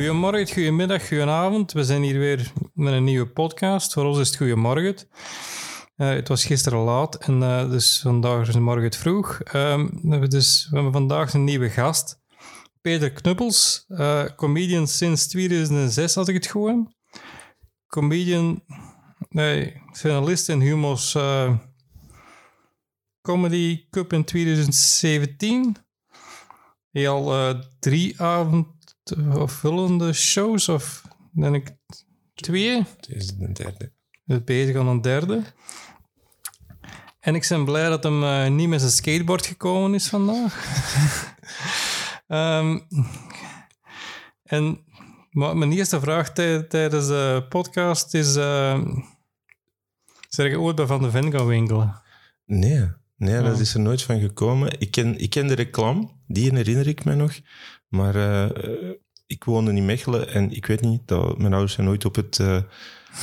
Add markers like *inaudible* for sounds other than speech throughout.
Goedemorgen, goedemiddag, goedenavond. We zijn hier weer met een nieuwe podcast. Voor ons is het goedemorgen. Uh, het was gisteren laat en uh, dus vandaag is morgen het vroeg. We, hebben dus, we hebben vandaag een nieuwe gast. Peter Knuppels, uh, comedian sinds 2006 had ik het gewoon. Comedian, nee, finalist in Humo's Comedy Cup in 2017. Hij al drie avond vullende shows, of ben ik twee? Het is de derde. Het bezig aan een derde. En ik ben blij dat hem uh, niet met zijn skateboard gekomen is vandaag. um, *laughs* en maar mijn eerste vraag tijdens de podcast is... Uh, zijn je ooit bij Van de Ven gaan winkelen? Nee, nee dat is er nooit van gekomen. Ik ken, ik ken de reclame, die herinner ik me nog. Maar uh, ik woonde in Mechelen en ik weet niet, dat, mijn ouders zijn nooit op het, uh,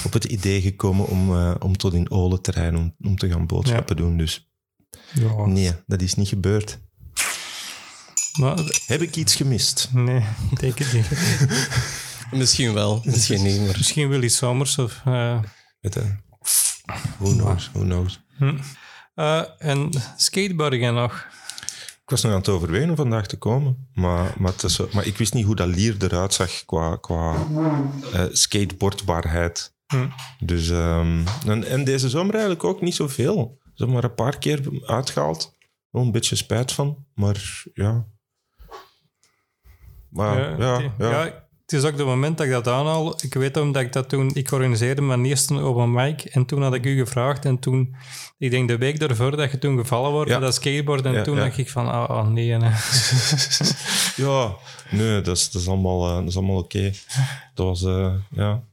op het idee gekomen om, uh, om tot in Olen te rijden, om, om te gaan boodschappen ja. doen. Dus ja. nee, dat is niet gebeurd. Maar, Heb ik iets gemist? Nee, ik denk het niet. *laughs* misschien wel, misschien niet. Maar... Misschien Willy Sommers of... Uh... Who knows, who knows. Hm. en skateboarden nog? Ik was nog aan het overwegen om vandaag te komen, maar, maar, ik wist niet hoe dat lier eruit zag qua, qua uh, skateboardbaarheid. Hm. Dus, um, en, en, deze zomer eigenlijk ook niet zoveel. Zeg maar een paar keer uitgehaald. Wel een beetje spijt van, maar ja. Maar ja, ja, ja. ja het is ook het moment dat ik dat aanhaal. Ik weet omdat ik dat toen... Ik organiseerde mijn eerste open mic en toen had ik u gevraagd en toen... Ik denk de week ervoor dat je toen gevallen wordt met dat skateboard en toen dacht ik van, ah, oh, nee. nee. *laughs* ja, nee, dat is, dat is allemaal, uh, dat is allemaal oké. Okay. Dat was, uh, ja...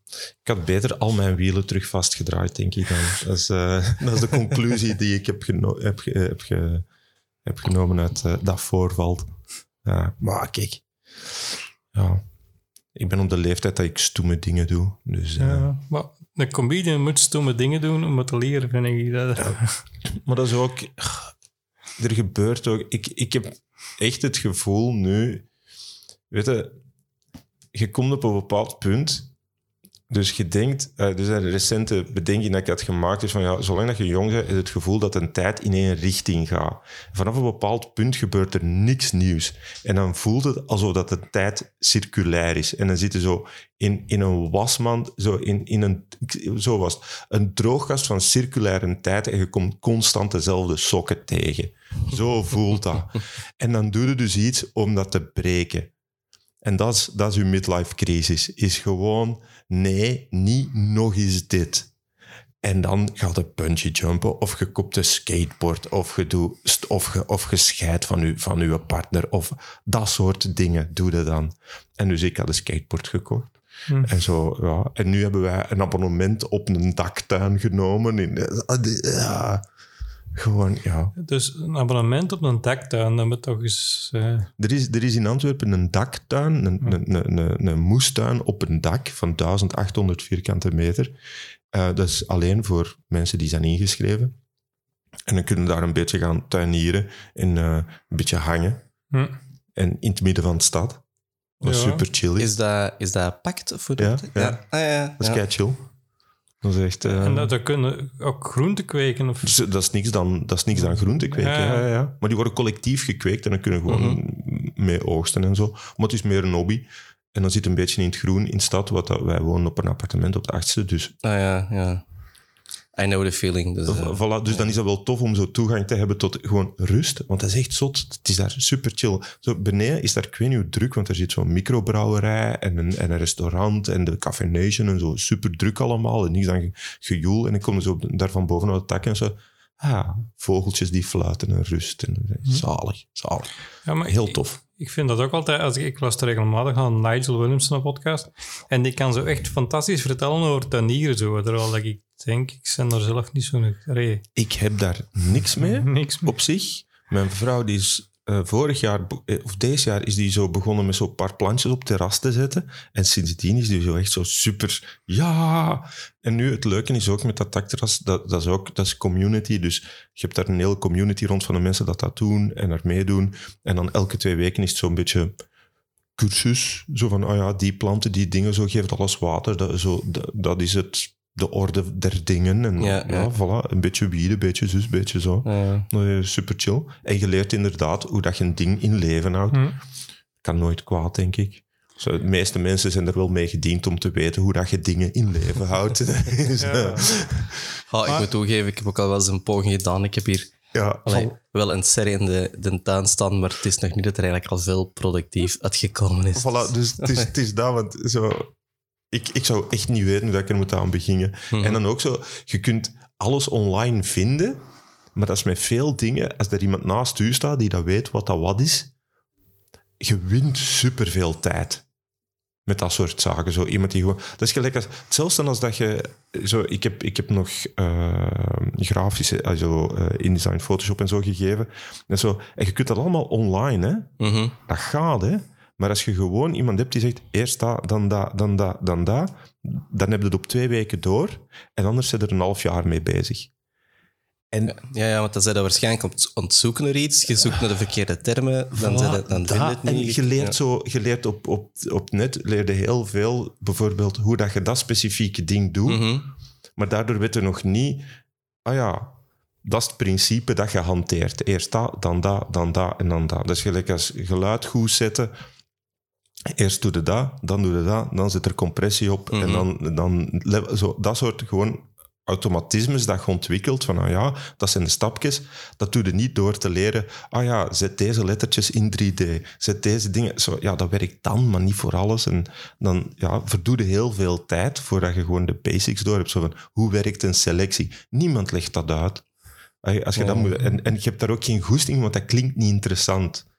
Ik had beter al mijn wielen terug vastgedraaid, denk ik dan. Dat is, uh, *laughs* dat is de conclusie die ik heb, geno heb, ge heb, ge heb genomen uit dat voorval. Ja, maar kijk... Ja ik ben op de leeftijd dat ik stoeme dingen doe. Dus, ja, uh, maar een comedian moet stoeme dingen doen om het te leren, vind ik. Dat... Ja. *laughs* Maar dat is ook... Er gebeurt ook... Ik, ik heb echt het gevoel nu... Weet je, je komt op een bepaald punt... Dus je denkt, uh, dus een recente bedenking dat ik had gemaakt is van ja, zolang dat je jong bent, is het gevoel dat een tijd in één richting gaat. Vanaf een bepaald punt gebeurt er niks nieuws. En dan voelt het alsof dat de tijd circulair is. En dan zit je zo in, in een wasmand, zo, in, in een, zo was het, een droogkast van circulaire tijd en je komt constant dezelfde sokken tegen. Zo voelt dat. *laughs* En dan doe je dus iets om dat te breken. En dat is, dat is uw midlife crisis. Is gewoon, nee, niet nog eens dit. En dan gaat je bungee jumpen, of je koopt een skateboard, of je, doet, of je, of je scheidt van, je, van uw partner, of dat soort dingen doe je dan. En dus ik had een skateboard gekocht. Hm. En, zo, ja. en nu hebben wij een abonnement op een daktuin genomen. In, ja, gewoon, ja. Dus een abonnement op een daktuin, dat moet toch eens... Uh... Er, is, er is in Antwerpen een daktuin, een, een, een, een, een moestuin op een dak van 1800 vierkante meter. Uh, dat is alleen voor mensen die zijn ingeschreven. En dan kunnen daar een beetje gaan tuinieren en uh, een beetje hangen. Hm. En in het midden van de stad. Dat is ja. super chill. Is dat, is dat pact voor ja, ja. ja. Ah, ja. Dat is kei chill. Dat is echt, uh... En dat, dat kunnen ook groenten kweken? Of... Dus dat, is niks dan, dat is niks dan groente kweken. Ja. Ja, ja. Maar die worden collectief gekweekt en dan kunnen we gewoon -hmm. mee oogsten en zo. Maar het is meer een hobby. En dan zit een beetje in het groen in de stad, wat dat, wij wonen op een appartement op de achtste. Dus. Ah ja, ja. I know the feeling. Dus, uh, voilà, dus dan is dat wel tof om zo toegang te hebben tot gewoon rust. Want dat is echt zot. Het is daar super chill. Zo beneden is daar, ik weet niet hoe druk, want er zit zo'n microbrouwerij en een, en een restaurant en de Café Nation en zo. Super druk allemaal en niks aan gejoel. En ik kom zo daar van boven uit het dak en zo. Ah, vogeltjes die fluiten en rust. En, zalig, zalig. Ja, maar Heel tof. Ik, vind dat ook altijd, als ik, ik luister regelmatig aan Nigel Williamson podcast, en die kan zo echt fantastisch vertellen over tuinieren, zo, terwijl ik denk, ik ben er zelf niet zo'n ree. Ik heb daar niks mee, *laughs* niks mee. op zich. Mijn vrouw die is uh, vorig jaar, of deze jaar, is die zo begonnen met zo'n paar plantjes op terras te zetten. En sindsdien is die zo echt zo super, ja. En nu, het leuke is ook met dat dakterras, dat, dat is ook, dat is community. Dus je hebt daar een hele community rond van de mensen dat dat doen en er meedoen. En dan elke twee weken is het zo'n beetje cursus. Zo van, ah ja, die planten, die dingen, zo geeft alles water. Dat, zo, dat is het, de orde der dingen. En Ja, ja, ja. voilà, een beetje wieden, een beetje zus, een beetje zo. Ja. Nee, super chill. En je leert inderdaad hoe dat je een ding in leven houdt. Hm. Kan nooit kwaad, denk ik. Zo, de meeste mensen zijn er wel mee gediend om te weten hoe dat je dingen in leven houdt. *laughs* Ja. eh, Ah, ik moet toegeven, ik heb ook al wel eens een poging gedaan. Ik heb hier ja, allee, wel een serre in de, de tuin staan, maar het is nog niet dat er eigenlijk al veel productief uitgekomen is. Voilà, dus het is, *laughs* het is dat, want zo, ik, ik zou echt niet weten hoe dat ik er moet aan beginnen. Mhm. En dan ook zo, je kunt alles online vinden, maar dat is met veel dingen, als er iemand naast u staat die dat weet wat dat wat is, je wint superveel tijd. Met dat soort zaken. Zo iemand die gewoon... Dat is gelijk als... Hetzelfde als dat je... Zo, ik, heb, ik heb nog eh, grafische... Also, eh, InDesign, Photoshop en zo gegeven. En, zo, en je kunt dat allemaal online, hè. Mhm. Dat gaat, hè. Maar als je gewoon iemand hebt die zegt, eerst dat, dan dat, dan dat, dan dat, dan heb je het op twee weken door. En anders zit er een half jaar mee bezig. En Ja, ja, want dan zijn dat waarschijnlijk aan het- aan het zoeken naar iets. Je zoekt naar de verkeerde termen, dan, dan dat- het en niet. je leert, Ja. zo, je leert op, op, op net leerde heel veel, bijvoorbeeld hoe dat je dat specifieke ding doet. Mhm. Maar daardoor weet je nog niet, ah ja, dat is het principe dat je hanteert. Eerst dat, dan dat, dan dat en dan dat. Dat is gelijk als geluid goed zetten. Eerst doe je dat, dan doe je dat, dan zit er compressie op. En Mhm. dan, dan zo, dat soort gewoon automatismes dat je ontwikkelt. Van, ah ja, dat zijn de stapjes. Dat doe je niet door te leren, ah ja, zet deze lettertjes in 3D. Zet deze dingen... Zo, ja, dat werkt dan, maar niet voor alles. En dan ja, verdoe je heel veel tijd voordat je gewoon de basics door hebt. Zo van, hoe werkt een selectie? Niemand legt dat uit. Als je dat Ja. moet, en, en je hebt daar ook geen goesting, want dat klinkt niet interessant.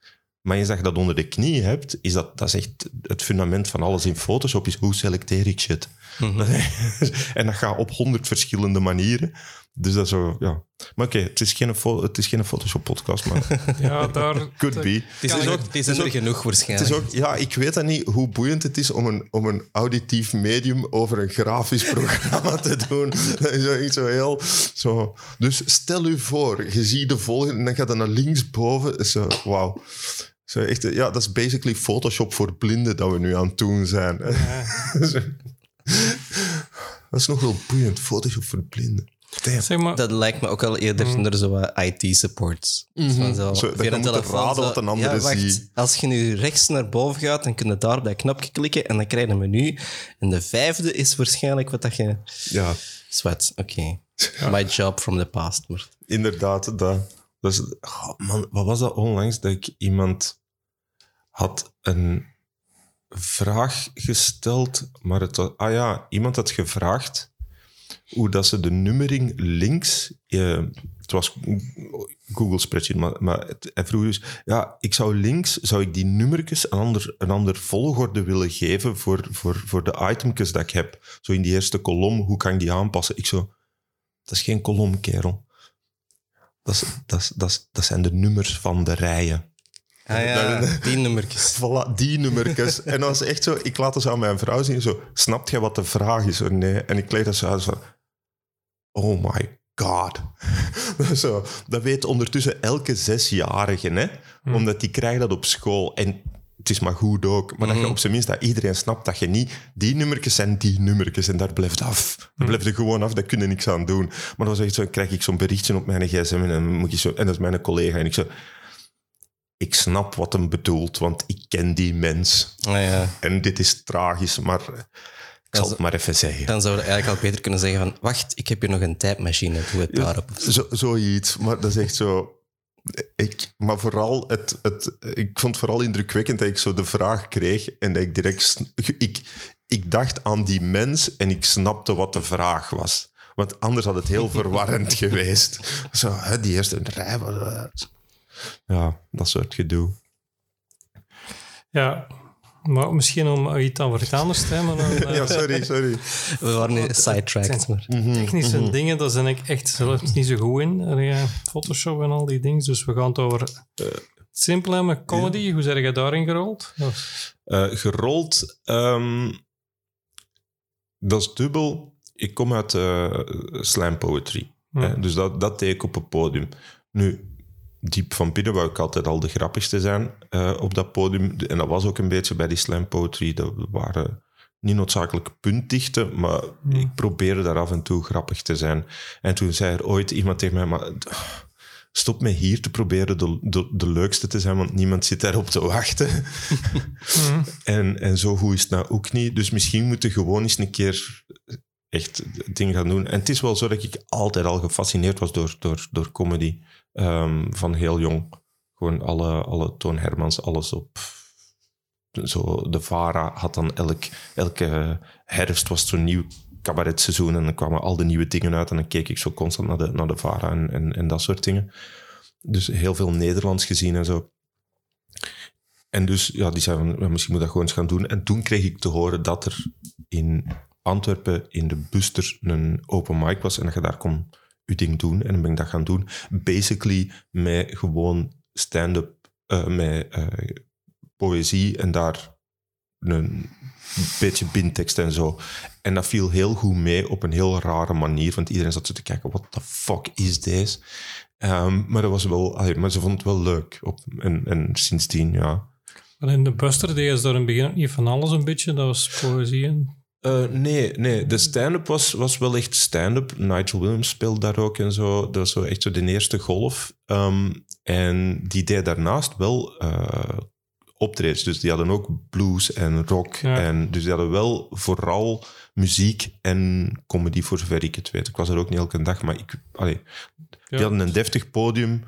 Maar eens dat je dat onder de knie hebt, is dat, dat is echt het fundament van alles in Photoshop, is hoe selecteer ik shit. Mhm. *laughs* en dat gaat op honderd verschillende manieren. Dus dat is zo, ja. Maar oké, het is geen, het is geen Photoshop-podcast, maar *laughs* Ja, daar... *laughs* could be. Het is, er, ik- het is het is er ook- genoeg Het waarschijnlijk. is ook, ja, ik weet dat niet hoe boeiend het is om een, om een auditief medium over een grafisch programma te doen. Dat is zo, echt zo heel... Zo. Dus stel u voor, je ziet de volgende en dan gaat het naar linksboven. Zo, wauw. Zo echt, ja, dat is basically Photoshop voor blinden dat we nu aan het doen zijn. *laughs* Dat is nog wel boeiend, Photoshop voor blinden. Zeg maar, Dat lijkt me ook al eerder naar zo wat IT-supports. Zo, dat je moet raden wat een andere ja, wacht, ziet. Als je nu rechts naar boven gaat, dan kun je daar op dat knopje klikken en dan krijg je een menu. En de vijfde is waarschijnlijk wat dat je... Ja, Zwet, oké. My job from the past. Maar... inderdaad. Dat, oh man, wat was dat onlangs dat ik iemand had een vraag gesteld, maar het ah ja, iemand had gevraagd hoe dat ze de nummering links, eh, het was Google Spreadsheet, maar, maar het, vroeg dus, ja, ik zou links, zou ik die nummertjes een ander, een ander volgorde willen geven voor, voor, voor de itemjes dat ik heb. Zo in die eerste kolom, hoe kan ik die aanpassen? Ik zo, dat is geen kolom, kerel. Dat, dat, dat, dat zijn de nummers van de rijen. Ah ja, die nummertjes. *laughs* Voilà, die nummertjes. en dat was echt zo, ik laat het aan mijn vrouw zien, zo, snapt jij wat de vraag is? Of nee? En ik leed dat zo uit, zo, oh my god. *laughs* zo, dat weet ondertussen elke zesjarige, hè? omdat die krijgt dat op school. En het is maar goed ook, maar dat je op zijn minst dat iedereen snapt dat je niet, die nummertjes zijn die nummertjes en daar blijft af. Daar blijft er gewoon af, daar kun je niks aan doen. Maar dan zo, krijg ik zo'n berichtje op mijn gsm en, dan moet je zo, en dat is mijn collega en ik zo, ik snap wat hem bedoelt, want ik ken die mens. Ja. En dit is tragisch, maar ik zal het maar even zeggen. Dan zouden we eigenlijk al beter kunnen zeggen van... Wacht, ik heb hier nog een tijdmachine. Doe het daarop. Zo, zoiets, maar dat is echt zo... Ik, maar vooral, het, het, ik vond het vooral indrukwekkend dat ik zo de vraag kreeg en dat ik direct... Ik, ik dacht aan die mens en ik snapte wat de vraag was. Want anders had het heel *laughs* verwarrend geweest. Zo, hè, die eerste rij was... Ja, dat soort gedoe. ja, maar misschien om iets aan wat anders te hebben. Dan, *laughs* eh, Ja, sorry, sorry. We waren nu sidetracked. Maar... Technische dingen, daar ben ik echt zelfs niet zo goed in. Eh, Photoshop en al die dingen. Dus we gaan het over simpel hebben met comedy. Hoe zijn jij daarin gerold? Of- Eh, gerold. ehm, dat is dubbel. Ik kom uit eh slam poetry. Ja. hè, dus dat, dat deed ik op het podium. Nu, diep van binnen wou ik altijd al de grappigste zijn eh, op dat podium. En dat was ook een beetje bij die slam poetry. Dat waren niet noodzakelijk puntdichten, maar ik probeerde daar af en toe grappig te zijn. En toen zei er ooit iemand tegen mij, maar stop me hier te proberen de, de, de leukste te zijn, want niemand zit daarop te wachten. *laughs* en, en zo goed is het nou ook niet. Dus misschien moeten gewoon eens een keer echt dingen gaan doen. En het is wel zo dat ik altijd al gefascineerd was door, door, door comedy. Ehm, van heel jong. Gewoon alle, alle Toon Hermans, alles op... Zo, de VARA had dan elk, elke herfst was zo'n nieuw cabaretseizoen en dan kwamen al de nieuwe dingen uit en dan keek ik zo constant naar de, naar de VARA en, en, dat soort dingen. Dus heel veel Nederlands gezien en zo. En dus, ja, die zei van, misschien moet dat gewoon eens gaan doen. En toen kreeg ik te horen dat er in Antwerpen in de Buster een open mic was en dat je daar kon je ding doen. En dan ben ik dat gaan doen. Basically met gewoon stand-up, uh, met uh, poëzie en daar een beetje bindtekst en zo. En dat viel heel goed mee op een heel rare manier, want iedereen zat zo te kijken, what the fuck is deze? Um, maar, dat was wel, maar ze vond het wel leuk. Op, en, en sindsdien, ja. En in de Buster deed ze daar in het begin niet van alles een beetje, dat was poëzie en... Uh, nee, nee, de stand-up was, was wel echt stand-up. Nigel Williams speelde daar ook en zo. Dat was zo echt zo de eerste golf. Um, en die deed daarnaast wel uh, optredens. Dus die hadden ook blues en rock. Ja. En, dus die hadden wel vooral muziek en comedy, voor zover ik het weet. Ik was er ook niet elke dag, maar ik, allee, die hadden een deftig podium.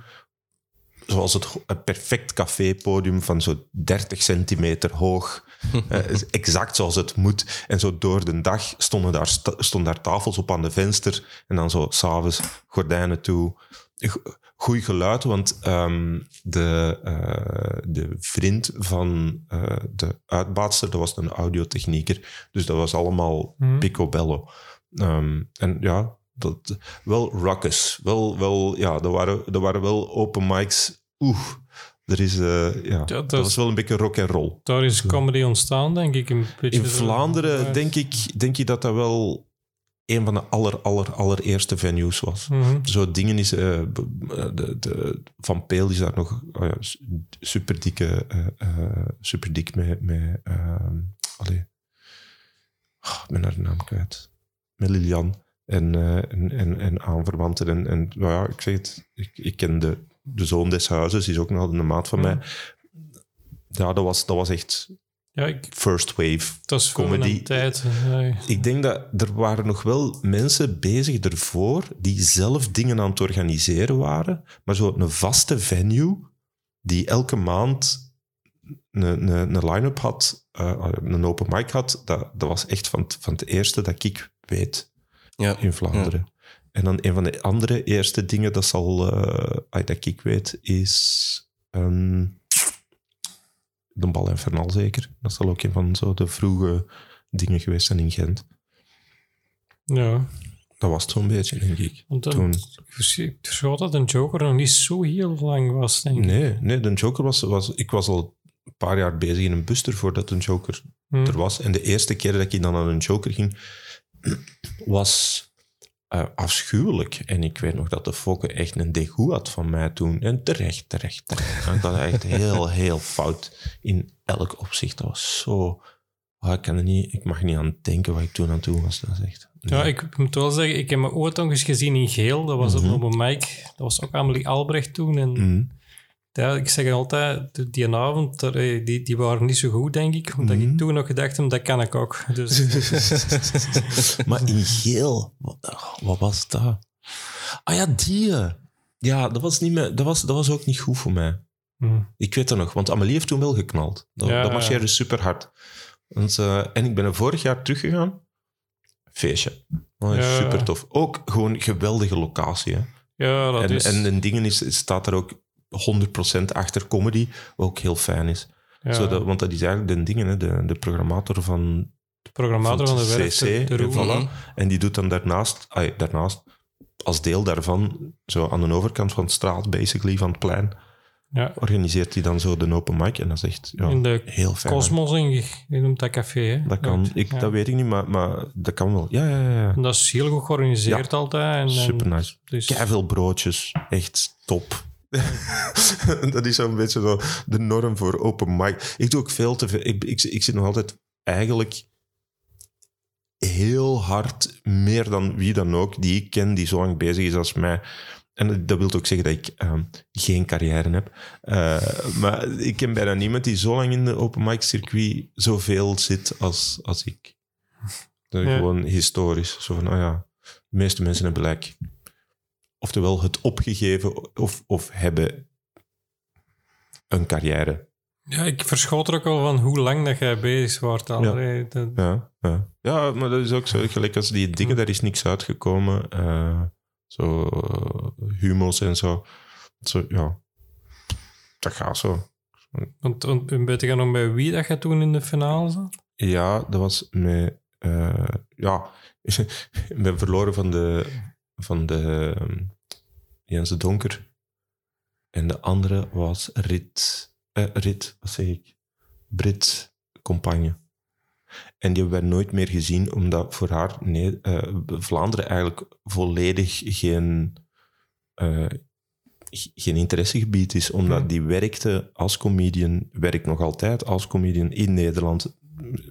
Zoals het een perfect cafépodium van zo 30 centimeter hoog. *laughs* Eh, exact zoals het moet. En zo door de dag stonden daar, stonden daar tafels op aan de venster. En dan zo s'avonds gordijnen toe. Go- Goed geluid, want ehm, de, eh, de vriend van eh, de uitbaatster, dat was een audiotechnieker. Dus dat was allemaal Mhm. picobello. Ehm, en ja, dat, wel ruckus. Wel, wel, ja, er waren, er waren wel open mics. Oeh, er is, eh, ja, dat dat, is- was wel een beetje rock en roll. Daar is comedy ontstaan, denk ik. Een beetje In. Vlaanderen denk ik, denk ik dat dat wel een van de aller, aller, allereerste venues was. Mhm. Zo dingen is... eh, b- de, de, Van Peel is daar nog oh ja, super dikke... super dik met... met ehm, allee. Oh, ik ben haar naam kwijt. Met Lilian en, eh, en, en, en aanverwanten. En, en nou ja, ik zeg het, ik, ik ken de, de zoon des huizes, is ook nog een maat van Mhm. mij. Ja, dat was, dat was echt Ja, ik, first wave Comedy. een tijd. Ja. ik denk dat er waren nog wel mensen bezig ervoor die zelf dingen aan het organiseren waren, maar zo een vaste venue die elke maand een, een, een line-up had, eh, een open mic had, dat, dat was echt van het, van het eerste dat ik weet Ja. in Vlaanderen. En dan een van de andere eerste dingen dat, zal, ah, dat ik weet is ehm, de Bal en Vernal zeker. Dat zal ook een van zo de vroege dingen geweest zijn in Gent. ja. Dat was het zo'n beetje, denk ik. Want dan, Toen. ik verschoot dat een Joker nog niet zo heel lang was, denk ik. Nee, nee, de Joker was, was... Ik was al een paar jaar bezig in een buster voordat een Joker Hm. er was. En de eerste keer dat ik dan aan een Joker ging, was eh, afschuwelijk. En ik weet nog dat de Fokke echt een degoe had van mij toen. En terecht, terecht, terecht. Was echt heel, heel fout in elk opzicht. Dat was zo... Ah, ik, kan er niet, ik mag niet aan denken wat ik toen aan toe was. Dat is echt... Ja, ik moet wel zeggen, ik heb me ooit nog eens gezien in geel. Dat was Mhm. op een mic. Dat was ook Amelie Albrecht toen. En Mhm. Ja, ik zeg altijd, die- avond, eh, die, die waren niet zo goed, denk ik. Omdat Mhm. ik toen nog gedacht heb, dat kan ik ook. Dus *laughs* maar in geel, wat, wat was dat? Ah ja, die. Ja, dat was, niet meer, dat, was, dat was ook niet goed voor mij. hm. Ik weet dat nog, want Amelie heeft toen wel geknald. Dat, Ja, dat ja. marcheerde super hard. Want, eh, en ik ben er vorig jaar teruggegaan. Feestje. Oh, Ja. Super tof. Ook gewoon geweldige locatie. Hè. ja, dat En, is... en een dingen is, staat er ook 100% achter comedy, wat ook heel fijn is. ja, Zodat, want dat is eigenlijk de dingen, hè, de, de programmator van de programmator van de CC, de, voilà. Mhm. En die doet dan daarnaast, ai, daarnaast, als deel daarvan, zo aan de overkant van de straat, basically, van het plein, Ja, organiseert hij dan zo de open mic. En dat is echt ja, in de heel fijn. Cosmos, in, je noemt dat café, hè? Dat kan. Ik, Ja. Dat weet ik niet, maar, maar dat kan wel. Ja, ja, ja. ja. En dat is heel goed georganiseerd altijd. En, en Super nice. dus, Keiveel broodjes. Echt top. *laughs* dat is zo'n beetje zo de norm voor open mic. Ik doe ook veel te veel. Ik, ik, ik zit nog altijd eigenlijk heel hard, meer dan wie dan ook, die ik ken, die zo lang bezig is als mij. En dat wil ook zeggen dat ik ehm, geen carrière heb. Eh, maar ik ken bijna niemand die zo lang in de open mic circuit zoveel zit als, als ik. Dat is Ja. gewoon historisch. Zo van, nou ja, de meeste mensen hebben gelijk. Oftewel het opgegeven of, of hebben een carrière. Ja, ik verschoot er ook al van hoe lang dat jij bezig wordt al. Ja. Dat- Ja, ja. ja, maar dat is ook zo. Gelijk als die dingen, daar is niks uitgekomen. eh, zo eh, humos en zo. zo. Ja, dat gaat zo. Want, want weet je nog bij wie dat je toen in de finale zat? Ja, dat was met... eh, ja, *laughs* ik ben verloren van de... Van de Jens de Donker. En de andere was Rit... eh, Rit, wat zeg ik? Brit Compagne. En die hebben wij nooit meer gezien, omdat voor haar nee, eh, Vlaanderen eigenlijk volledig geen, eh, geen interessegebied is. Omdat Hmm. die werkte als comedian, werkt nog altijd als comedian in Nederland,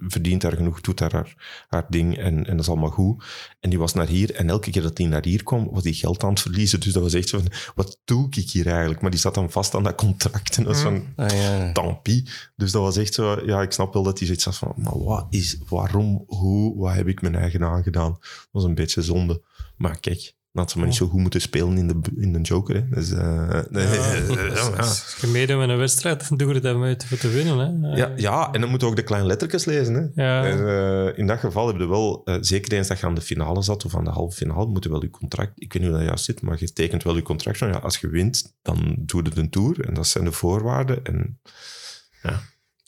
verdient daar genoeg, doet daar haar, haar ding en, en dat is allemaal goed. En die was naar hier en elke keer dat die naar hier kwam, was die geld aan het verliezen. Dus dat was echt zo van, wat doe ik hier eigenlijk? Maar die zat dan vast aan dat contract en dat is van, Ah, ja. tant pis. Dus dat was echt zo, ja, ik snap wel dat hij zoiets had van, maar wat is, waarom, hoe, wat heb ik mijn eigen aangedaan? Dat was een beetje zonde. Maar kijk, had ze maar niet zo goed moeten spelen in de, in de Joker. Hè. Dus, eh, nee, ja, *laughs* ja. Als je meedoet met een wedstrijd, dan doe je dat met voor te winnen. Hè? Ja, ja, en dan moet je ook de kleine lettertjes lezen. Hè. Ja. En, eh, in dat geval heb je wel, eh, zeker eens dat je aan de finale zat of aan de halve finale, moet je wel je contract, ik weet niet hoe dat juist zit, maar je tekent wel je contract. van, Ja, als je wint, dan doe je de tour en dat zijn de voorwaarden. En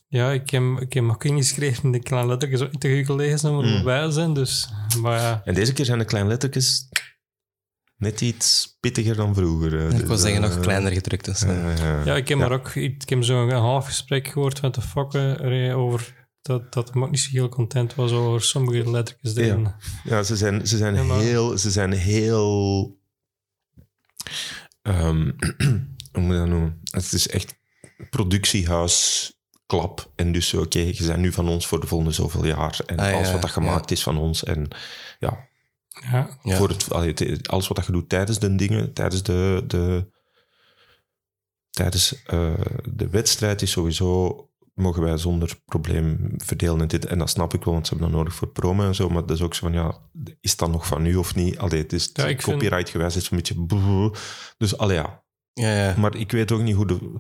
Ja, ik heb, ik heb ook ingeschreven in de kleine lettertjes ook niet te goed gelezen, maar Mm. bij zijn. Dus, maar ja, En deze keer zijn de kleine lettertjes net iets pittiger dan vroeger. eh. Ik Dus, wil zeggen, eh, nog kleiner gedrukt. Dus, eh, eh, ja, ik heb maar ook ik heb zo'n half gesprek gehoord met de fokken over dat, dat hem ook niet zo heel content was over sommige lettertjes erin. Ja, ze zijn, ze zijn Ja, heel... Ze zijn heel ehm, *clears throat* hoe moet je dat noemen? Het is echt productiehuis klap. En dus, oké, je bent nu van ons voor de volgende zoveel jaar. En Ah, ja, alles wat dat ja. gemaakt is van ons. En ja, Ja, Ja. voor het, het- alles wat dat je doet tijdens de dingen, tijdens de, de, tijdens, eh, de wedstrijd is sowieso mogen wij zonder probleem verdelen en dit. En dat snap ik wel, want ze hebben dat nodig voor promo en zo. Maar dat is ook zo van, ja, is dat nog van u of niet? Allee, het is Ja, ik vind- copyright gewijs, is een beetje... Dus, allee, ja. ja, ja. Maar ik weet ook niet hoe de...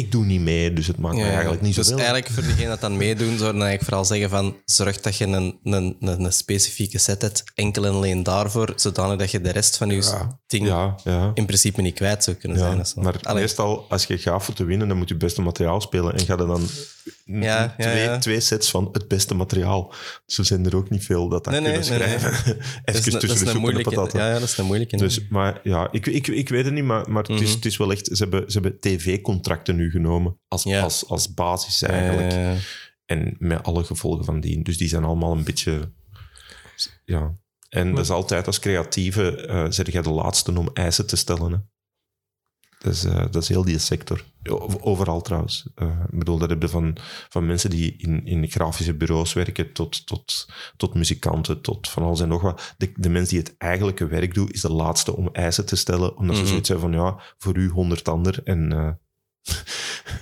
Ik doe niet mee, dus het maakt mij eigenlijk niet dus zoveel. eigenlijk voor degenen dat dan meedoen, zou ik eigenlijk vooral zeggen van zorg dat je een, een, een, een specifieke set hebt, enkel en alleen daarvoor, zodanig dat je de rest van je Ja, ding Ja, ja. in principe niet kwijt zou kunnen zijn. zo. maar Allee, meestal, als je gaat voor te winnen, dan moet je het beste materiaal spelen. En ga er dan Ja, ja, twee, ja. twee sets van het beste materiaal. Zo zijn er ook niet veel dat dat Nee, nee, kunnen nee, nee. schrijven. is, *laughs* Even dat tussen is de soep en. Ja, ja, dat is een moeilijke. Dus, maar ja, ik, ik, ik weet het niet, maar, maar het, is, Mhm. het is wel echt... Ze hebben, ze hebben tv-contracten nu genomen als, als, als basis eigenlijk. En met alle gevolgen van die. Dus die zijn allemaal een beetje... Ja. En dat is altijd als creatieve, eh zeg jij de laatste om eisen te stellen. Hè. Dat, is, eh, dat is heel die sector. Overal trouwens. Eh, ik bedoel, dat heb je van, van mensen die in, in grafische bureaus werken, tot, tot, tot muzikanten, tot van alles en nog wat. De, de mens die het eigenlijke werk doet, is de laatste om eisen te stellen, omdat ze Mhm. zoiets hebben van, ja, voor u honderd ander. En, eh, *laughs*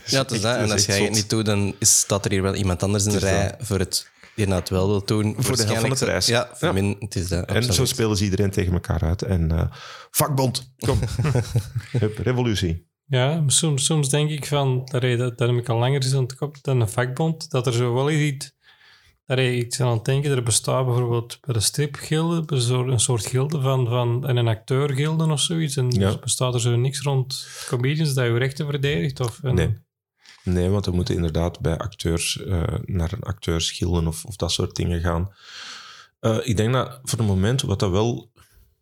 ja, het is *laughs* dat. En als jij het niet doet, dan staat er hier wel iemand anders in de rij voor het die nou het wel wil doen. Voor de helft van de prijs. Ja, voor Ja. min, het is dat. En zo spelen ze iedereen tegen elkaar uit. En eh, vakbond, kom. *laughs* Hup, revolutie. ja soms, soms denk ik van, dat, dat, dat heb ik al langer eens aan het kop, dan een vakbond, dat er zo wel iets... Dat ik ben aan het denken, er bestaat bijvoorbeeld bij de stripgilde een soort, gilde van, van en een acteurgilde of zoiets. En Ja. er bestaat er zo niks rond comedians dat je rechten verdedigt? Of een, Nee. Nee, want we moeten inderdaad bij acteurs eh, naar een acteursgilden of, of dat soort dingen gaan. Eh, ik denk dat voor het moment wat dat wel...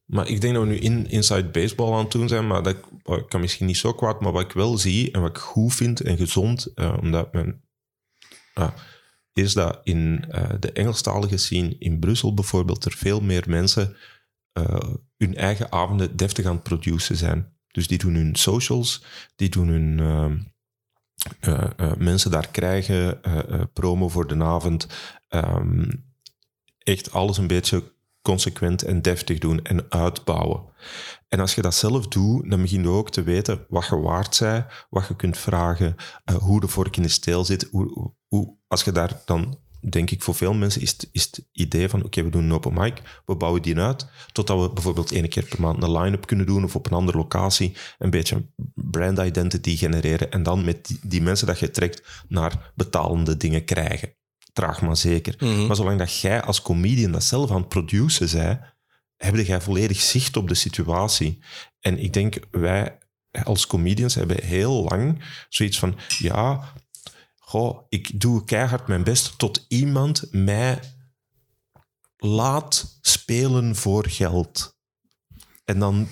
Maar ik denk dat we nu in Inside Baseball aan het doen zijn, maar dat ik kan misschien niet zo kwaad. Maar wat ik wel zie en wat ik goed vind en gezond, eh, omdat men... ah, is dat in de Engelstalige scene in Brussel bijvoorbeeld er veel meer mensen hun eigen avonden deftig aan het produceren zijn. Dus die doen hun socials, die doen hun eh, eh, mensen daar krijgen, eh, promo voor de avond. Ehm, echt alles een beetje consequent en deftig doen en uitbouwen. En als je dat zelf doet, dan begin je ook te weten wat je waard zij, wat je kunt vragen, hoe de vork in de steel zit. Hoe, hoe, als je daar dan, denk ik, voor veel mensen is het, is het idee van, oké, we doen een open mic, we bouwen die uit, totdat we bijvoorbeeld één keer per maand een line-up kunnen doen of op een andere locatie een beetje brand identity genereren en dan met die, die mensen dat je trekt naar betalende dingen krijgen. Traag maar zeker. Mhm. Maar zolang dat jij als comedian dat zelf aan het produceren zij, heb jij volledig zicht op de situatie. En ik denk, wij als comedians hebben heel lang zoiets van, ja, goh, ik doe keihard mijn best tot iemand mij laat spelen voor geld. En dan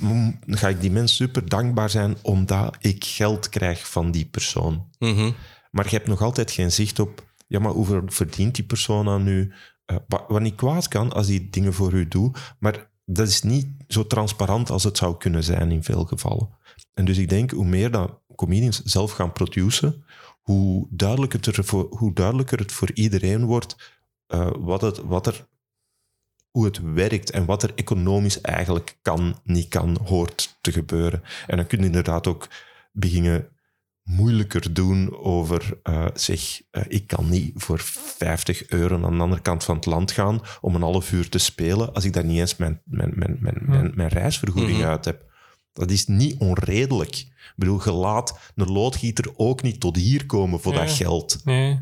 ga ik die mens super dankbaar zijn omdat ik geld krijg van die persoon. Mhm. Maar je hebt nog altijd geen zicht op, ja, maar hoeveel verdient die persoon aan u? Eh, wa- wat niet kwaad kan als die dingen voor u doet, maar dat is niet zo transparant als het zou kunnen zijn in veel gevallen. En dus ik denk, hoe meer dat comedians zelf gaan produceren, hoe duidelijker het, er voor, hoe duidelijker het voor iedereen wordt eh, wat, het, wat er, hoe het werkt en wat er economisch eigenlijk kan, niet kan, hoort te gebeuren. En dan kun je inderdaad ook beginnen moeilijker doen over, eh, zeg, eh, ik kan niet voor 50 euro aan de andere kant van het land gaan om een half uur te spelen als ik daar niet eens mijn, mijn, mijn, mijn, mijn, mijn reisvergoeding Mhm. uit heb. Dat is niet onredelijk. Ik bedoel, je laat een loodgieter ook niet tot hier komen voor dat geld. Nee.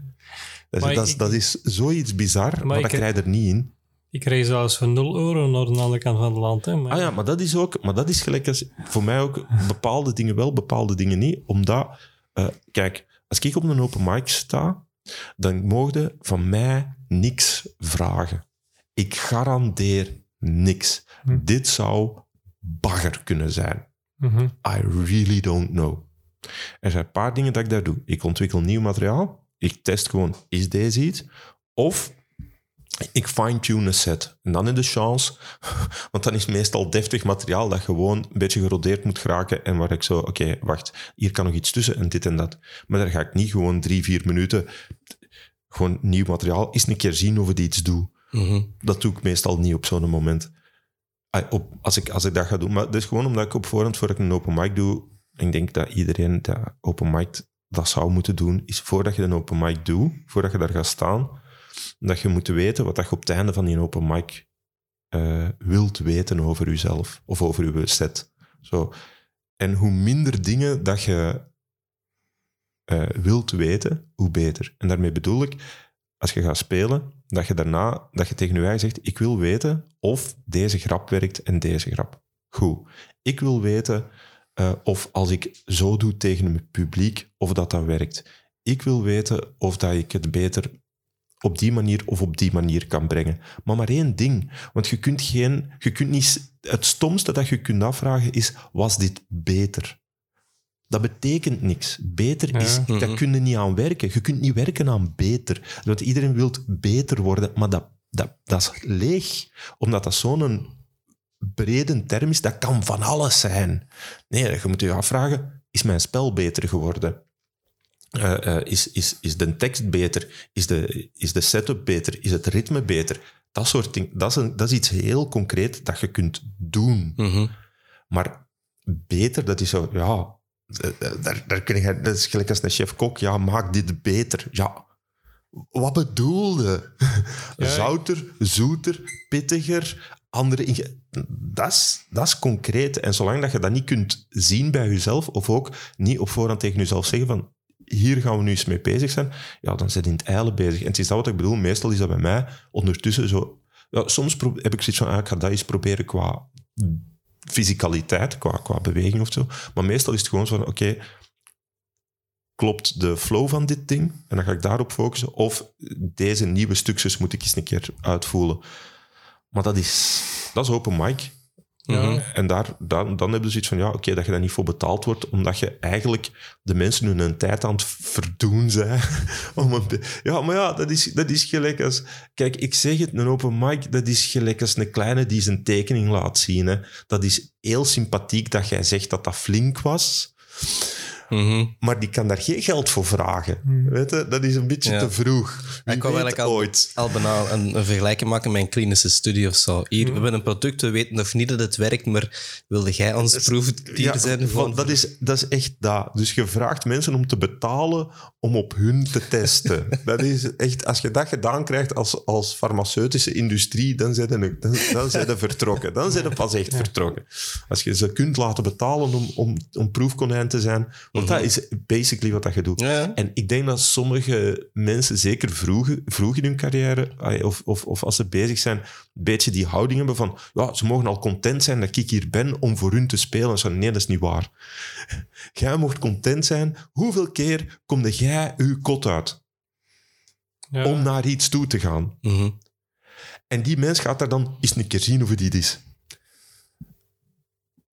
Dat, is, dat, ik- dat is zoiets bizar, maar, dat krijg je er niet in. Ik kreeg zelfs voor 0 euro naar de andere kant van het land. Hè, maar Ah ja, maar dat is ook, maar dat is gelijk als voor mij ook bepaalde dingen wel, bepaalde dingen niet. Omdat, eh, kijk, als ik op een open mic sta, dan mogen van mij niks vragen. Ik garandeer niks. Hm. Dit zou bagger kunnen zijn. Mhm. I really don't know. Er zijn een paar dingen dat ik daar doe. Ik ontwikkel nieuw materiaal. Ik test gewoon, is deze iets? Of ik fine-tune een set. En dan in de chance, *laughs* want dan is meestal deftig materiaal dat gewoon een beetje gerodeerd moet geraken en waar ik zo, oké, wacht, hier kan nog iets tussen en dit en dat. Maar daar ga ik niet gewoon drie, vier minuten gewoon nieuw materiaal eens een keer zien of het iets doet Mhm. dat doe ik meestal niet op zo'n moment. Ah, Op, als, ik, als ik dat ga doen. Maar dat is gewoon omdat ik op voorhand, voordat ik een open mic doe, ik denk dat iedereen dat open mic dat zou moeten doen, is voordat je een open mic doet, voordat je daar gaat staan, dat je moet weten wat je op het einde van die open mic eh, wilt weten over jezelf of over je set. Zo. En hoe minder dingen dat je eh, wilt weten, hoe beter. En daarmee bedoel ik, als je gaat spelen, dat je daarna dat je tegen je eigen zegt, ik wil weten of deze grap werkt en deze grap. Goed. Ik wil weten eh, of als ik zo doe tegen mijn publiek, of dat dat werkt. Ik wil weten of dat ik het beter op die manier of op die manier kan brengen. Maar maar één ding. Want je kunt geen... Je kunt niet, het stomste dat je kunt afvragen is, was dit beter? Dat betekent niks. Beter is, Ja. daar Mhm. kun je niet aan werken. Je kunt niet werken aan beter. Want iedereen wil beter worden, maar dat, dat, dat is leeg. Omdat dat zo'n brede term is, dat kan van alles zijn. Nee, je moet je afvragen, is mijn spel beter geworden? Eh, eh, is, is, is de tekst beter? Is de, is de setup beter? Is het ritme beter? Dat soort dingen. Dat is, een, dat is iets heel concreet dat je kunt doen. Mhm. Maar beter, dat is zo, ja, daar, daar kun je, dat is gelijk als een chef-kok, ja, maak dit beter. Ja, wat bedoelde? *laughs* Ja, Zouter, zoeter, pittiger, andere dat is, dat is concreet. En zolang dat je dat niet kunt zien bij jezelf, of ook niet op voorhand tegen jezelf zeggen van hier gaan we nu eens mee bezig zijn, ja, dan zit je in het eilen bezig. En het is dat wat ik bedoel, meestal is dat bij mij ondertussen zo... Ja, soms heb ik zoiets van, ah, ik ga dat eens proberen qua fysicaliteit, qua, qua beweging of zo. Maar meestal is het gewoon zo van, oké, klopt de flow van dit ding? En dan ga ik daarop focussen. Of deze nieuwe stukjes moet ik eens een keer uitvoelen. Maar dat is, dat is open mic. Mhm. En daar, dan, dan hebben ze zoiets van, ja, oké, dat je daar niet voor betaald wordt, omdat je eigenlijk de mensen hun tijd aan het verdoen zijn. *laughs* Ja, maar ja, dat is, dat is gelijk als... Kijk, ik zeg het, een open mic, dat is gelijk als een kleine die zijn tekening laat zien. Hè. Dat is heel sympathiek dat jij zegt dat dat flink was, Mhm. maar die kan daar geen geld voor vragen. Weet je, dat is een beetje Ja. te vroeg. Wie Ik eigenlijk al, ooit. al bijna een, een vergelijking maken met een klinische studie of zo. Hier, we hebben een product, we weten nog niet dat het werkt, maar wilde jij ons proefdier Ja, zijn? van, dat, is, dat is echt dat. Dus je vraagt mensen om te betalen om op hun te testen. *laughs* dat is echt, als je dat gedaan krijgt als, als farmaceutische industrie, dan zijn je, dan, dan zijn vertrokken. Dan zijn je pas echt vertrokken. Als je ze kunt laten betalen om, om, om proefkonijn te zijn, dat is basically wat dat je doet. Ja. En ik denk dat sommige mensen, zeker vroeg, vroeg in hun carrière, of, of, of als ze bezig zijn, een beetje die houding hebben van ja, ze mogen al content zijn dat ik hier ben om voor hun te spelen. Zo, nee, dat is niet waar. *laughs* Jij mocht content zijn. Hoeveel keer komde jij uw kot uit Ja. om naar iets toe te gaan? Mhm. En die mens gaat daar dan eens een keer zien hoe die is.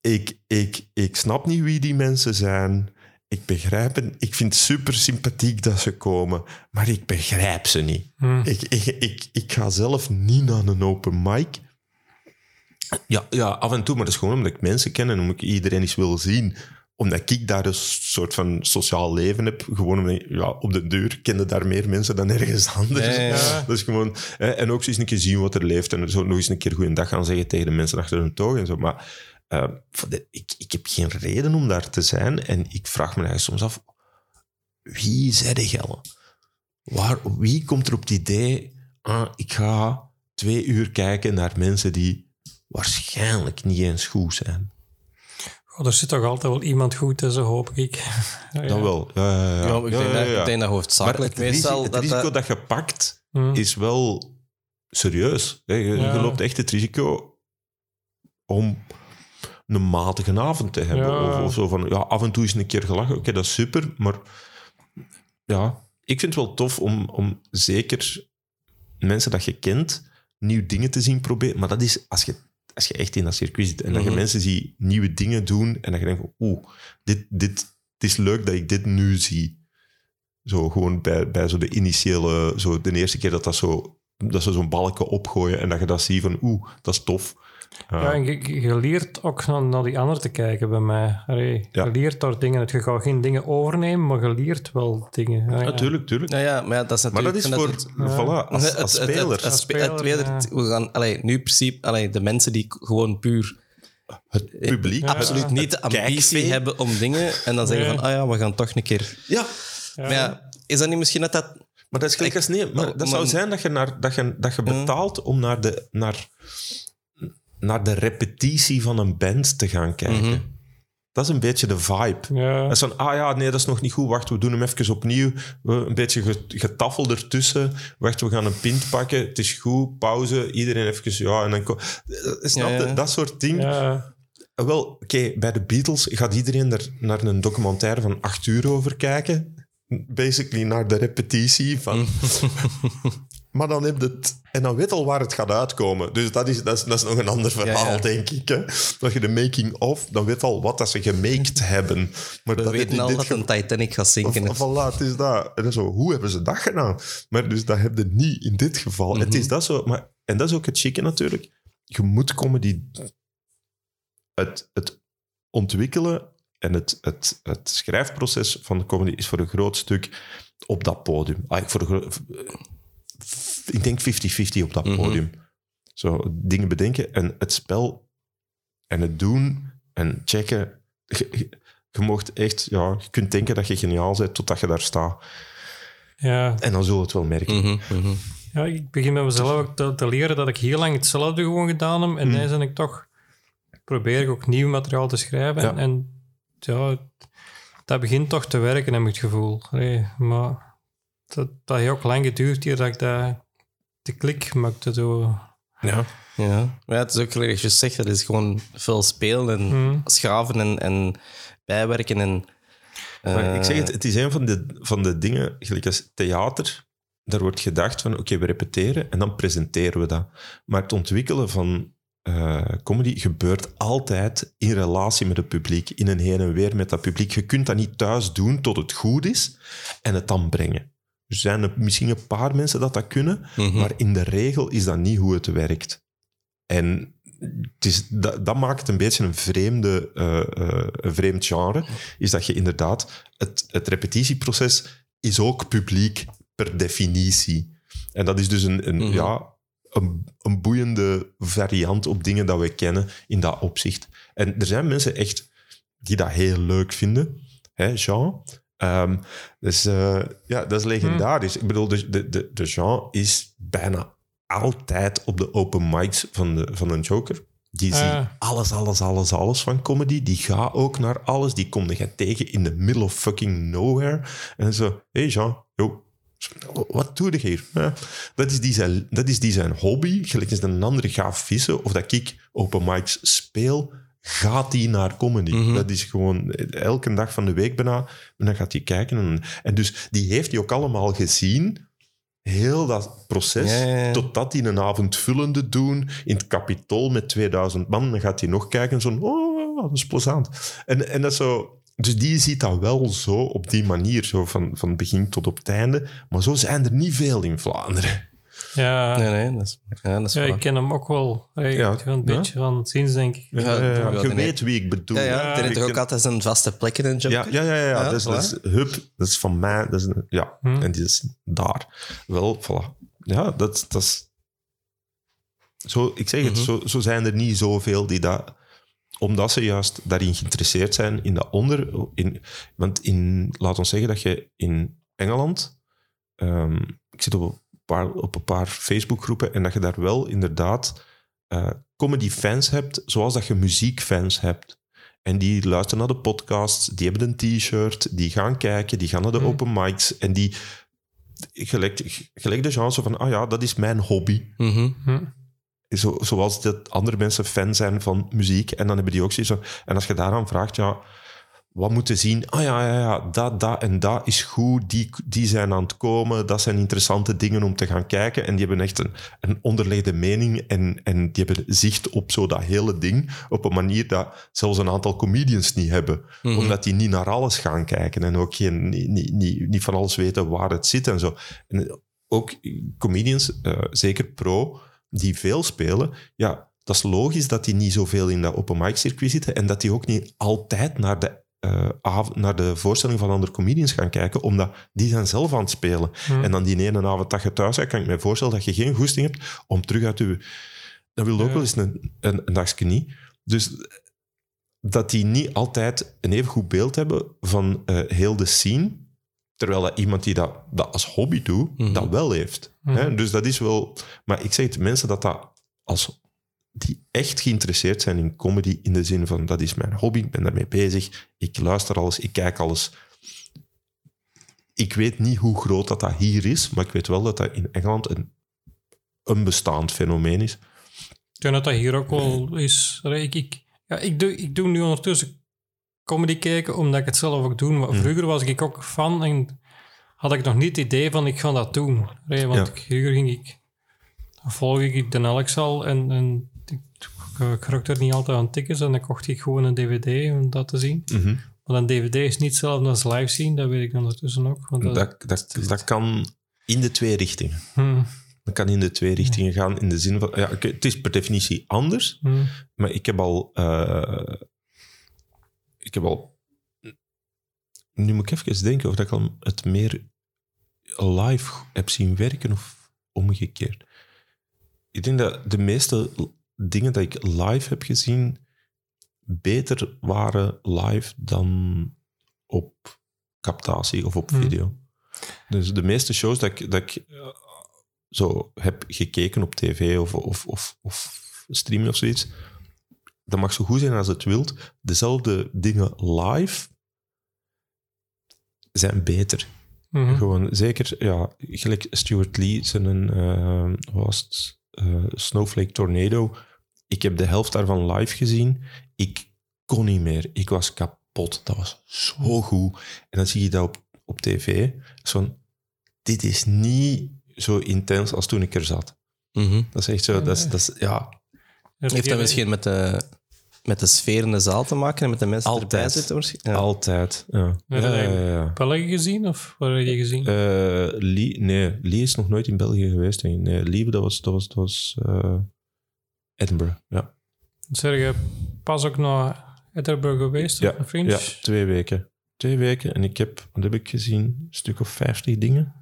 Ik, ik, ik snap niet wie die mensen zijn. Ik begrijp het. Ik vind het super sympathiek dat ze komen, maar ik begrijp ze niet. Hm. Ik, ik, ik, ik ga zelf niet naar een open mic. Ja, ja, af en toe, maar dat is gewoon omdat ik mensen ken en omdat ik iedereen eens wil zien. Omdat ik daar een soort van sociaal leven heb. Gewoon omdat, ik- ja, op de deur kende daar meer mensen dan ergens anders. Ja. *laughs* Dat is gewoon, hè, en ook eens een keer zien wat er leeft en zo nog eens een keer goeiedag gaan zeggen tegen de mensen achter hun toog en zo. Maar eh, voor de- ik, ik heb geen reden om daar te zijn en ik vraag me eigenlijk soms af, wie zei de Gelle? Waar, wie komt er op het idee, ah, ik ga twee uur kijken naar mensen die waarschijnlijk niet eens goed zijn? Oh, er zit toch altijd wel iemand goed tussen, hoop ik. *laughs* Ja, Dan wel. Ja, ja, ja. Ja, ik, denk Ja, ja, dat, ik denk dat Maar hoofdzakelijk het, risico, het dat risico dat, dat je pakt, Hm. is wel serieus. Je, loopt echt het risico om een matige avond te hebben. Ja. Of, of zo van, ja, af en toe is een keer gelachen. Oké, dat is super, maar ja, ik vind het wel tof om, om zeker mensen dat je kent, nieuwe dingen te zien proberen. Maar dat is als je, als je echt in dat circuit zit en dat je Mhm. mensen ziet nieuwe dingen doen en dat je denkt, van, oeh, dit, dit, het is leuk dat ik dit nu zie. Zo gewoon bij, bij zo de initiële, zo de eerste keer dat, dat, zo, dat ze zo'n balken opgooien en dat je dat ziet van, oeh, dat is tof. Uh, Ja, en je, je leert ook naar, naar die anderen te kijken bij mij. Allee, Ja. Je leert daar dingen. Je gaat geen dingen overnemen, maar je leert wel dingen. Ja, ja. natuurlijk, tuurlijk. nou ja, maar ja, dat is Maar natuurlijk... dat is voor, voilà, als, het- als het- het- speler. het- het Als spe- speler, tweede- ja. we gaan, allee, nu in principe, allee, de mensen die gewoon puur het publiek. Ja. absoluut niet de ambitie kijkvee. hebben om dingen en dan zeggen Nee. van, ah ja, we gaan toch een keer... Ja, Ja. Maar ja, is dat niet misschien dat dat... maar dat is gelijk als nee. Maar Maar- dat zou maar- zijn dat je, naar, dat je, dat je Ja. betaalt om naar de, naar, naar de repetitie van een band te gaan kijken. Mhm. Dat is een beetje de vibe. Ja. Dat is van, ah ja, nee, dat is nog niet goed. Wacht, we doen hem even opnieuw. We- Een beetje ge- getaffel ertussen. Wacht, we gaan een pint pakken. Het is goed, pauze. Iedereen even, ja. En dan Eh, Snap je? Ja, ja. Dat soort dingen. Ja. Wel, oké, bij de Beatles gaat iedereen er naar een documentaire van acht uur over kijken. Basically naar de repetitie van... *laughs* maar dan heb je het... En dan weet al waar het gaat uitkomen. Dus dat is, dat is, dat is nog een ander verhaal, Ja, ja. denk ik. Hè? Dat je de making-of, dan weet al wat dat ze gemaked *laughs* hebben. Maar We dat weten al dit dat een Titanic gaat zinken. of, voilà, het is dat. En dan zo, hoe hebben ze dat gedaan? Maar dus dat heb je niet in dit geval. Het Mhm. is dat zo. Maar, en dat is ook het chique natuurlijk. Je moet comedy... Het, het ontwikkelen en het, het, het schrijfproces van de comedy is voor een groot stuk op dat podium. Ah, voor ik denk 50-50 op dat Mhm. podium. Zo dingen bedenken en het spel en het doen en checken. Je, je, je mocht echt, ja, je kunt denken dat je geniaal bent totdat je daar staat. Ja. En dan zul je het wel merken. Mhm, mhm. ja, ik begin met mezelf ook te, te leren dat ik heel lang hetzelfde gewoon gedaan heb. En nu ben ik toch... Probeer ik ook nieuw materiaal te schrijven. Ja. En, en ja, dat begint toch te werken, heb ik het gevoel. Allee, maar dat, dat heeft ook lang geduurd hier dat ik dat, de klik maakte. Zo. Ja. Ja. Maar ja, het is ook gelijk als je zegt, dat is gewoon veel spelen en Hmm. schaven en, en bijwerken. En, Maar eh, ik zeg het, het is een van de, van de dingen, gelijk als theater, daar wordt gedacht van, oké, we repeteren en dan presenteren we dat. Maar het ontwikkelen van eh, comedy gebeurt altijd in relatie met het publiek, in een heen en weer met dat publiek. Je kunt dat niet thuis doen tot het goed is en het dan brengen. Er zijn er misschien een paar mensen dat dat kunnen, Mhm. maar in de regel is dat niet hoe het werkt. En het is, dat, dat maakt het een beetje een, vreemde, eh, eh, een vreemd genre, is dat je inderdaad, het, het repetitieproces is ook publiek per definitie. En dat is dus een, een, Mhm. ja, een, een boeiende variant op dingen dat we kennen in dat opzicht. En er zijn mensen echt die dat heel leuk vinden, hè, Jean. Ehm, dus eh, ja, dat is legendarisch. Ik bedoel, de, de, de, de Jean is bijna altijd op de open mics van, de, van een Joker. Die Ah. ziet alles, alles, alles, alles van comedy. Die gaat ook naar alles. Die kom je tegen in the middle of fucking nowhere. En zo, hey Jean, yo, wat doe je hier? Ja, dat, is die zijn, dat is die zijn hobby. Gelijk als een andere gaat vissen of dat ik open mics speel, gaat hij naar comedy. Mhm. Dat is gewoon elke dag van de week bijna. En dan gaat hij kijken. En, en dus die heeft hij ook allemaal gezien. Heel dat proces, Ja, ja, ja. totdat hij een avondvullende doen in het kapitool met 2000 man. Dan gaat hij nog kijken, zo, oh, dat is plezant. En, en dat zo... Dus die ziet dat wel zo op die manier, zo van, van begin tot op het einde. Maar zo zijn er niet veel in Vlaanderen. Ja, Nee, nee, dat is, ja, dat is ja ik ken hem ook wel. Hey, Ja, Gewoon een ja. beetje van ziens, denk ik. Ja, Eh, ja, je weet wie ik bedoel. Ja, ja, er is Ik toch ook ken- altijd een vaste plek in een job. Ja, ja, ja, ja, ja. Ja, dus, dat is Hup, dat is van mij. Dat is een- ja, Hm. en die is daar. Wel, voilà. Ja, dat, dat is... Zo, ik zeg het, Mhm. zo, zo zijn er niet zoveel die dat... Omdat ze juist daarin geïnteresseerd zijn, in dat onder... In, want in, laat ons zeggen dat je in Engeland... ehm, ik zit op paar, op een paar Facebookgroepen en dat je daar wel inderdaad eh comedy-fans hebt, zoals dat je muziekfans hebt. En die luisteren naar de podcasts, die hebben een t-shirt, die gaan kijken, die gaan naar de Hmm. open mics en die... Gelijk, gelijk de genre van, ah ja, dat is mijn hobby. Mhm. Hm. Zo, zoals dat andere mensen fan zijn van muziek. En dan hebben die ook zoiets van... En als je daaraan vraagt, ja, wat moeten zien? Ah ja, ja, ja, dat, dat en dat is goed. Die, die zijn aan het komen. Dat zijn interessante dingen om te gaan kijken. En die hebben echt een, een onderlegde mening. En, en die hebben zicht op zo dat hele ding. Op een manier dat zelfs een aantal comedians niet hebben. Mhm. Omdat die niet naar alles gaan kijken. En ook geen, niet, niet, niet, niet van alles weten waar het zit en zo. En ook comedians, eh, zeker pro, die veel spelen, ja, dat is logisch dat die niet zoveel in dat open mic circuit zitten en dat die ook niet altijd naar de, av- naar de voorstelling van andere comedians gaan kijken, omdat die zijn zelf aan het spelen. Hm. En dan die ene avond dat je thuis bent, kan ik me voorstellen dat je geen goesting hebt om terug uit je... Dat wil ook Ja. wel eens een, een, een dagje niet. Dus dat die niet altijd een even goed beeld hebben van eh, heel de scene, terwijl dat iemand die dat, dat als hobby doet, Mhm. dat wel heeft. Mhm. Hè? Dus dat is wel... Maar ik zeg het, mensen dat dat als... Die echt geïnteresseerd zijn in comedy, in de zin van, dat is mijn hobby, ik ben daarmee bezig, ik luister alles, ik kijk alles. Ik weet niet hoe groot dat, dat hier is, maar ik weet wel dat dat in Engeland een, een bestaand fenomeen is. Ik denk dat dat hier ook wel is. Ik, ik, ja, ik, doe, ik doe nu ondertussen comedy kijken, omdat ik het zelf ook doe. Maar Mhm. vroeger was ik ook fan en had ik nog niet het idee van ik ga dat doen. Want Ja. ik- vroeger ging ik, dan volg ik de Alex al en, en ik, ik raakte er niet altijd aan tickets en dan kocht ik gewoon een dvd om dat te zien. Mhm. Maar een dvd is niet hetzelfde als live zien, dat weet ik ondertussen ook. Want dat, Dat, dat, dat kan in de twee richtingen. Hm, Dat kan in de twee richtingen gaan, in de zin van... Ja, het is per definitie anders, hm. maar ik heb al... eh, ik heb al... Nu moet ik even denken of dat ik al het meer live heb zien werken of omgekeerd. Ik denk dat de meeste dingen dat ik live heb gezien beter waren live dan op captatie of op Hmm. video. Dus de meeste shows dat ik, dat ik eh, zo heb gekeken op tv of, of, of, of streamen of zoiets, dat mag zo goed zijn als het wilt. Dezelfde dingen live zijn beter. Mhm. Gewoon, zeker, ja, gelijk Stuart Lee, zijn een, eh, wat was het, Eh, Snowflake Tornado. Ik heb de helft daarvan live gezien. Ik kon niet meer. Ik was kapot. Dat was zo goed. En dan zie je dat op, op tv. Zo, dit is niet zo intens als toen ik er zat. Mhm. Dat is echt zo, dat is, dat is, ja, Heeft dat misschien met de, met de sfeer in de zaal te maken en met de mensen die erbij Altijd. zitten? misschien? Ja. Altijd. Ja. Heb je. België gezien of waar heb je gezien? Eh, Lee, nee, Lee is nog nooit in België geweest. Nee, Lee, dat was, dat was, dat was eh, Edinburgh. Ja. Zeg je pas ook naar Edinburgh geweest? Ja, Fringe? ja, twee weken. Twee weken en ik heb, wat heb ik gezien? Een stuk of vijftig dingen.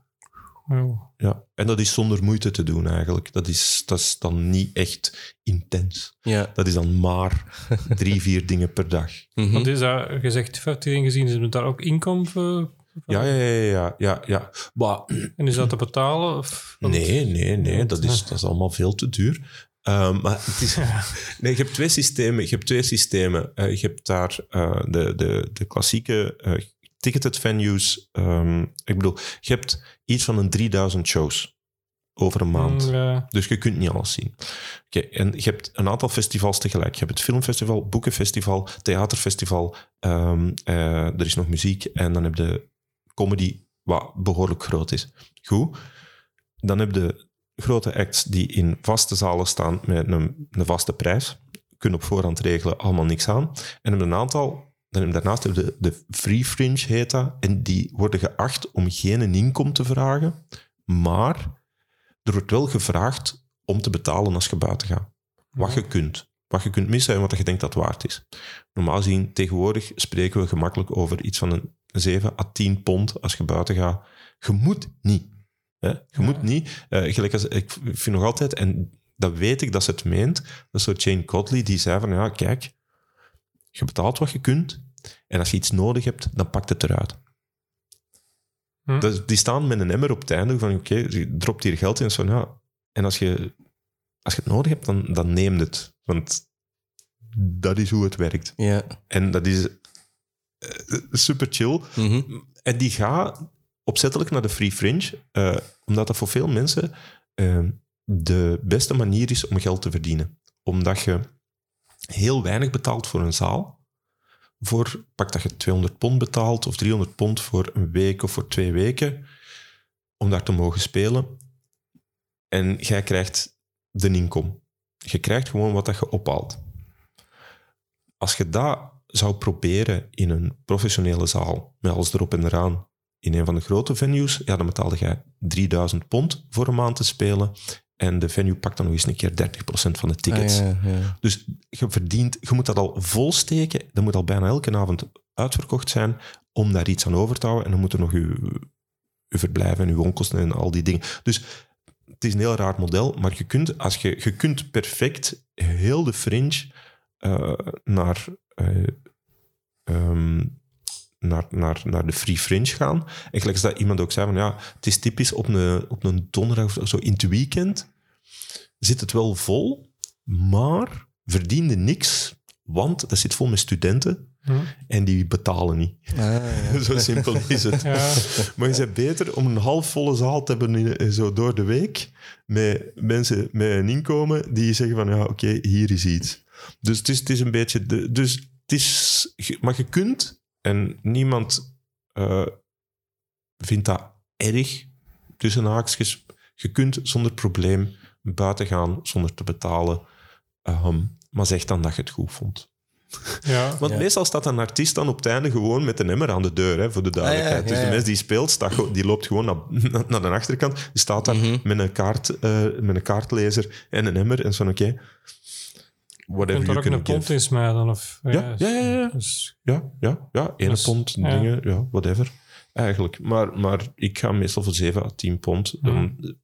Oh. Ja, en dat is zonder moeite te doen eigenlijk. Dat is, dat is dan niet echt intens. Ja. Dat is dan maar drie, vier *laughs* dingen per dag. Mhm. Want is dat, je zegt 15 dingen gezien, is het daar ook inkomen? Ja, ja, ja, ja, ja. ja. Maar En is dat te betalen? Of, want- nee, nee, nee, dat is, dat is allemaal veel te duur. Ehm, maar het is, nee, je hebt twee systemen. Je hebt twee systemen. Eh, je hebt daar eh, de, de, de klassieke eh, ticketed venues. Ehm, ik bedoel, je hebt iets van een 3000 shows over een maand. Mm, ja. Dus je kunt niet alles zien. Oké, en je hebt een aantal festivals tegelijk. Je hebt het filmfestival, boekenfestival, theaterfestival. ehm, eh, er is nog muziek. En dan heb je comedy, wat behoorlijk groot is. Goed. Dan heb je grote acts die in vaste zalen staan met een, vaste prijs. Kunnen op voorhand regelen, allemaal niks aan. En heb je een aantal... Dan daarnaast heb de, de free fringe, heet dat. En die worden geacht om geen inkom te vragen. Maar er wordt wel gevraagd om te betalen als je buiten gaat. Wat je kunt. Wat je kunt missen en wat je denkt dat waard is. Normaal gezien, tegenwoordig spreken we gemakkelijk over iets van een 7 à 10 pond als je buiten gaat. Je moet niet. Hè? Je Ja. moet niet. Eh, gelijk als, ik vind nog altijd, en dat weet ik dat ze het meent, dat zo Jane Cotley, die zei van, ja, kijk, je betaalt wat je kunt en als je iets nodig hebt, dan pakt het eruit. Hm. Dat- die staan met een emmer op het einde van, oké, je dropt hier geld in. en Zo, ja. En als je, als je het nodig hebt, dan, dan neem het. Want dat is hoe het werkt. Ja. En dat is eh, super chill. Mhm. En die gaat opzettelijk naar de Free Fringe, eh, omdat dat voor veel mensen eh, de beste manier is om geld te verdienen. Omdat je heel weinig betaalt voor een zaal. Voor, pak dat je 200 pond betaalt of 300 pond voor een week of voor twee weken, om daar te mogen spelen. En jij krijgt de inkom. Je krijgt gewoon wat dat je ophaalt. Als je dat zou proberen in een professionele zaal, met alles erop en eraan, in een van de grote venues, ja, dan betaalde jij 3000 pond voor een maand te spelen. En de venue pakt dan nog eens een keer 30% van de tickets. Ah, ja, ja. Dus je verdient, je moet dat al vol steken. Dat moet al bijna elke avond uitverkocht zijn om daar iets aan over te houden. En dan moeten nog je, je verblijf en je woonkosten en al die dingen. Dus het is een heel raar model, maar je kunt, als je, je kunt perfect heel de fringe eh, naar, eh, ehm, naar, naar, naar de free fringe gaan. En gelijk als dat iemand ook zei, van ja, het is typisch op een, op een donderdag of zo in het weekend zit het wel vol, maar verdiende niks, want dat zit vol met studenten Hm. en die betalen niet. Ah, ja. *laughs* Zo simpel is het. Ja. Maar je bent beter om een halfvolle zaal te hebben in- in- zo door de week met mensen met een inkomen die zeggen van ja, oké, hier is iets. Dus het is, het is een beetje... De, dus het is... Maar je kunt, en niemand eh, vindt dat erg, tussen haakjes, je kunt zonder probleem buiten gaan zonder te betalen. Ehm, maar zeg dan dat je het goed vond. *laughs* ja. Want Ja. meestal staat een artiest dan op het einde gewoon met een emmer aan de deur, hè, voor de duidelijkheid. Ah, ja, dus ja, de mens die speelt, staat, die loopt gewoon *laughs* naar, naar de achterkant. Die staat daar Mhm. met, een kaart, eh, met een kaartlezer en een emmer. En zo oké, whatever kunt daar you ook een pond in smijten. Of, Ja, ja, ja, ja. Dus, Ja, ja, ja. Ene Dus, pond, ja. dingen, ja, whatever. Eigenlijk. Maar, maar ik ga meestal voor 7 à 10 pond. Dan,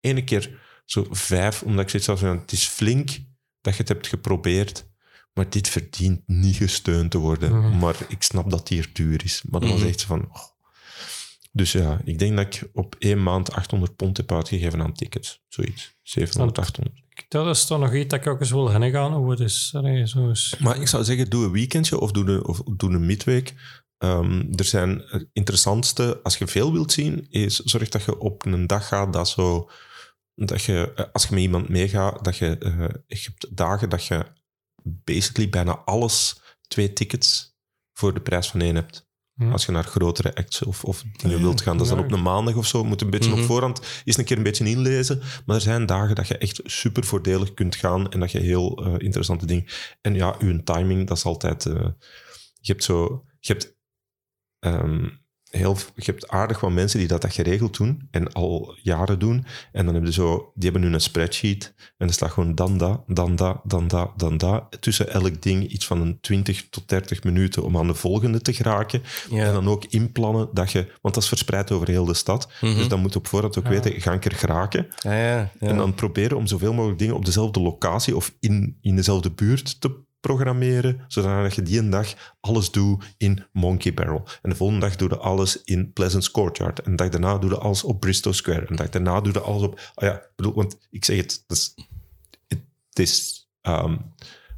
ene keer zo vijf, omdat ik zoiets had van, het is flink dat je het hebt geprobeerd, maar dit verdient niet gesteund te worden. Mhm. Maar ik snap dat die er duur is. Maar dat was Mhm. echt van... oh. Dus ja, ik denk dat ik op één maand 800 pond heb uitgegeven aan tickets. Zoiets. 700, 800. dat is toch nog iets dat ik ook eens wil gaan. Hoe het is. Allee, zo is. Maar ik zou zeggen, doe een weekendje of doe een, of doe een midweek. Ehm, er zijn het interessantste, als je veel wilt zien, is zorg dat je op een dag gaat dat zo... Dat je, eh, als je met iemand meegaat, dat je, eh, je hebt dagen dat je basically bijna alles, twee tickets voor de prijs van één hebt. Als je naar grotere acts of, of dingen wilt gaan. Dat is dan op een maandag of zo. Moet een beetje Mhm. op voorhand eens een keer een beetje inlezen. Maar er zijn dagen dat je echt super voordelig kunt gaan en dat je heel eh, interessante dingen... En ja, uw timing, dat is altijd... eh, je hebt zo... Je hebt, ehm, heel, je hebt aardig wat mensen die dat, dat geregeld doen en al jaren doen. En dan hebben ze zo... Die hebben nu een spreadsheet en er staat gewoon dan dat, dan dat, dan dat, dan dat. Tussen elk ding iets van een 20 tot 30 minuten om aan de volgende te geraken. Ja. En dan ook inplannen dat je... Want dat is verspreid over heel de stad. Mhm. Dus dan moet je op voorhand ook Ja. weten, ga ik er geraken? Ja, ja, ja. En dan proberen om zoveel mogelijk dingen op dezelfde locatie of in, in dezelfde buurt te programmeren, zodat je die een dag alles doet in Monkey Barrel. En de volgende dag doe je alles in Pleasant Courtyard. En de dag daarna doe je alles op Bristol Square. En de dag daarna doe je alles op... Ah ja, ik bedoel, want ik zeg het, het is, het is ehm,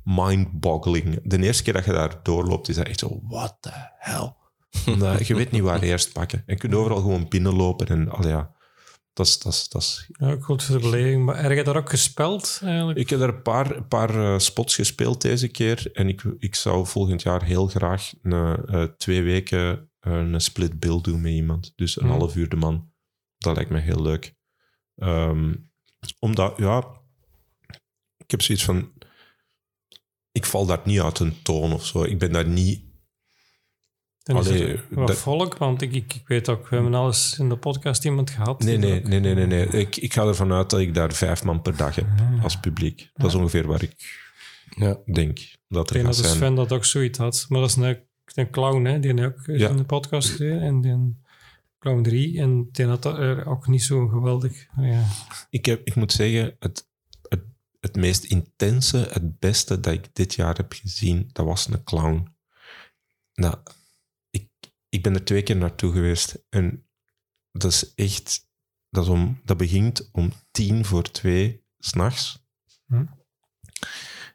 mind-boggling. De eerste keer dat je daar doorloopt, is dat echt zo, what the hell? *laughs* Je weet niet waar eerst pakken. En je kunt overal gewoon binnenlopen en, al ja, dat is... Dat is, dat is Ja, goed voor de beleving. Maar heb je daar ook gespeld eigenlijk? ik heb er een paar, paar eh, spots gespeeld deze keer. En ik, ik zou volgend jaar heel graag eh, twee weken eh, een split bill doen met iemand. Dus een Hmm. half uur de man. Dat lijkt me heel leuk. Ehm, omdat, ja... Ik heb zoiets van... Ik val daar niet uit een toon of zo. Ik ben daar niet... Dan Allee, wat dat- volk, want ik, ik, ik weet ook, we hebben alles in de podcast iemand gehad. Nee, die nee, nee, nee, nee. nee. Ik, ik ga ervan uit dat ik daar vijf man per dag heb als publiek. Dat is ongeveer waar ik Ja. denk dat Ik er denk gaat dat de zijn. Sven dat ook zoiets had. Maar dat is een, een clown, hè, die ook Ja. in de podcast. En die clown 3. En die had dat er ook niet zo geweldig. Ja. Ik, heb, ik moet zeggen, het, het, het meest intense, het beste dat ik dit jaar heb gezien, dat was een clown. Nou, ik, ben er twee keer naartoe geweest en dat is echt... Dat, is om, dat begint om tien voor twee s'nachts. Hm.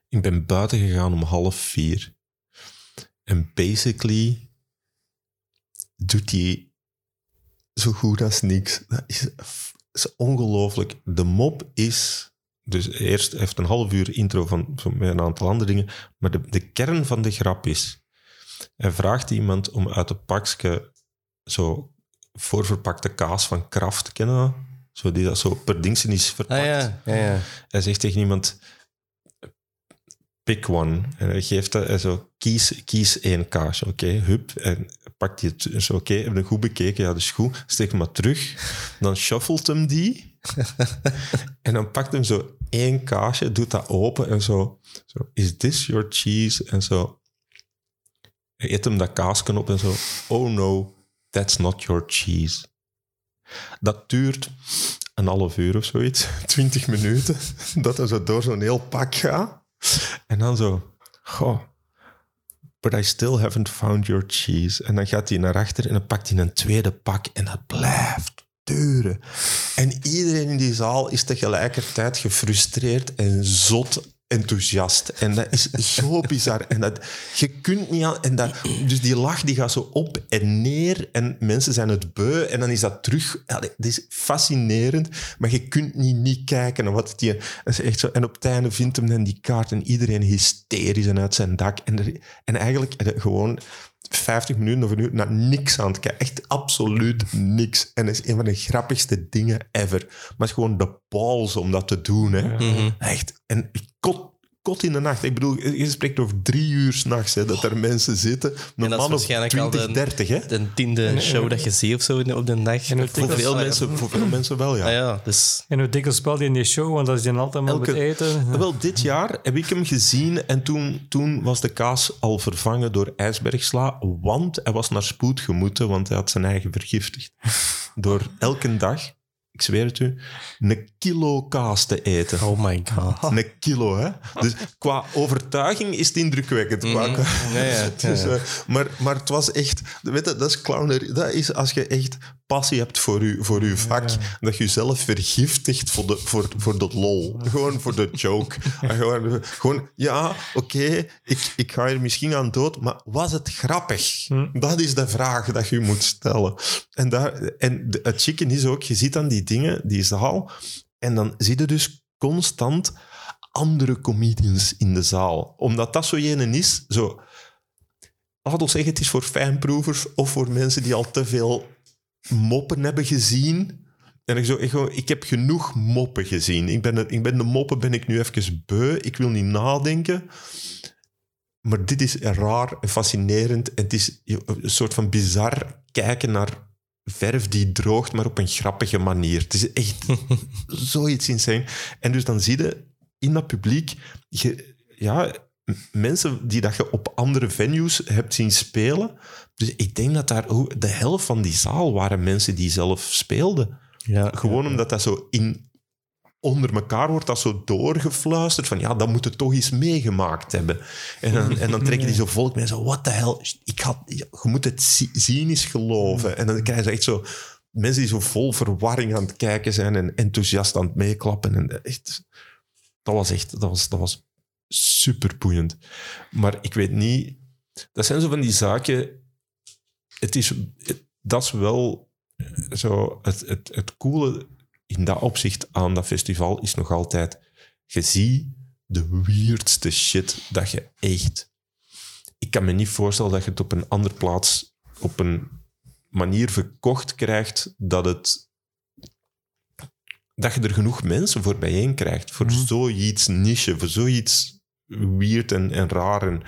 Ik ben buiten gegaan om half vier. En basically doet hij zo goed als niks. Dat is, is ongelooflijk. De mop is... Dus eerst heeft een half uur intro van, van een aantal andere dingen. Maar de, de kern van de grap is... Hij vraagt iemand om uit een pakje zo voorverpakte kaas van Kraft, kennen? Zo die dat zo per dingsen is verpakt. Ah ja, ja, ja. Hij zegt tegen iemand: pick one. En hij geeft dat en zo: kies, kies één kaasje. Oké, hup. En pakt hij het. Zo, oké, heb je goed bekeken? Ja, is goed. Steek hem maar terug. Dan shuffelt hem die. *laughs* en dan pakt hem zo één kaasje, doet dat open en zo: zo Is this your cheese? En zo. Eet hem dat kaasje op en zo: Oh no, that's not your cheese. Dat duurt een half uur of zoiets, *laughs* twintig minuten, *laughs* dat hij zo door zo'n heel pak gaat. En dan zo, goh, but I still haven't found your cheese. En dan gaat hij naar achter en dan pakt hij een tweede pak en dat blijft duren. En iedereen in die zaal is tegelijkertijd gefrustreerd en zot enthousiast. En dat is zo *laughs* bizar. En dat, je kunt niet aan... En dat, dus die lach die gaat zo op en neer en mensen zijn het beu en dan is dat terug... Het is fascinerend, maar je kunt niet, niet kijken naar wat. Dat is echt zo, en op het einde vindt hem dan die kaart en iedereen hysterisch en uit zijn dak. En, er, en eigenlijk je gewoon 50 minuten of een uur naar niks aan het kijken. Echt absoluut niks. En dat is een van de grappigste dingen ever. Maar het is gewoon de balls om dat te doen. Hè. Mhm. Echt. En ik kot, kot in de nacht. Ik bedoel, je spreekt over drie uur s'nachts dat er mensen zitten. Een dat is man of waarschijnlijk al 20, de- 30. Hè. De tiende show dat je ziet of zo op de dag. En Voor veel, mensen, voor veel mensen wel, ja. Ah ja, dus... En hoe dikwijls speelt hij in die show? Want dat is dan altijd maar met eten. Wel, dit jaar heb ik hem gezien en toen, toen was de kaas al vervangen door ijsbergsla, want hij was naar spoed gemoeten, want hij had zijn eigen vergiftigd. Door elke dag, ik zweer het u, een kilo kaas te eten. Oh my god. Een kilo, hè? Dus qua overtuiging is het indrukwekkend. Qua- Mhm. Ja, ja, *laughs* Dus, ja, eh, maar, maar het was echt... Weet je, dat is clownerie. Dat is als je echt passie hebt voor je, voor uw vak, dat je jezelf vergiftigt voor de, voor, voor de lol. Gewoon voor de joke. *laughs* Gewoon, gewoon, ja, oké, ik, ik ga hier misschien aan dood, maar was het grappig? Hm. Dat is de vraag dat je moet stellen. En, daar, en de- het chicken is ook, je ziet dan die dingen, die zaal, en dan zie je dus constant andere comedians in de zaal. Omdat dat zo ene is, zo... laat ons zeggen, het is voor fijnproevers of voor mensen die al te veel moppen hebben gezien. En ik, zo, ik, gewoon, ik heb genoeg moppen gezien. Ik ben, de, ik ben de moppen ben ik nu even beu. Ik wil niet nadenken. Maar dit is raar en fascinerend. En het is een soort van bizar kijken naar verf die droogt, maar op een grappige manier. Het is echt *laughs* zoiets insane. En dus dan zie je in dat publiek... Je, ja, mensen die dat je op andere venues hebt zien spelen. Dus ik denk dat daar hoe- de helft van die zaal waren mensen die zelf speelden. Ja, Gewoon omdat dat zo in, onder elkaar wordt dat zo doorgefluisterd van ja, dat moet het toch eens meegemaakt hebben. En dan, en dan trekken die *laughs* zo volk mee zo, what the hell, ik had, je moet het zi- zien eens geloven. En dan krijg je echt zo mensen die zo vol verwarring aan het kijken zijn en enthousiast aan het meeklappen. En echt, dat was echt, dat was, dat was super boeiend. Maar ik weet niet, dat zijn zo van die zaken, het is, het- dat is wel zo, het, het, het coole in dat opzicht aan dat festival is nog altijd, je ziet de weirdste shit dat je echt... Ik kan me niet voorstellen dat je het op een andere plaats op een manier verkocht krijgt dat het... Dat je er genoeg mensen voor bijeen krijgt. Voor zoiets niche, voor zoiets weird en, en raar. En,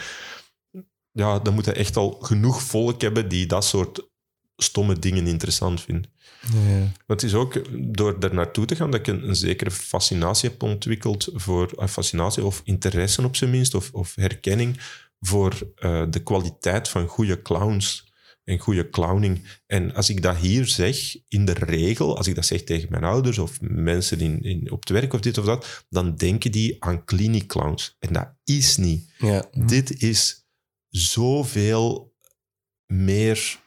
ja, dan moet je echt al genoeg volk hebben die dat soort stomme dingen interessant vindt. Ja. Maar het is ook door daar naartoe te gaan dat ik een, een zekere fascinatie heb ontwikkeld voor eh, fascinatie of interesse op zijn minst, of, of herkenning voor eh, de kwaliteit van goede clowns en goede clowning. En als ik dat hier zeg, in de regel, als ik dat zeg tegen mijn ouders of mensen in, in, op het werk of dit of dat, dan denken die aan clinic clowns. En dat is niet. Ja. Dit is zoveel meer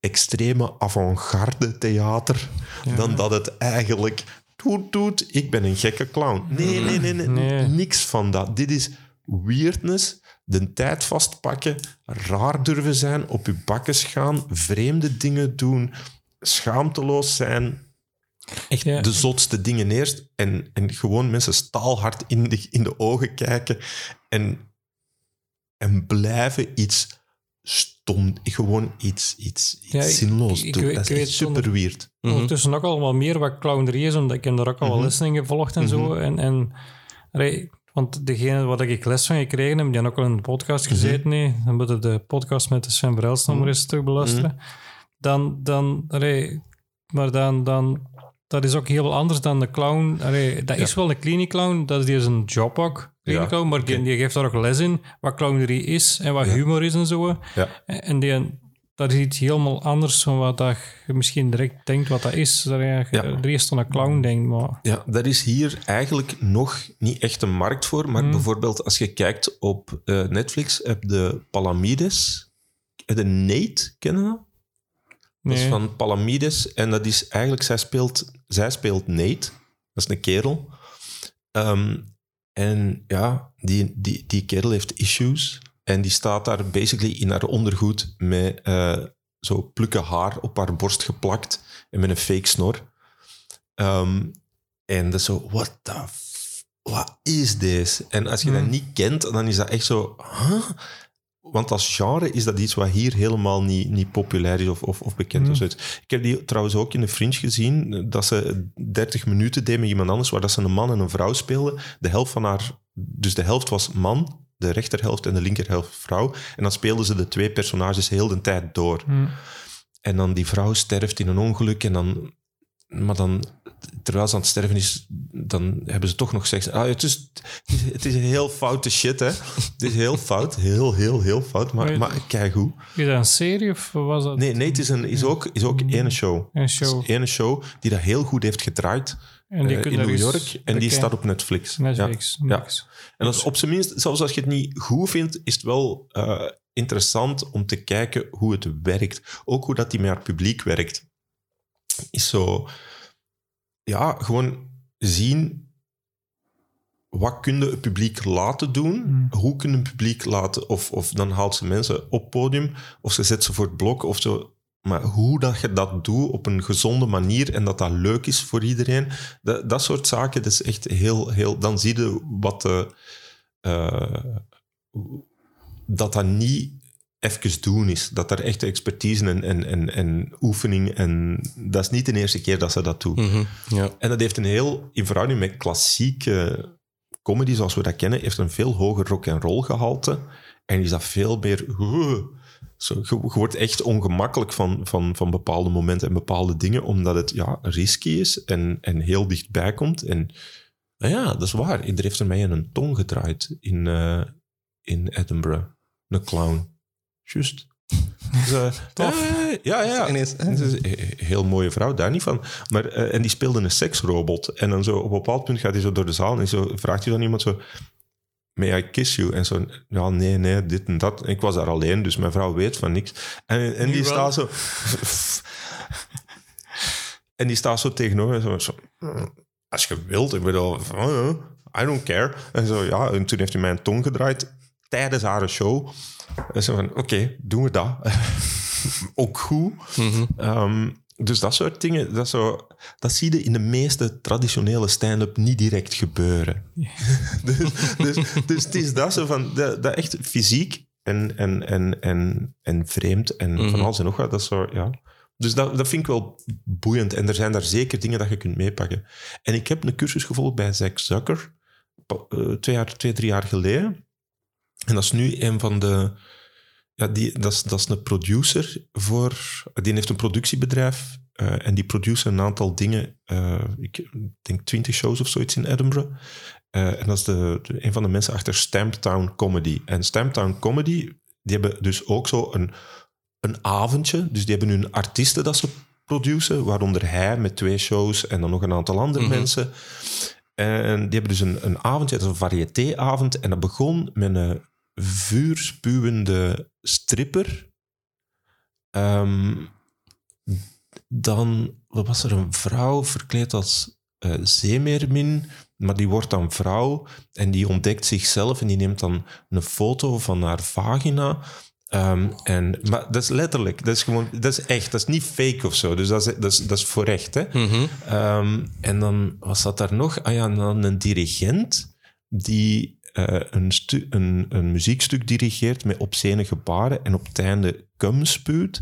extreme avant-garde theater dan dat het eigenlijk toet toet, ik ben een gekke clown. Nee, nee, nee, nee, Nee. niks van dat. Dit is weirdness, de tijd vastpakken, raar durven zijn, op je bakkes gaan, vreemde dingen doen, schaamteloos zijn. Echt Ja. de zotste dingen eerst en, en gewoon mensen staalhard in de, in de ogen kijken en, en blijven iets stom, gewoon iets, iets, iets Ja, zinloos ik doen. dat is echt zonder- super weird. Mhm. Ondertussen ook allemaal meer wat clownerie is, omdat ik heb daar ook al wel Mhm. lessen in gevolgd en zo. En, en, allee, want degene waar ik les van gekregen heb, die hebben ook al in de podcast Mhm. gezeten. Nee, dan moeten de podcast met de Sven Verhelst nog maar eens terug beluisteren. Mhm. Dan, dan, allee, maar dan, dan, dat is ook heel anders dan de clown. Allee, dat is wel een clinic clown, dat is die is een job ook. Ja, clown, maar die, geeft daar ook les in, wat clownerie is en wat humor is en zo. Ja. En die, dat is iets helemaal anders dan wat dat je misschien direct denkt wat dat is. Dat je Ja. er eerst aan een clown denkt, maar... Ja, daar is hier eigenlijk nog niet echt een markt voor. Maar Hmm. bijvoorbeeld als je kijkt op eh, Netflix, heb je Palamides. Heb je Nate, kennen we dat? Dat is Nee. van Palamides. En dat is eigenlijk, zij speelt, zij speelt Nate. Dat is een kerel. Ehm, en ja, die, die, die kerel heeft issues. En die staat daar basically in haar ondergoed met eh, zo plukken haar op haar borst geplakt. En met een fake snor. Ehm, en dat is zo, what the f- wat is deze? En als je dat Hmm. niet kent, dan is dat echt zo... Huh? Want als genre is dat iets wat hier helemaal niet, niet populair is of, of, of bekend Hmm. of zoiets. Ik heb die trouwens ook in de Fringe gezien, dat ze 30 minuten deed met iemand anders, waar dat ze een man en een vrouw speelden. De helft van haar... Dus de helft was man, de rechterhelft en de linkerhelft vrouw. En dan speelden ze de twee personages heel de tijd door. Hm. En dan die vrouw sterft in een ongeluk en dan... Maar dan, terwijl ze aan het sterven is, dan hebben ze toch nog seks. Ah, het, is, het, is, heel foute shit, hè. Het is heel fout. Heel, heel, heel fout. Maar, maar kijk hoe. Is dat een serie of was dat Nee, nee het is, een, is, ook, is ook ene show. een show? ene show die dat heel goed heeft gedraaid En die eh, in New York. En die staat op Netflix. Netflix. Ja. Netflix. En dat is op zijn minst, zelfs als je het niet goed vindt, is het wel eh, interessant om te kijken hoe het werkt. Ook hoe dat die met haar publiek werkt. Is zo... Ja, gewoon zien... Wat kun je het publiek laten doen? Mm. Hoe kun je een publiek laten... Of, of dan haalt ze mensen op podium, of ze zet ze voor het blok, of zo... Maar hoe dat je dat doet op een gezonde manier en dat dat leuk is voor iedereen, dat, dat soort zaken, dat is echt heel, heel... Dan zie je wat de, eh, dat dat niet even doen is. Dat er echt expertise en, en, en, en oefening en dat is niet de eerste keer dat ze dat doen. Mhm. Ja. En dat heeft een heel, in verhouding met klassieke comedy zoals we dat kennen, heeft een veel hoger rock en roll gehalte. En is dat veel meer. Zo, je, je wordt echt ongemakkelijk van, van, van bepaalde momenten en bepaalde dingen, omdat het ja, risky is en, en heel dichtbij komt. En nou ja, dat is waar. Er heeft er mij een tong gedraaid in, eh, in Edinburgh. Een clown. Juist. Dus, eh, *laughs* Tof. eh, ja, ja. Ineens, heel mooie vrouw, daar niet van. Maar, en die speelde een seksrobot. En dan zo op een bepaald punt gaat hij zo door de zaal en zo vraagt hij dan iemand zo... May I kiss you? En zo, ja, nee, nee, dit en dat. Ik was daar alleen, dus mijn vrouw weet van niks. En, en die staat zo... en die staat zo tegenover en zo... als je wilt, ik bedoel, oh, I don't care. En zo, ja, en toen heeft hij mij een tong gedraaid tijdens haar show. En zo van, oké, doen we dat. *laughs* Ook goed. Ehm, dus dat soort dingen, dat, zo, dat zie je in de meeste traditionele stand-up niet direct gebeuren. *laughs* dus, dus, dus het is dat zo van, dat, dat echt fysiek en, en, en, en, en vreemd en van alles en nog wat. Dat zo, ja. Dus dat, dat vind ik wel boeiend. En er zijn daar zeker dingen dat je kunt meepakken. En ik heb een cursus gevolgd bij Zack Zucker, eh, twee, jaar, twee, drie jaar geleden. En dat is nu een van de... Ja, die, dat, is, dat is een producer voor... Die heeft een productiebedrijf eh, en die produceert een aantal dingen. eh, ik denk twintig shows of zoiets in Edinburgh. Eh, en dat is de, de- een van de mensen achter Stamptown Comedy. En Stamptown Comedy, die hebben dus ook zo een, een avondje. Dus die hebben hun artiesten dat ze produceren, waaronder hij met twee shows en dan nog een aantal andere Mhm. mensen. En die hebben dus een, een avondje, dat is een variété-avond. En dat begon met een vuurspuwende stripper. Ehm, dan wat was er een vrouw verkleed als eh, zeemeermin, maar die wordt dan vrouw en die ontdekt zichzelf en die neemt dan een foto van haar vagina. Ehm, en, maar dat is letterlijk, dat is gewoon, dat is echt, dat is niet fake of zo. Dus dat is, dat is, dat is voor echt. Hè? Mhm. Ehm, en dan was dat daar nog? Ah ja, en dan een dirigent die eh, een, een, een muziekstuk dirigeert met obscene gebaren en op het einde cum spuwt.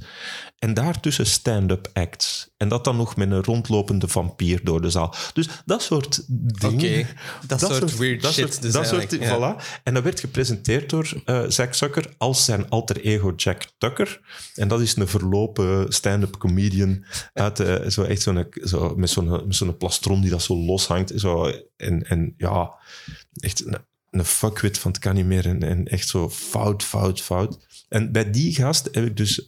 En daartussen stand-up acts. En dat dan nog met een rondlopende vampier door de zaal. Dus dat soort dingen. Oké, dat soort weird dat shit Soort, dus dat soort, ja. voilà. En dat werd gepresenteerd door eh Zack Zucker als zijn alter ego Jack Tucker. En dat is een verlopen stand-up comedian uit eh, zo echt zo'n, zo, met zo'n, plastron die dat zo loshangt. Zo, en, en ja, echt een, een fuckwit van het kan niet meer. En, echt zo fout, fout, fout. En bij die gast heb ik dus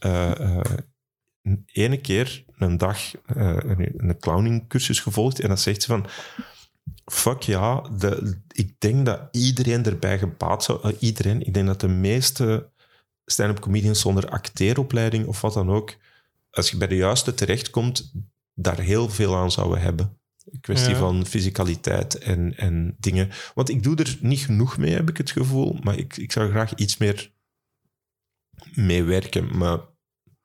een ene keer een dag eh, een, een clowningcursus gevolgd. En dan zegt ze van... Fuck ja, de, ik denk dat iedereen erbij gebaat zou... iedereen, ik denk dat de meeste stand-up comedians zonder acteeropleiding of wat dan ook, als je bij de juiste terechtkomt, daar heel veel aan zouden hebben. Een kwestie Ja. van fysicaliteit en, en dingen. Want ik doe er niet genoeg mee, heb ik het gevoel. Maar ik, ik zou graag iets meer mee werken. Maar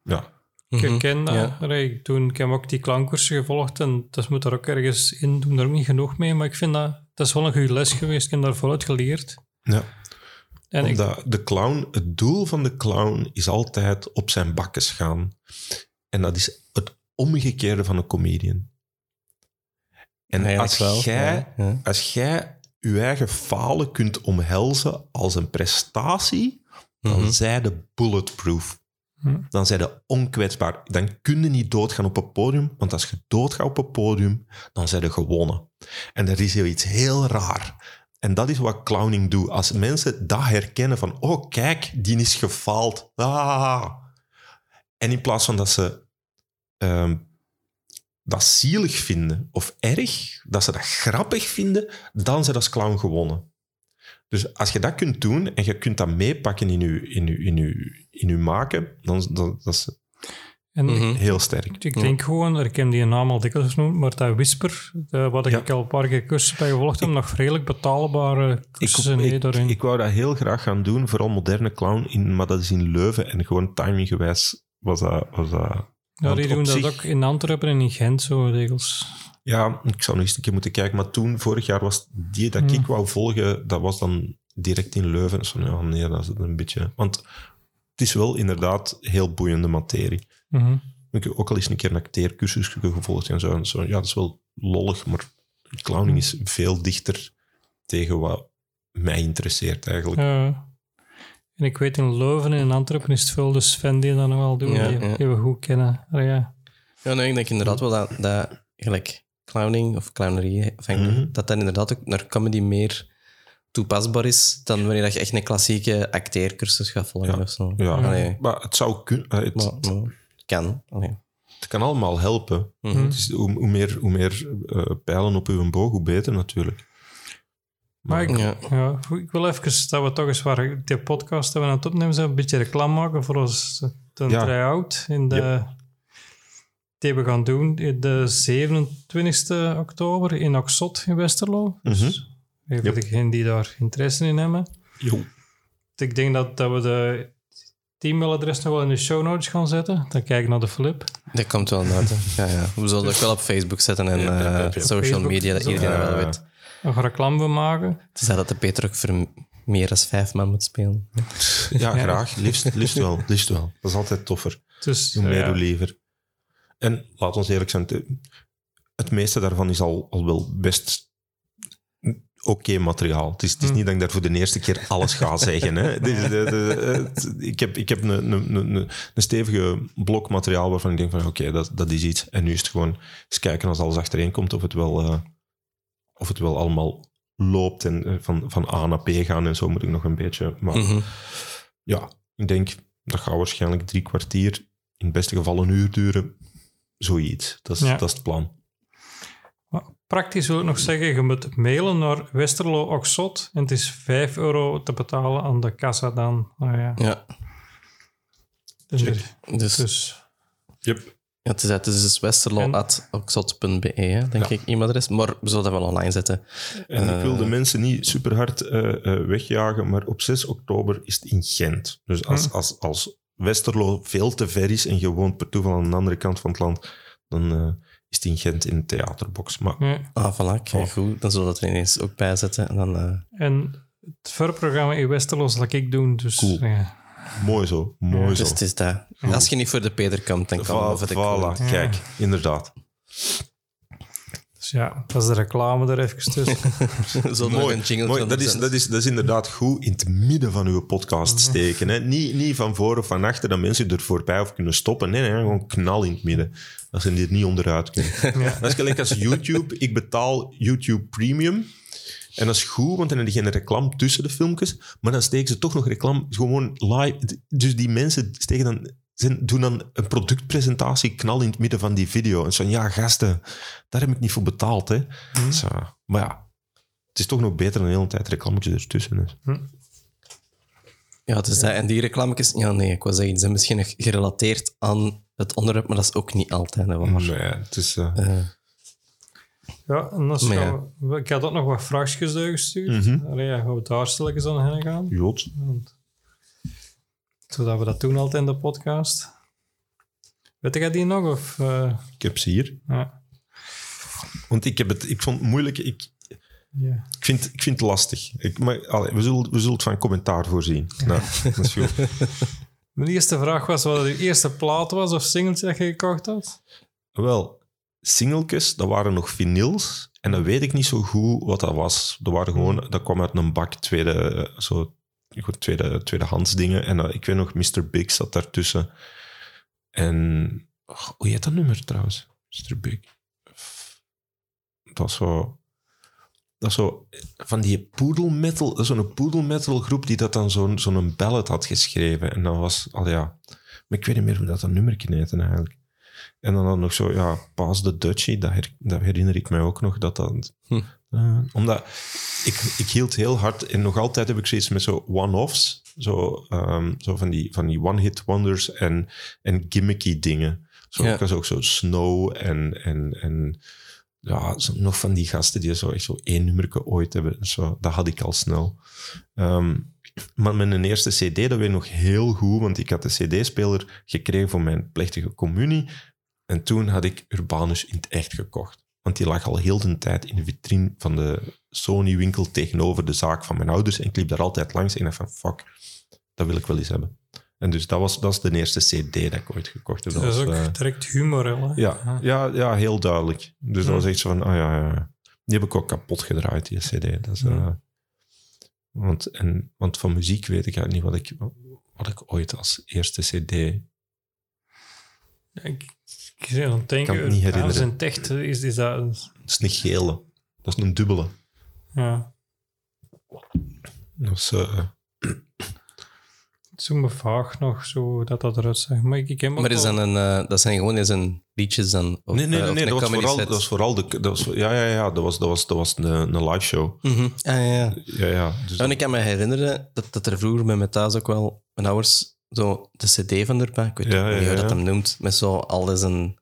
ja, Ik Mhm. herken dat. Ja. Allee, toen, ik heb ook die klankcursus gevolgd en dat moet er ook ergens in doen. Daar heb ik niet genoeg mee, maar ik vind dat... Dat is wel een goede les geweest. Ik heb daar voluit geleerd. ja. En ik, Omdat de clown, het doel van de clown is altijd op zijn bakkes gaan. En dat is het omgekeerde van een comedian. En Eigenlijk als wel, jij, ja, ja. als jij je eigen falen kunt omhelzen als een prestatie, dan Mhm. zij de bulletproof. Hm. Dan zijn de onkwetsbaar. Dan kun je niet doodgaan op een podium, want als je doodgaat op een podium, dan zijn je gewonnen. En dat is iets heel raar. En dat is wat clowning doet. Als mensen dat herkennen van, oh kijk, die is gefaald. Ah. En in plaats van dat ze ehm, dat zielig vinden of erg, dat ze dat grappig vinden, dan zijn als clown gewonnen. Dus als je dat kunt doen en je kunt dat meepakken in je, in je, in je, in je maken, dan, dan dat is en Mhm. heel sterk. ik denk gewoon, ik heb die naam al dikwijls genoemd, maar dat Whisper, wat Ja. ik al een paar keer cursussen bij gevolgd heb, nog redelijk betaalbare Ik, cursussen mee ik, daarin. ik wou dat heel graag gaan doen, vooral moderne clown, in, maar dat is in Leuven. En gewoon timinggewijs was dat... Was dat ja, die doen dat zich- ook in Antwerpen en in Gent, zo regels. Ja, ik zou nog eens een keer moeten kijken. Maar toen, vorig jaar, was die dat Hmm. ik wou volgen, dat was dan direct in Leuven. Zo, ja, nee, dat is het een beetje... Want het is wel inderdaad heel boeiende materie. Mhm. Ik heb ook al eens een keer een acteercursus gevolgd en zo. En zo. Ja, dat is wel lollig, maar clowning is veel dichter tegen wat mij interesseert eigenlijk. Ja. En ik weet in Leuven en in Antwerpen is het veel de Sven die dat nog wel doen, Ja, die, ja. die we goed kennen. Ja. Ja, nee, ik denk inderdaad wel dat, dat gelijk clowning of clownerie, Mhm. dat dat inderdaad ook naar comedy meer toepasbaar is dan wanneer dat je echt een klassieke acteercursus gaat volgen Ja. of zo. Ja, Allee, maar het zou kunnen. eh, Het, maar, maar kan. Allee. het kan allemaal helpen. Mhm. Het is, hoe, hoe meer, hoe meer eh, pijlen op uw boog, hoe beter natuurlijk. Maar ik, Ja. ja, ik wil even dat we toch eens waar die podcast dat we aan het opnemen zijn, een beetje reclame maken voor ons de Ja. try-out in de, die we gaan doen de 27 oktober in Oxot in Westerlo. Dus even Yep. degenen die daar interesse in hebben. Jo. Ik denk dat, dat we de e-mailadres nog wel in de show notes gaan zetten. Dan kijk ik naar de flip. Dat komt wel naar. Ja, ja. We zullen het ook wel op Facebook zetten en Ja, ja, ja, eh, social Facebook, media, dat iedereen wel Ja. weet. Nog reclame voor maken. Het is dat de Peter ook voor meer dan vijf man moet spelen. Ja, graag. Liefst, liefst wel. Liefst wel. Dat is altijd toffer. Dus, Hoe meer, ja. hoe liever. En laat ons eerlijk zijn, het- meeste daarvan is al, al wel best oké materiaal. Het is, het is Hmm. niet dat ik daar voor de eerste keer alles ga zeggen. Hè. Dus de- de- het- ik heb, ik heb een, een, een, een stevige blok materiaal waarvan ik denk van oké, dat, dat is iets. En nu is het gewoon eens kijken als alles achtereen komt of het wel, eh, of het wel allemaal loopt en eh, van, van A naar P gaan en zo moet ik nog een beetje. Maar Mhm. ja, ik denk dat gaat waarschijnlijk drie kwartier, in het beste geval een uur duren. Zoiets. Dat is, Ja. dat is het plan. Praktisch wil ik nog zeggen, je moet mailen naar Westerlo Oxot en het is 5 euro te betalen aan de kassa dan. Ah, ja. Ja, Dus, dus, dus Yep. Ja, het is, het is dus westerlo.oxot.be, denk Ja. ik, e-mailadres. Maar we zullen dat wel online zetten. En ik wil de Eh. mensen niet super hard wegjagen, maar op 6 oktober is het in Gent. Dus als, Hm. als, als Westerlo veel te ver is en je woont per toeval aan de andere kant van het land, dan eh, is het in Gent in de theaterbox. Maar. Ah, voilà, kijk, Oh. goed. Dan zullen we dat er ineens ook bij zetten. En dan, eh, En het voorprogramma in Westerlo zal ik doen. Dus, Cool. ja. Mooi zo, mooi dus zo. het is dat. Als je niet voor de Peter komt, dan kan we voor de voilà, Ja. kijk, inderdaad. dus ja, dat is de reclame er even tussen. *laughs* Ook een jingle mooi. Dat, is, dat, is, dat is inderdaad goed in het midden van uw podcast steken. Hè? Niet, niet van voor of van achter dat mensen er voorbij of kunnen stoppen. Nee, nee, gewoon knal in het midden. Dat ze dit niet onderuit kunnen. Ja. Dat is gelijk als YouTube. Ik betaal YouTube Premium. En dat is goed, want dan heb je geen reclame tussen de filmpjes. Maar dan steken ze toch nog reclame gewoon live. Dus die mensen steken dan, zijn, doen dan een productpresentatie knal in het midden van die video. En zo, ja, gasten, daar heb ik niet voor betaald. Hè. Zo, maar ja, het is toch nog beter dan de hele tijd reclametjes ertussen. Dus. Ja, het is dat. En die reclametjes... Ja, nee, ik wou zeggen, die zijn misschien nog gerelateerd aan het onderwerp, maar dat is ook niet altijd hè, waar. Nee, het is... Eh, ja, en dan Maar gaan we- ik had ook nog wat vraagjes doorgestuurd. Mhm. Allee, ja, gaan we daar stilletjes aan heen gaan. Jood. Want- Zodat we dat doen altijd in de podcast. Weet jij die nog? Of, eh, Ik heb ze hier. ja. Want ik, heb het, ik vond het moeilijk. Ik, Ja. ik, vind, ik vind het lastig. Ik, maar, allee, we, zullen, we zullen het van commentaar voorzien. Nou, dat is goed. *laughs* Mijn eerste vraag was wat je eerste plaat was of singeltje dat je gekocht had. Wel, singeltjes, dat waren nog vinyls. En dan weet ik niet zo goed wat dat was. Dat, waren gewoon, dat kwam uit een bak tweede, eh, zo, goed, tweede, tweedehands dingen. En eh, ik weet nog, Mr. Big zat daartussen. En oh, hoe heet dat nummer trouwens? Mr. Big. Dat was zo... Dat is zo van die poedelmetal, is zo'n poedelmetal groep die dat dan zo'n zo'n ballad had geschreven. En dat was, al ja, maar ik weet niet meer hoe dat, dat nummer heette eigenlijk. En dan, dan nog zo, ja, Paas de Dutchie, dat, her- dat herinner ik mij ook nog. Dat dat, Hm. Eh, omdat ik, ik hield heel hard, en nog altijd heb ik zoiets met zo one-offs, zo, ehm, zo van die, van die one-hit wonders en, en gimmicky dingen. Zo, Ja. Ik was ook zo Snow en, en, en ja, zo, nog van die gasten die zo echt zo één nummerke ooit hebben. Zo, dat had ik al snel. Ehm, maar met een eerste cd, dat weet ik nog heel goed, want ik had de cd-speler gekregen voor mijn plechtige communie. En toen had ik Urbanus in het echt gekocht. Want die lag al heel de tijd in de vitrine van de Sony-winkel tegenover de zaak van mijn ouders. En ik liep daar altijd langs en ik dacht van, fuck, dat wil ik wel eens hebben. En dus dat was, dat is de eerste cd dat ik ooit gekocht heb. Dat is ook eh, direct humor, hè? ja, ja, ja, heel duidelijk. Dus Ja. dat was echt zo van, oh ja, ja. Die heb ik ook kapot gedraaid, die cd. Dat is, Ja. eh, want, en, want van muziek weet ik eigenlijk niet wat ik, wat ik ooit als eerste cd... Ja, Ik, ik zit aan het denken, Kan het niet herinneren. Ars en Techt, is, is dat... Dat is een gele. Dat is een dubbele. Ja, Dat is, eh, het is me vaag nog, zo dat dat eruit zag. Maar ik, ik heb Maar is dat, een, eh, dat zijn gewoon eens een liedjes dan? Of, nee, nee, eh, nee, nee, een dat, was vooral, set? dat was vooral de... Dat was, ja, ja, ja, dat was, dat was, dat was een, een live show. Mhm. Ah, ja, ja. Ja, ja. Dus En ik kan me herinneren dat, dat er vroeger bij thuis ook wel mijn ouders zo de cd van erbij, ik weet Ja, niet ja, hoe je ja. dat hem noemt, met zo alles een...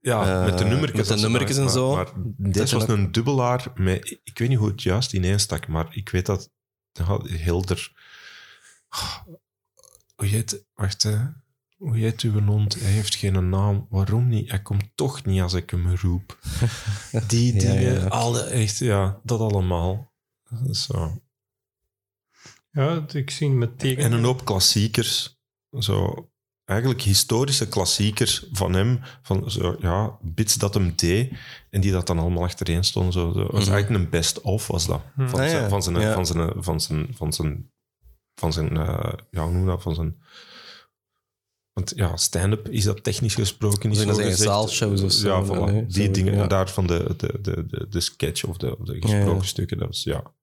ja, eh, met de nummertjes. met de en zo. Maar, dit zijn was een dubbelaar met... Ik weet niet hoe het juist ineen stak, maar ik weet dat... Hilder... Hoe heet... Wacht, hè. Hoe heet uw hond? Hij heeft geen naam. Waarom niet? Hij komt toch niet als ik hem roep. *laughs* Die Ja, dingen, ja. alle... Echt, ja, dat allemaal. Zo. Ja, ik zie het met teken. En een hoop klassiekers. Zo, eigenlijk historische klassiekers van hem. Van zo, ja, bits dat hem deed. En die dat dan allemaal achtereen stonden. Zo, zo. was Mhm. eigenlijk een best-of, was dat. Hm. Van, Ah, zijn, ja. van zijn... Ja. Van zijn, van zijn, van zijn, van zijn eh, ja, hoe noem je dat? Van zijn... Want ja, stand-up is dat technisch gesproken niet zo gezegd. zaalshows of zo, Ja, voilà. die dingen. ja. En daarvan de, de, de, de, de sketch of de, gesproken stukken. Dat was, ja.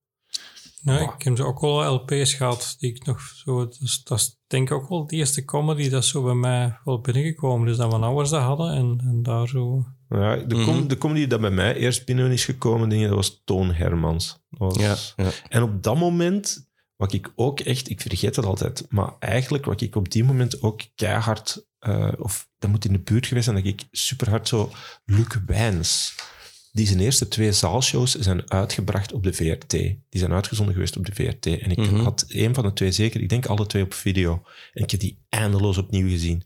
Ja, Wow. ik heb zo ook wel LP's gehad die ik nog zo... Dus, dat is denk ik ook wel de eerste comedy dat zo bij mij wel binnengekomen is. Dat mijn ouders dat hadden en, en daar zo... Ja, de, com Mhm. de comedy dat bij mij eerst binnen is gekomen, denk ik, dat was Toon Hermans. Dat was- Ja, ja. En op dat moment, wat ik ook echt, ik vergeet het altijd, maar eigenlijk wat ik op die moment ook keihard, eh, of dat moet in de buurt geweest zijn, dat ik super hard zo, Luc Wijns, die zijn eerste twee zaalshows zijn uitgebracht op de VRT. Die zijn uitgezonden geweest op de VRT. En ik Mhm. had een van de twee zeker, ik denk alle twee op video. En ik heb die eindeloos opnieuw gezien.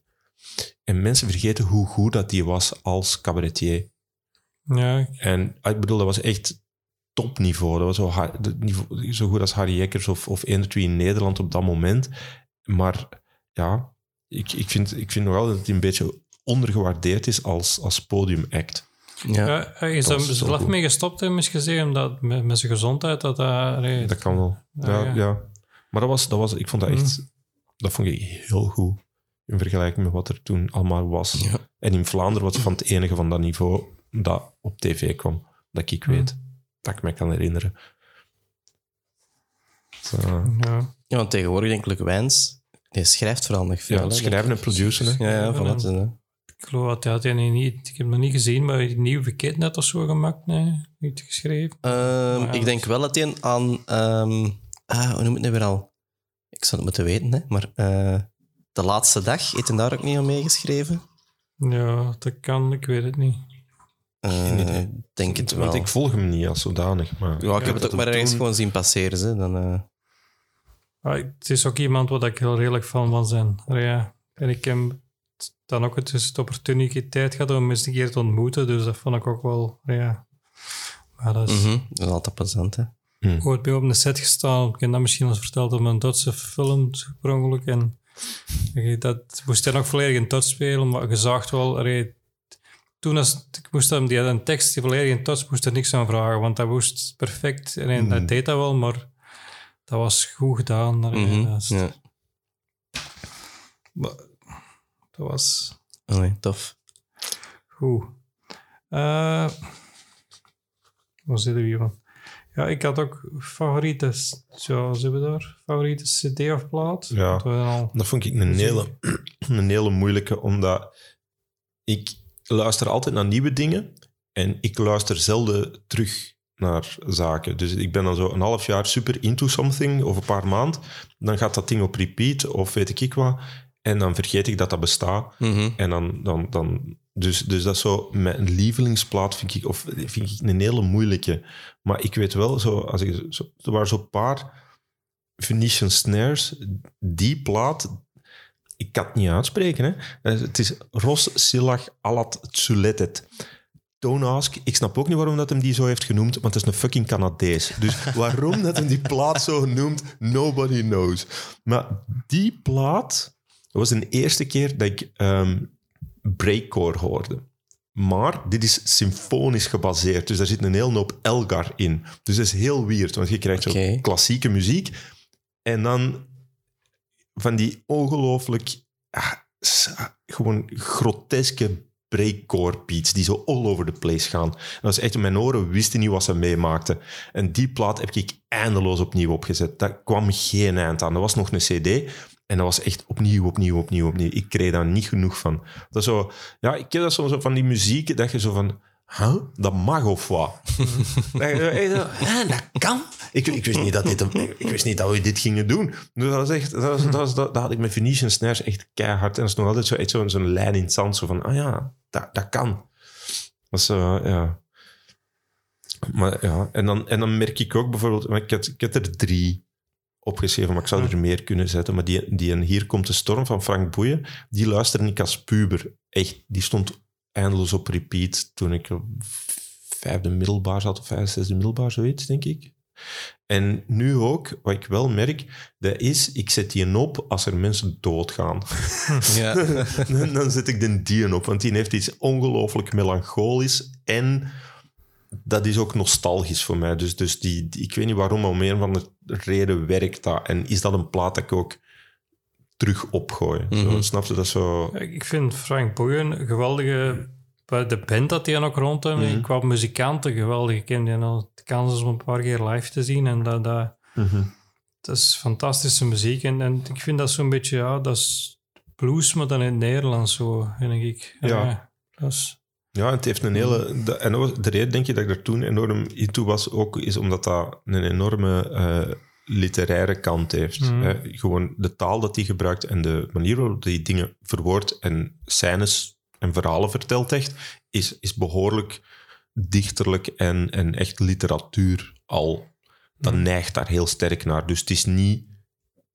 En mensen vergeten hoe goed dat die was als cabaretier. Ja, En ah, ik bedoel, dat was echt topniveau. Dat was zo, niveau, zo goed als Harry Jekkers of, of Energy in Nederland op dat moment. Maar ja, ik, ik, vind, ik vind nog wel dat hij een beetje ondergewaardeerd is als, als podiumact. Ja. ja. hij is dat er zelf mee gestopt, hè, misschien omdat met, met zijn gezondheid dat dat... nee, Dat kan wel. Ja, Ja, ja. ja. Maar dat was, dat was, ik vond dat echt, dat vond ik heel goed. In vergelijking met wat er toen allemaal was. Ja. En in Vlaanderen was het van het enige van dat niveau dat op tv kwam. Dat ik weet. Dat ik me kan herinneren. Zo. ja. Ja, want tegenwoordig denk ik Luc Wijns, die schrijft vooral nog veel. Ja, hè, schrijven en produceren. Ja, ja, Ja, voilà. Ik geloof dat hij niet... Ik heb hem nog niet gezien, maar een nieuw pakket net of zo gemaakt. Nee, niet geschreven. Ehm, ja, ik denk wel dat hij aan... ehm, ah, hoe noem je het nu weer al? Ik zou het moeten weten, hè. Maar eh, de laatste dag, heeft hij daar ook niet aan meegeschreven? Ja, dat kan, ik weet het niet. Eh, denk het wel. Want ik volg hem niet als zodanig. Maar ja, ik heb het ook maar hem ergens toen- gewoon zien passeren. Hè. Dan, eh, Ah, het is ook iemand wat ik heel redelijk van van zijn. Ja. En ik heb dan ook het, dus de opportuniteit gehad om eens een keer te ontmoeten, dus dat vond ik ook wel, ja. Maar dat is mhm, Dat is altijd plezant, hè. ooit bij op een set gestaan. Ik heb dat misschien al eens verteld om een Duitse film oorspronkelijk. En dat moest hij nog volledig in Duits spelen, maar je zag wel, allee, toen als, ik moest hem die had een tekst die volledig in Duits moest er niks aan vragen, want dat moest perfect. En hij dat deed dat wel, maar dat was goed gedaan. Allee, Mhm, dat is- ja. maar dat was Allee, tof. goed. Eh waar zitten we hier van? Ja, ik had ook favoriete, zo hebben we daar, favoriete cd of plaat. Ja. Zijn al, Dat vond ik een hele, *clears throat* een hele moeilijke, omdat ik luister altijd naar nieuwe dingen en ik luister zelden terug naar zaken. Dus ik ben dan zo een half jaar super into something, of een paar maanden. Dan gaat dat ding op repeat, of weet ik wat. En dan vergeet ik dat dat bestaat. Mhm. En dan, dan, dan dus, dus dat is zo mijn lievelingsplaat, vind ik, of vind ik een hele moeilijke. Maar ik weet wel, zo, als ik, zo, er waren zo'n paar Venetian Snares, die plaat, ik kan het niet uitspreken. Hè. Eh, Het is Ros Silach Alat Tsuletet. don't ask. Ik snap ook niet waarom dat hem die zo heeft genoemd, want het is een fucking Canadees. Dus *laughs* waarom dat hem die plaat zo noemt, nobody knows. Maar die plaat dat was de eerste keer dat ik ehm, breakcore hoorde. Maar dit is symfonisch gebaseerd, dus daar zit een hele hoop Elgar in. Dus dat is heel weird, want je krijgt zo klassieke muziek en dan van die ongelooflijk ah, ah, gewoon groteske breakcore beats die zo all over the place gaan. En dat is echt, mijn oren wisten niet wat ze meemaakten. En die plaat heb ik eindeloos opnieuw opgezet. Daar kwam geen eind aan. Dat was nog een cd en dat was echt opnieuw, opnieuw, opnieuw, opnieuw. Ik kreeg daar niet genoeg van. Dat zo, ja, ik ken dat soms van die muziek dat je zo van... Huh? Dat mag of wat? *laughs* Dat je zo echt zo, "Hè, dat kan. Ik, ik, wist niet dat dit, ik wist niet dat we dit gingen doen. Dus dat was echt, dat, was, dat, was, dat, dat had ik met Venetian Snares echt keihard. En dat is nog altijd zo, echt zo, zo'n lijn in het zand. Zo van, ah ja, dat, dat kan. Dat is zo, ja. Maar ja, en dan, en dan merk ik ook bijvoorbeeld, ik had, ik had er drie opgeschreven, maar ik zou er meer kunnen zetten. Maar die, die en Hier komt de storm van Frank Boeien, die luisterde ik als puber. Echt, die stond eindeloos op repeat toen ik op vijfde middelbaar zat, of vijfde, zesde middelbaar, zoiets, denk ik. En nu ook, wat ik wel merk, dat is, ik zet die op als er mensen doodgaan. *laughs* *laughs* Ja. dan, dan zet ik de die op, want die heeft iets ongelooflijk melancholisch en dat is ook nostalgisch voor mij. Dus, dus die, die- ik weet niet waarom, maar om een van de reden werkt dat. En is dat een plaat dat ik ook terug opgooi? Zo, Mhm. snap je dat zo? Ik vind Frank Boeien een geweldige... De band dat hij ook rond hem, Mhm. qua muzikanten geweldig. Ik ken die al de kans is om een paar keer live te zien. En dat, dat, dat is fantastische muziek. En, en ik vind dat zo'n beetje, ja, dat is blues, maar dan in het Nederlands zo, denk ik. Ja. ja, dat is... Ja, het heeft een hele... de- En de reden, denk je, dat ik daar toen enorm into was, ook is omdat dat een enorme eh, literaire kant heeft. Mhm. hè. Gewoon de taal dat hij gebruikt en de manier waarop hij dingen verwoordt en scènes en verhalen vertelt echt, is, is behoorlijk dichterlijk en, en echt literatuur al. Dat Mhm. neigt daar heel sterk naar. Dus het is niet...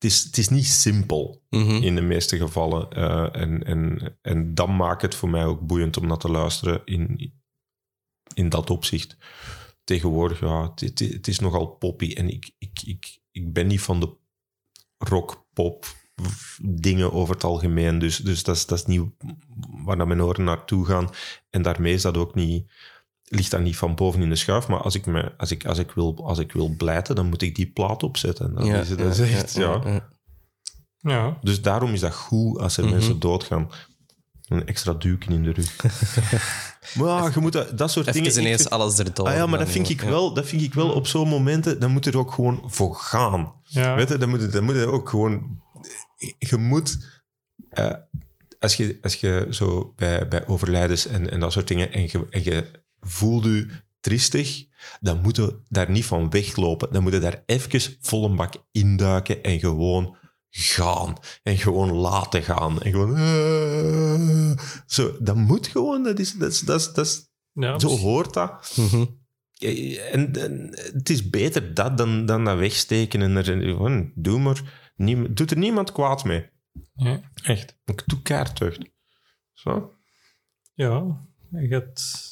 Het is, het is niet simpel Mhm. in de meeste gevallen. Eh, en, en, en dat maakt het voor mij ook boeiend om naar te luisteren in, in dat opzicht. Tegenwoordig, ja, het, het, het is nogal poppy. En ik, ik, ik, ik ben niet van de rock-pop dingen over het algemeen. Dus, dus dat, is, dat is niet waar dat mijn oren naartoe gaan. En daarmee is dat ook niet, ligt dat niet van boven in de schuif. Maar als ik, me, als ik, als ik, wil, als ik wil blijten, dan moet ik die plaat opzetten. Dat is, dat is echt, ja. ja. Ja, Dus daarom is dat goed als er Mhm. mensen doodgaan. Een extra duwken in de rug. *laughs* maar ja, je moet dat, dat soort Even dingen... ik ineens vind- alles erdoor. ah ja, maar dat vind ik ja. wel, dat vind ik wel op zo'n momenten, dan moet er ook gewoon voor gaan. ja. Weet je, dan moet, je- dan moet je ook gewoon... Je moet... eh, als, je, als je zo bij, bij overlijdens en, en dat soort dingen en je, en je voelt je triestig, dan moet je daar niet van weglopen. Dan moet je daar even vol een bak induiken en gewoon gaan. En gewoon laten gaan. En gewoon... eh, zo, dat moet gewoon. Dat is, dat is, dat is, dat is, ja, zo hoort dat. Mhm. En, en het is beter dat dan, dan dat wegsteken en er gewoon, doe maar. Niem, doet er niemand kwaad mee. ja. Echt. Ik doe kaarttucht. Zo. ja. Je hebt...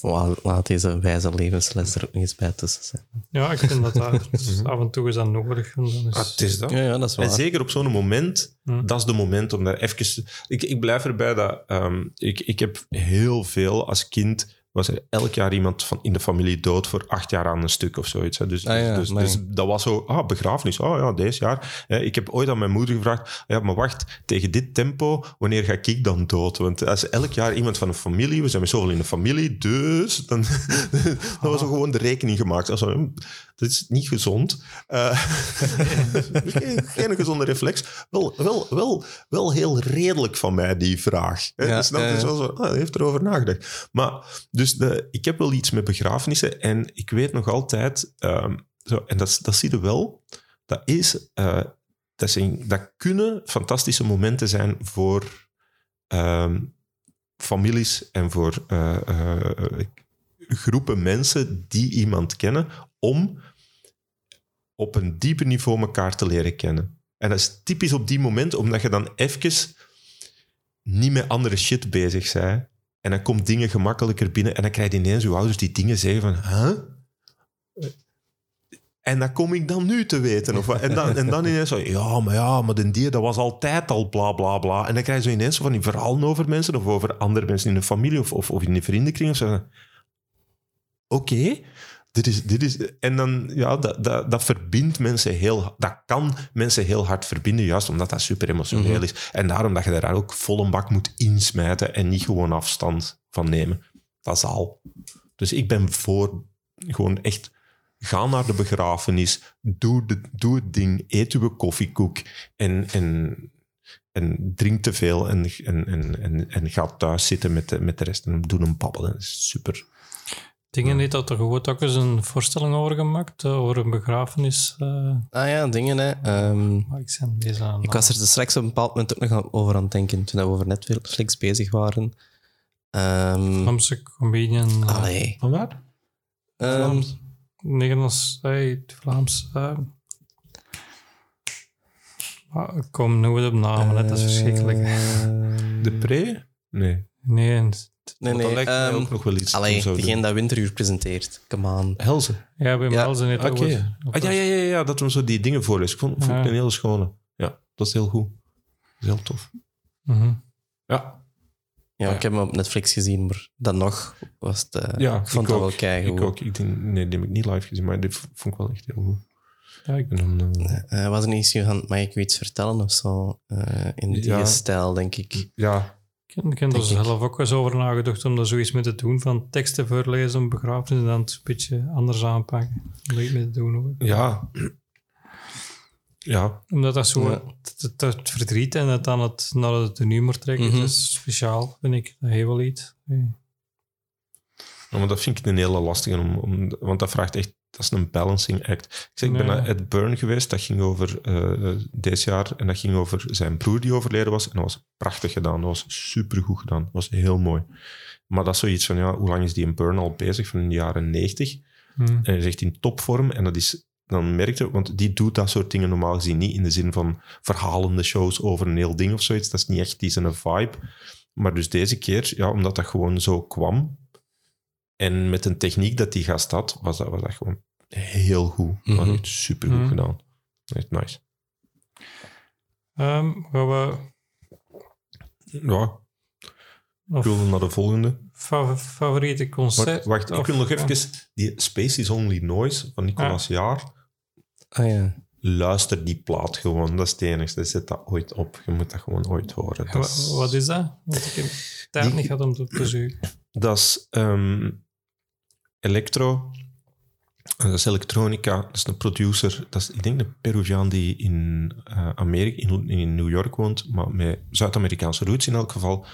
Laat- Laat deze wijze levensles er ook niet eens bij tussen zijn. Ja, ik vind dat daar... *laughs* dus af en toe is dat nodig. En dan is... Ah, het is dat. Ja, ja dat is En waar. zeker op zo'n moment, dat is de moment om daar even... Ik, ik blijf erbij dat... ehm, ik, ik heb heel veel als kind... Was er elk jaar iemand van in de familie dood voor acht jaar aan een stuk of zoiets. Hè. Dus, Ah ja, dus, dus, dus dat was zo, ah, begrafenis, oh ja, deze jaar. Eh, ik heb ooit aan mijn moeder gevraagd, ja, maar wacht, tegen dit tempo, wanneer ga ik dan dood? Want als elk jaar iemand van een familie, we zijn met zoveel in de familie, dus dan, *laughs* dan was er gewoon de rekening gemaakt. Also, dat is niet gezond. Eh, *laughs* geen, geen gezonde reflex. Wel, wel, wel, wel heel redelijk van mij, die vraag. Hè? Ja, Snap ja. Zo, ah, hij heeft erover nagedacht. Maar dus de, ik heb wel iets met begrafenissen en ik weet nog altijd, ehm, zo, en dat, dat zie je wel, dat is, eh, dat, zijn, dat kunnen fantastische momenten zijn voor ehm, families en voor eh, groepen mensen die iemand kennen, om op een dieper niveau elkaar te leren kennen. En dat is typisch op die moment, omdat je dan even niet met andere shit bezig bent. En dan komt dingen gemakkelijker binnen en dan krijg je ineens je ouders die dingen zeggen van... Huh? En dat kom ik dan nu te weten. Of. En, dan, en dan ineens zo, ja, maar ja, maar den die, dat was altijd al bla bla bla. En dan krijg je zo ineens van die verhalen over mensen of over andere mensen in de familie of, of, in de vriendenkring. Oké, dit is, dit is... En dan, ja, dat, dat, dat verbindt mensen heel... Dat kan mensen heel hard verbinden, juist omdat dat super emotioneel is. En daarom dat je daar ook vol een bak moet insmijten en niet gewoon afstand van nemen. Dat is al. Dus ik ben voor gewoon echt... Ga naar de begrafenis, doe, de, doe het ding, eet uw koffiekoek en, en, en drink te veel en, en, en, en, en ga thuis zitten met de, met de rest en doe een. Dat is super. Dingen niet dat er gewoon ook eens een voorstelling over gemaakt, eh, over een begrafenis. eh, Ah ja, dingen hè. Ehm, maar ik bezig aan. ik was er dus straks op een bepaald moment ook nog over aan het denken, toen we over Netflix bezig waren. Ehm Vlaamse comedian. eh, allee. Van waar? Ehm, Vlaams. Nederlands, hey, Vlaams. ik kom nooit op namen, het is verschrikkelijk. De pre? Nee. Nee, Nee, nee. dat lijkt mij ehm, ook nog wel iets. om allee, zo te degene doen. dat Winteruur presenteert. Come on. Helze. ja, bij Ja, Melzen net over. Ah, ja, ja, ja, ja, dat we zo die dingen voorlezen. Ik vond, vond Ja. ik een hele schone. Ja, dat is heel goed. Dat is heel tof. Mhm. Ja, Ja, ja. ik heb hem op Netflix gezien, maar dan nog was het... eh, ja ik vond het wel keigoed. Ik ook. Ik denk, nee, die heb ik niet live gezien, maar dit vond ik wel echt heel goed. Ja, ik En dan, eh, Eh, was er niet iets van, mag ik u iets vertellen of zo? Eh, in die Ja. stijl, denk ik. ja, Ik heb er zelf ook eens over nagedacht om daar zoiets mee te doen, van teksten voorlezen op begrafenis en dan het een beetje anders aanpakken. Om iets mee te doen. Hoor. ja. Ja, Omdat dat zo Ja. het, verdriet en het dan het naar het humor trekt, Mhm. dat is speciaal, vind ik. Dat heeft wel iets. Ja, maar dat vind ik een hele lastige, om, om, want dat vraagt echt, dat is een balancing act. Ik, zeg, ik ben naar Ed Burn geweest, dat ging over eh deze jaar, en dat ging over zijn broer die overleden was, en dat was prachtig gedaan, dat was supergoed gedaan, dat was heel mooi. Maar dat is zoiets van, ja, hoe lang is die in Burn al bezig? Van in de jaren 90. Hm. En hij is echt in topvorm. En dat is, dan merkte, want die doet dat soort dingen normaal gezien niet in de zin van verhalende shows over een heel ding of zoiets. Dat is niet echt die zijn vibe. Maar dus deze keer, ja, omdat dat gewoon zo kwam en met een techniek dat die gast had, was dat, was dat gewoon heel goed. Mm Mhm. Echt supergoed Mhm. gedaan. Echt nice. Ehm, gaan we Ja, ik of wil naar de volgende. fa- favoriete concert? Wacht, wacht ik wil nog even... Die Space is Only Noise van Nicolas Jaar. Ah ja. Luister die plaat gewoon. Dat is het enigste. Zet dat ooit op. Je moet dat gewoon ooit horen. Dat is, Wat is dat? Want ik heb tijd niet gehad om te zoeken. dat is ehm, electro. Dat is elektronica. Dat is een producer. Dat is, ik denk, een Peruviaan die in eh, Amerika, in, in New York woont, maar met Zuid-Amerikaanse roots in elk geval.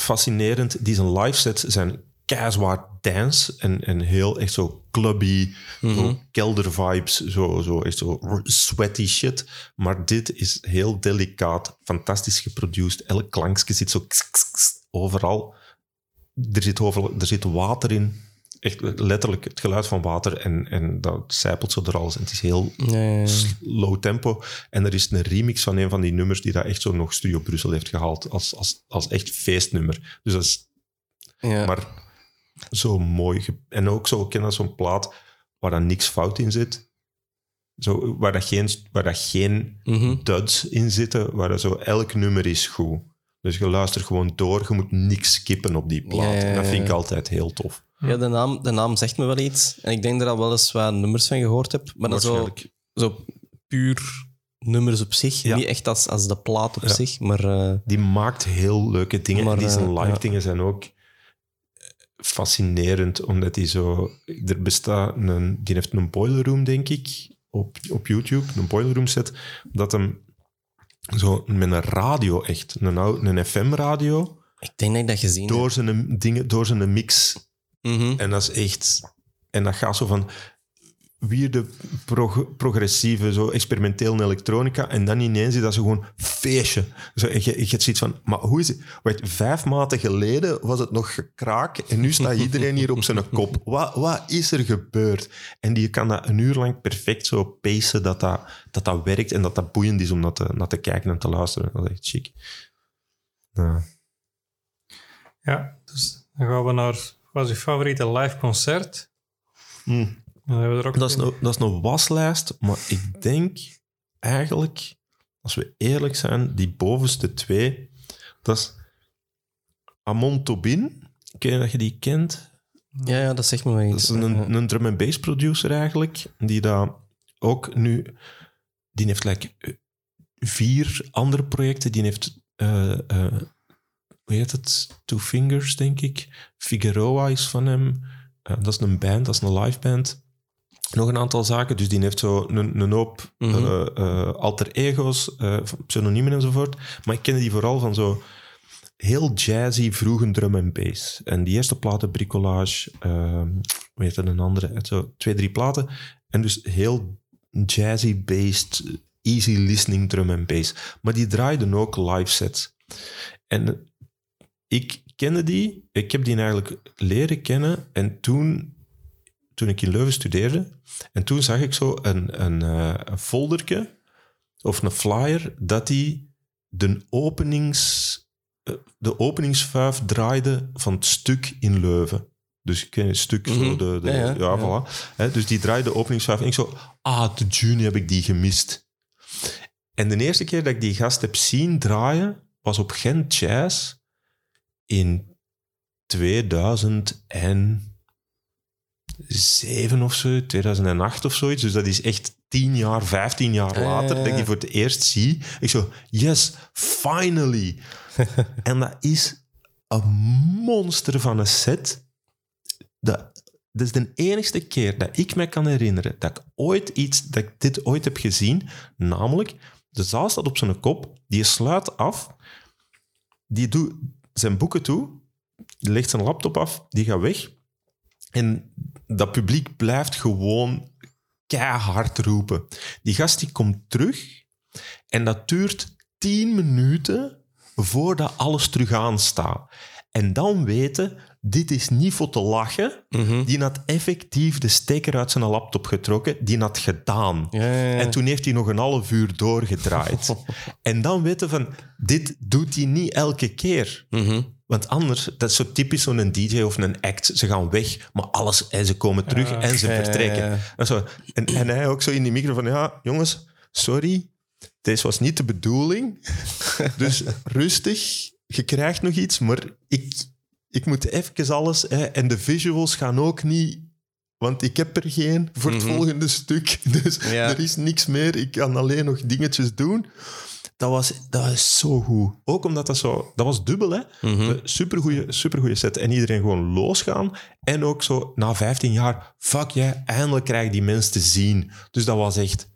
Fascinerend. Die zijn live sets zijn keizwaar dance en, en heel echt zo clubby, Mhm. zo kelder vibes, zo, zo echt zo sweaty shit. Maar dit is heel delicaat, fantastisch geproduced. Elk klankje zit zo kss, kss, kss, overal. Er zit, overal, er zit water in. Echt letterlijk het geluid van water en, en dat zijpelt zo door alles. En het is heel low tempo. En er is een remix van een van die nummers die dat echt zo nog Studio Brussel heeft gehaald. Als, als, als echt feestnummer. Dus dat is Ja. maar zo mooi. En ook zo, ik ken dat zo'n plaat waar dan niks fout in zit. Zo, waar, dat geen, waar dat geen Mhm. duds in zitten, waar dat zo elk nummer is goed. Dus je luistert gewoon door, je moet niks skippen op die plaat. Ja, ja, ja, En dat vind ik altijd heel tof. Ja, de naam, de naam zegt me wel iets. En ik denk dat ik al wel eens wat nummers van gehoord heb. Maar dat zo, Waarschijnlijk. zo puur nummers op zich. Ja. Niet echt als, als de plaat op Ja. zich, maar... eh, Die maakt heel leuke dingen. Maar, en die zijn eh, live ja. dingen zijn ook fascinerend, omdat die zo... Er bestaat een... Die heeft een boiler room, denk ik, op, op YouTube. Een boiler room set. Dat hem zo met een radio echt, een, ou- een FM-radio, ik denk dat ik dat gezien heb. door zijn, dingen, door zijn mix. Mhm. En dat is echt... En dat gaat zo van weer de prog- progressieve, zo experimenteel elektronica. En dan ineens is dat zo gewoon feestje. Zo, en je, je hebt zoiets van, maar hoe is het? Wacht, vijf maanden geleden was het nog gekraak en nu staat iedereen hier op zijn *laughs* kop. Wat, wat is er gebeurd? En die kan dat een uur lang perfect zo pacen dat dat, dat, dat werkt en dat dat boeiend is om naar te, naar te kijken en te luisteren. Dat is echt chic. Ja. Ja, dus dan gaan we naar... Wat is uw favoriete live concert? Hm. Dan hebben we er ook Dat is, een, dat is een waslijst, maar ik denk eigenlijk, als we eerlijk zijn, die bovenste twee, dat is Amon Tobin. Ik weet niet dat je die kent. Ja, ja, dat zegt me wel Dat iets. is een, een drum and bass producer eigenlijk, die daar ook nu, die heeft like eh, vier andere projecten. Die heeft, eh, eh, hoe heet het? Two Fingers, denk ik. Figueroa is van hem. Eh, dat is een band, dat is een live band. Nog een aantal zaken, dus die heeft zo een, een hoop eh, eh, alter ego's, pseudoniemen enzovoort. Maar ik kende die vooral van zo heel jazzy vroege drum en bass. En die eerste platen, Bricolage, ehm hoe heet dat een andere, zo twee, drie platen. En dus heel jazzy-based, easy listening drum en bass. Maar die draaiden ook live sets. En ik kende die, ik heb die eigenlijk leren kennen. En toen, toen ik in Leuven studeerde, en toen zag ik zo een, een, eh, een folderke of een flyer dat die de openings eh, de openingsvuif draaide van het stuk in Leuven. Dus ik ken het stuk, zo Mhm. de, de, Ja, ja, ja, ja. voilà. Dus die draaide de openingsvuif. En ik zo, ah, de juni heb ik die gemist. En de eerste keer dat ik die gast heb zien draaien, was op Gent Jazz in 2007 of zo, 2008 of zoiets. Dus dat is echt 10 jaar, 15 jaar Ja, later dat ik die voor het eerst zie. Ik zo, yes, finally. *laughs* en dat is een monster van een set. Dat, dat is de enigste keer dat ik me kan herinneren dat ik ooit iets, dat ik dit ooit heb gezien. Namelijk, de zaal staat op zijn kop, die sluit af, die doet zijn boeken toe, die legt zijn laptop af, die gaat weg. En dat publiek blijft gewoon keihard roepen. Die gast die komt terug en dat duurt tien minuten voordat alles terug aanstaat. En dan weten, dit is niet voor te lachen. Mhm. Die had effectief de stekker uit zijn laptop getrokken. Die had gedaan. Ja, ja, ja. En toen heeft hij nog een half uur doorgedraaid. *laughs* en dan weten van, dit doet hij niet elke keer. Mhm. Want anders, dat is zo typisch zo'n DJ of een act. Ze gaan weg, maar alles, en ze komen terug Ja. en ze vertrekken. En, zo. En, en hij ook zo in die micro van, ja, jongens, sorry, deze was niet de bedoeling. *laughs* Dus rustig, je krijgt nog iets, maar ik, ik moet even alles... Hè, en de visuals gaan ook niet... Want ik heb er geen voor het Mhm. volgende stuk. *laughs* Dus Ja. er is niks meer. Ik kan alleen nog dingetjes doen. Dat was, dat was zo goed. Ook omdat dat zo... Dat was dubbel, hè. Mhm. Supergoeie, supergoeie set. En iedereen gewoon losgaan. En ook zo, na 15 jaar, fuck jij, eindelijk krijg ik die mensen te zien. Dus dat was echt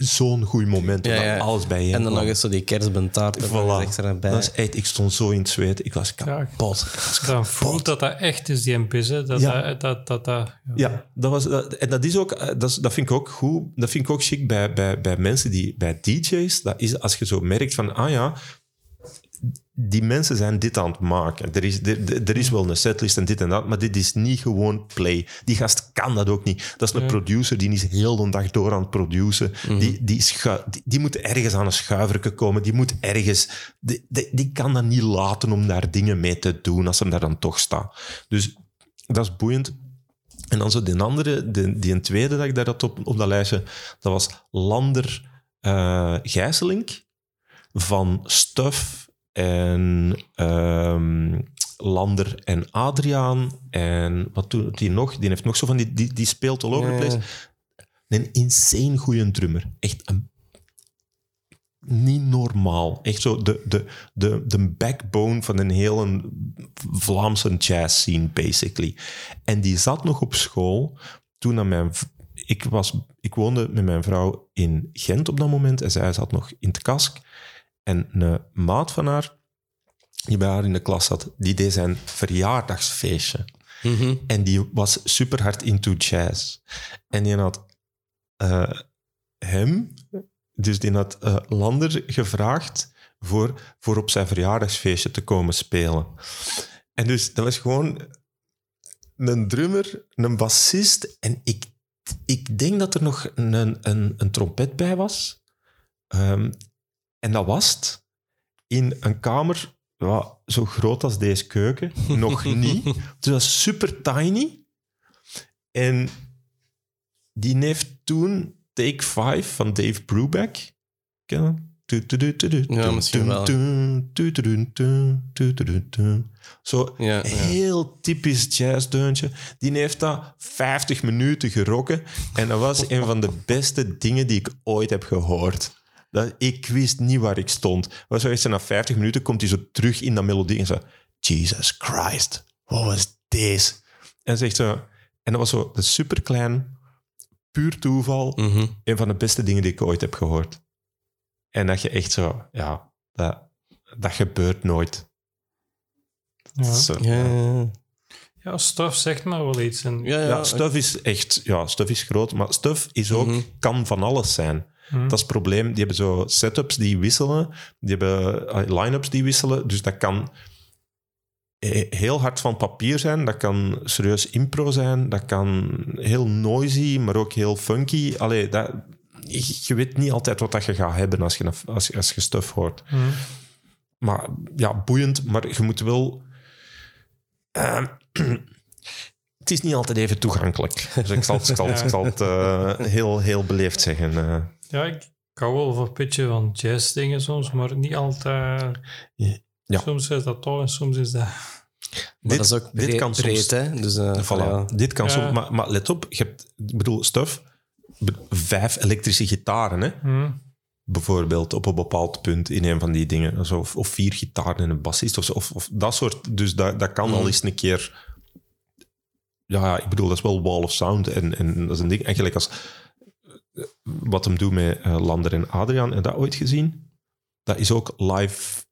zo'n goed moment. Ja, omdat ja. alles bij je En dan nog eens zo die kerstbentaart er Voilà. extra bij. Dat is echt, ik stond zo in het zweet. Ik was kapot. Als je dan voelt dat dat echt is, die MP's, hè, dat, Ja. dat, dat, dat, dat- Ja, dat was, dat, en dat is ook, eh, dat, dat vind ik ook goed. Dat vind ik ook chic bij, bij, bij mensen die, bij DJ's. Dat is als je zo merkt van, ah ja, die mensen zijn dit aan het maken. Er is, er, er is wel een setlist en dit en dat, maar dit is niet gewoon play. Die gast kan dat ook niet. Dat is een Ja. producer, die is heel de dag door aan het produceren. Die, die, die, die moet ergens aan een schuiverke komen. Die moet ergens... Die, die, die kan dat niet laten om daar dingen mee te doen als hem daar dan toch staat. Dus dat is boeiend. En dan zo die andere, die, tweede dat ik daar had op, op dat lijstje, dat was Lander eh Gijsselink van Stuff en ehm, Lander en Adriaan. En wat doet die nog? Die heeft nog zo van die, die, die speelt all over the place. Een insane goede drummer. Echt een niet normaal. Echt zo de, de, de, de backbone van een hele Vlaamse jazz scene, basically. En die zat nog op school toen aan mijn... Ik, was, ik woonde met mijn vrouw in Gent op dat moment en zij zat nog in het kask. En een maat van haar, die bij haar in de klas zat, die deed zijn verjaardagsfeestje. Mhm. En die was super hard into jazz. En die had eh, hem, dus die had eh, Lander gevraagd voor, voor op zijn verjaardagsfeestje te komen spelen. En dus dat was gewoon een drummer, een bassist en ik, ik denk dat er nog een, een, een trompet bij was. Ehm, en dat was het in een kamer ja, zo groot als deze keuken. Nog niet. Het was super tiny. En die heeft toen Take 5 van Dave Brubeck. Ken dat? Ja, misschien wel. Zo Ja, ja. heel typisch jazzdeuntje. Die heeft dat 50 minuten gerokken. En dat was een van de beste dingen die ik ooit heb gehoord. Dat, ik wist niet waar ik stond. Was zo echt na 50 minuten komt hij zo terug in dat melodie en zo... Jesus Christ, wat was deze? En zegt zo... En dat was zo dat super klein, puur toeval. Mhm. Een van de beste dingen die ik ooit heb gehoord. En dat je echt zo... Ja, dat, dat gebeurt nooit. Ja, Zo, Ja, ja, ja. ja stuff zegt maar wel iets. En, ja, ja. Ja, stuff is echt... Ja, stuff is groot, maar stuff is ook, Mhm. kan van alles zijn. Hm. Dat is het probleem. Die hebben zo setups die wisselen. Die hebben eh, line-ups die wisselen. Dus dat kan eh, heel hard van papier zijn. Dat kan serieus impro zijn. Dat kan heel noisy, maar ook heel funky. Allee, dat, je weet niet altijd wat dat je gaat hebben als je, als, als je stuff hoort. Hm. Maar ja, boeiend. Maar je moet wel... eh, *clears throat* het is niet altijd even toegankelijk. *laughs* Dus ik zal, het- ik zal, het- ik zal het eh, heel, heel beleefd zeggen. Ja, ik, hou wel van een beetje van jazzdingen soms, maar niet altijd. Ja. Soms is dat tof en soms is dat... Maar Dit- dat is ook dit breed, kan soms- breed, hè. Dus, eh, Voilà. ja. Dit kan Ja. soms... Maar, maar let op, je hebt... Ik bedoel, stuff... be- Vijf elektrische gitaren, hè? Hm. Bijvoorbeeld, op een bepaald punt in een van die dingen. Zo, Of, of vier gitaren en een bassist, of, zo, of, of dat soort... Dus dat, dat kan al eens een keer... Ja, ik bedoel, dat is wel wall of sound. En, en dat is een ding... Eigenlijk als... Wat hem doet met eh, Lander en Adriaan, heb je dat ooit gezien? Dat is ook live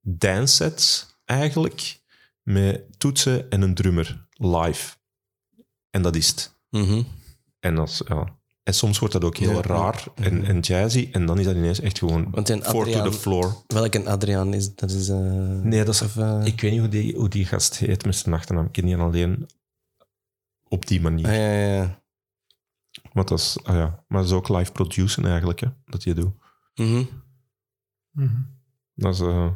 dance sets, eigenlijk. Met toetsen en een drummer, live. En dat is het. Mhm. En, is, ja. en soms wordt dat ook heel Ja, ja. raar en, en jazzy. En dan is dat ineens echt gewoon Want in four to the floor. Welke Adriaan is dat? Is, eh, Nee, dat is... of, eh, ik weet niet hoe die, hoe die gast heet met zijn achternaam. Ik ken die alleen op die manier. ah, ja, ja, Maar, dat is, ah ja. maar dat is ook live produceren eigenlijk, hè, dat je doet. Mhm. Mhm. Dat is... eh,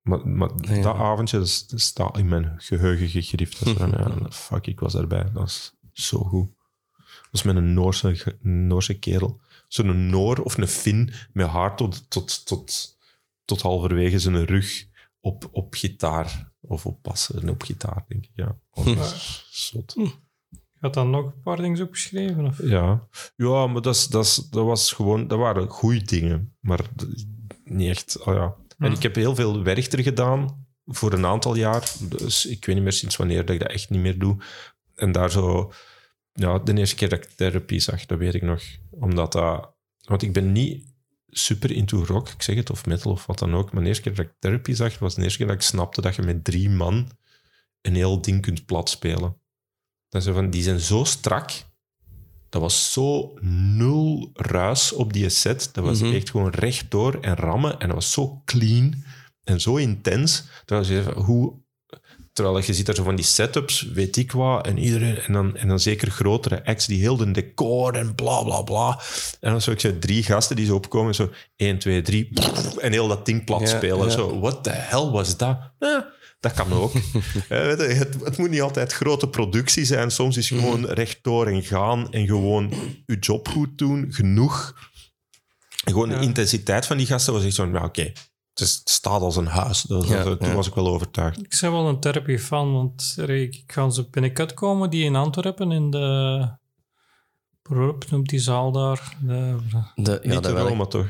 maar maar Ja. dat avondje dat is- staat in mijn geheugen gegrift. Dat is van, ja, *laughs* fuck, ik was daarbij. Dat is zo goed. Dat was met een Noorse, Noorse kerel. Zo'n Noor of een Fin met haar tot, tot, tot, tot halverwege zijn rug op, op gitaar. Of op bassen en op gitaar, denk ik. Ja, oh, dat is *laughs* zot. Had dan nog een paar dingen opgeschreven? Of? Ja, ja maar dat, is, dat, is, dat was gewoon... Dat waren goede dingen, maar niet echt... Oh ja. En Hm. ik heb heel veel Werchter gedaan voor een aantal jaar. Dus ik weet niet meer sinds wanneer dat ik dat echt niet meer doe. En daar zo... Ja, de eerste keer dat ik therapie zag, dat weet ik nog. Omdat dat... Want ik ben niet super into rock, ik zeg het, of metal of wat dan ook. Maar de eerste keer dat ik therapie zag, was de eerste keer dat ik snapte dat je met drie man een heel ding kunt platspelen. Dat ze van, die zijn zo strak. Dat was zo nul ruis op die set. Dat was Mhm. echt gewoon rechtdoor en rammen. En dat was zo clean en zo intens. Terwijl je, van, hoe, terwijl je ziet daar zo van die setups, weet ik wat. En, iedereen, en, dan, en dan zeker grotere acts die heel de decor en bla bla bla. En dan zo ik zei, drie gasten die zo opkomen. Zo 1, 2, 3. En heel dat ding plat Ja, spelen. ja. Zo, what the hell was dat? Eh, dat kan ook. *laughs* Weet je, het, het moet niet altijd grote productie zijn. Soms is gewoon rechtdoor en gaan en gewoon je job goed doen. Genoeg. En gewoon Ja. de intensiteit van die gasten was echt zo, ja, oké. Het, staat als een huis. Dat, Ja, dat- toen ja. was ik wel overtuigd. Ik ben wel een therapie-fan, want ik ga ze binnenkort komen, die in Antwerpen, in de... Hoe noemt die zaal daar? De, De, ja, niet de wel. Roma, toch?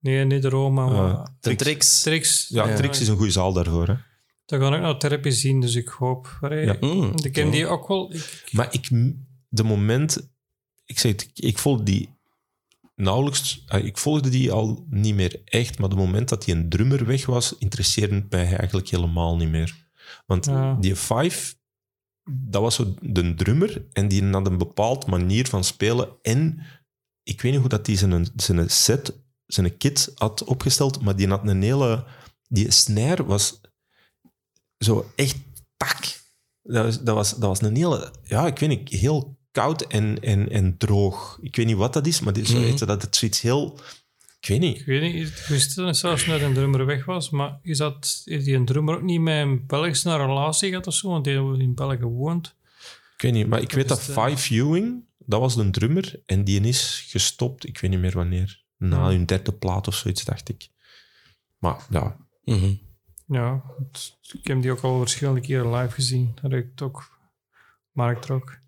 nee, niet de Roma, maar... De tricks. Trix. Ja, Ja. Trix is een goede zaal daarvoor. Hè? Daar ga ik nou therapie zien, dus ik hoop... Allee, Ja. Mm. Ik ken die ook wel... Ik, Maar ik, de moment... Ik zeg het, ik volg die nauwelijks... ah, Ik volgde die al niet meer echt, maar de moment dat die een drummer weg was, interesseerde het mij eigenlijk helemaal niet meer. Want Ja. die Five, dat was zo de drummer en die had een bepaald manier van spelen en ik weet niet hoe dat die zijn, zijn set, zijn kit had opgesteld, maar die had een hele... Die snare was zo echt tak. Dat was, dat was, dat was een hele... Ja, ik weet niet, heel koud en, en, en droog. Ik weet niet wat dat is, maar dit zo Mhm. dat het zoiets heel Ik weet niet. Ik weet niet, ik wist zelfs dat een drummer weg was, maar is, dat, is die een drummer ook niet met een Belgische relatie gehad of zo? Want die hebben in België gewoond. Ik weet niet, maar ik weet dat Five Ewing, dat was de drummer, en die is gestopt, ik weet niet meer wanneer. Na Ja. hun derde plaat of zoiets, dacht ik. Maar ja, Mhm. Ja, het- ik heb die ook al verschillende keren live gezien. Dat ik het ook markt trok.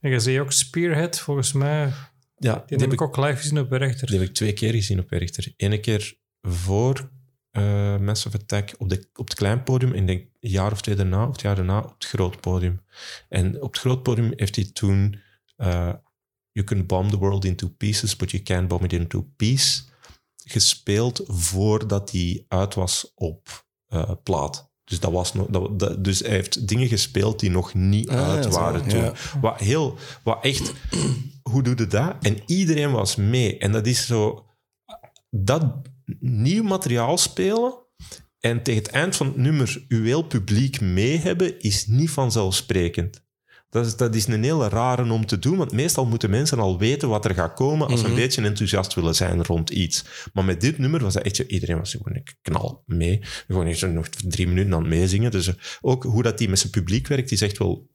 En je zei ook Spearhead, volgens mij. ja Die die, heb ik ook live gezien op Rechter. die heb ik twee keer gezien op Werchter. Ene keer voor eh Massive Attack op, de, op het klein podium, en ik denk een jaar of twee daarna, of het jaar daarna, op het groot podium. En op het groot podium heeft hij toen eh, You can bomb the world into pieces, but you can't bomb it into peace gespeeld voordat hij uit was op eh, plaat. Dus, dat was nog, dat, dat- dus hij heeft dingen gespeeld die nog niet Ah, uit waren toen. ja. Wat, heel, wat echt, hoe doe je dat? En iedereen was mee. En dat is zo, dat nieuw materiaal spelen en tegen het eind van het nummer uw heel publiek mee hebben, is niet vanzelfsprekend. Dat is, dat is een hele rare om te doen, want meestal moeten mensen al weten wat er gaat komen als ze een beetje enthousiast willen zijn rond iets. Maar met dit nummer was dat echt zo, iedereen was gewoon knal mee. Gewoon echt zo nog drie minuten aan het meezingen. Dus eh, ook hoe dat die met zijn publiek werkt, die zegt wel,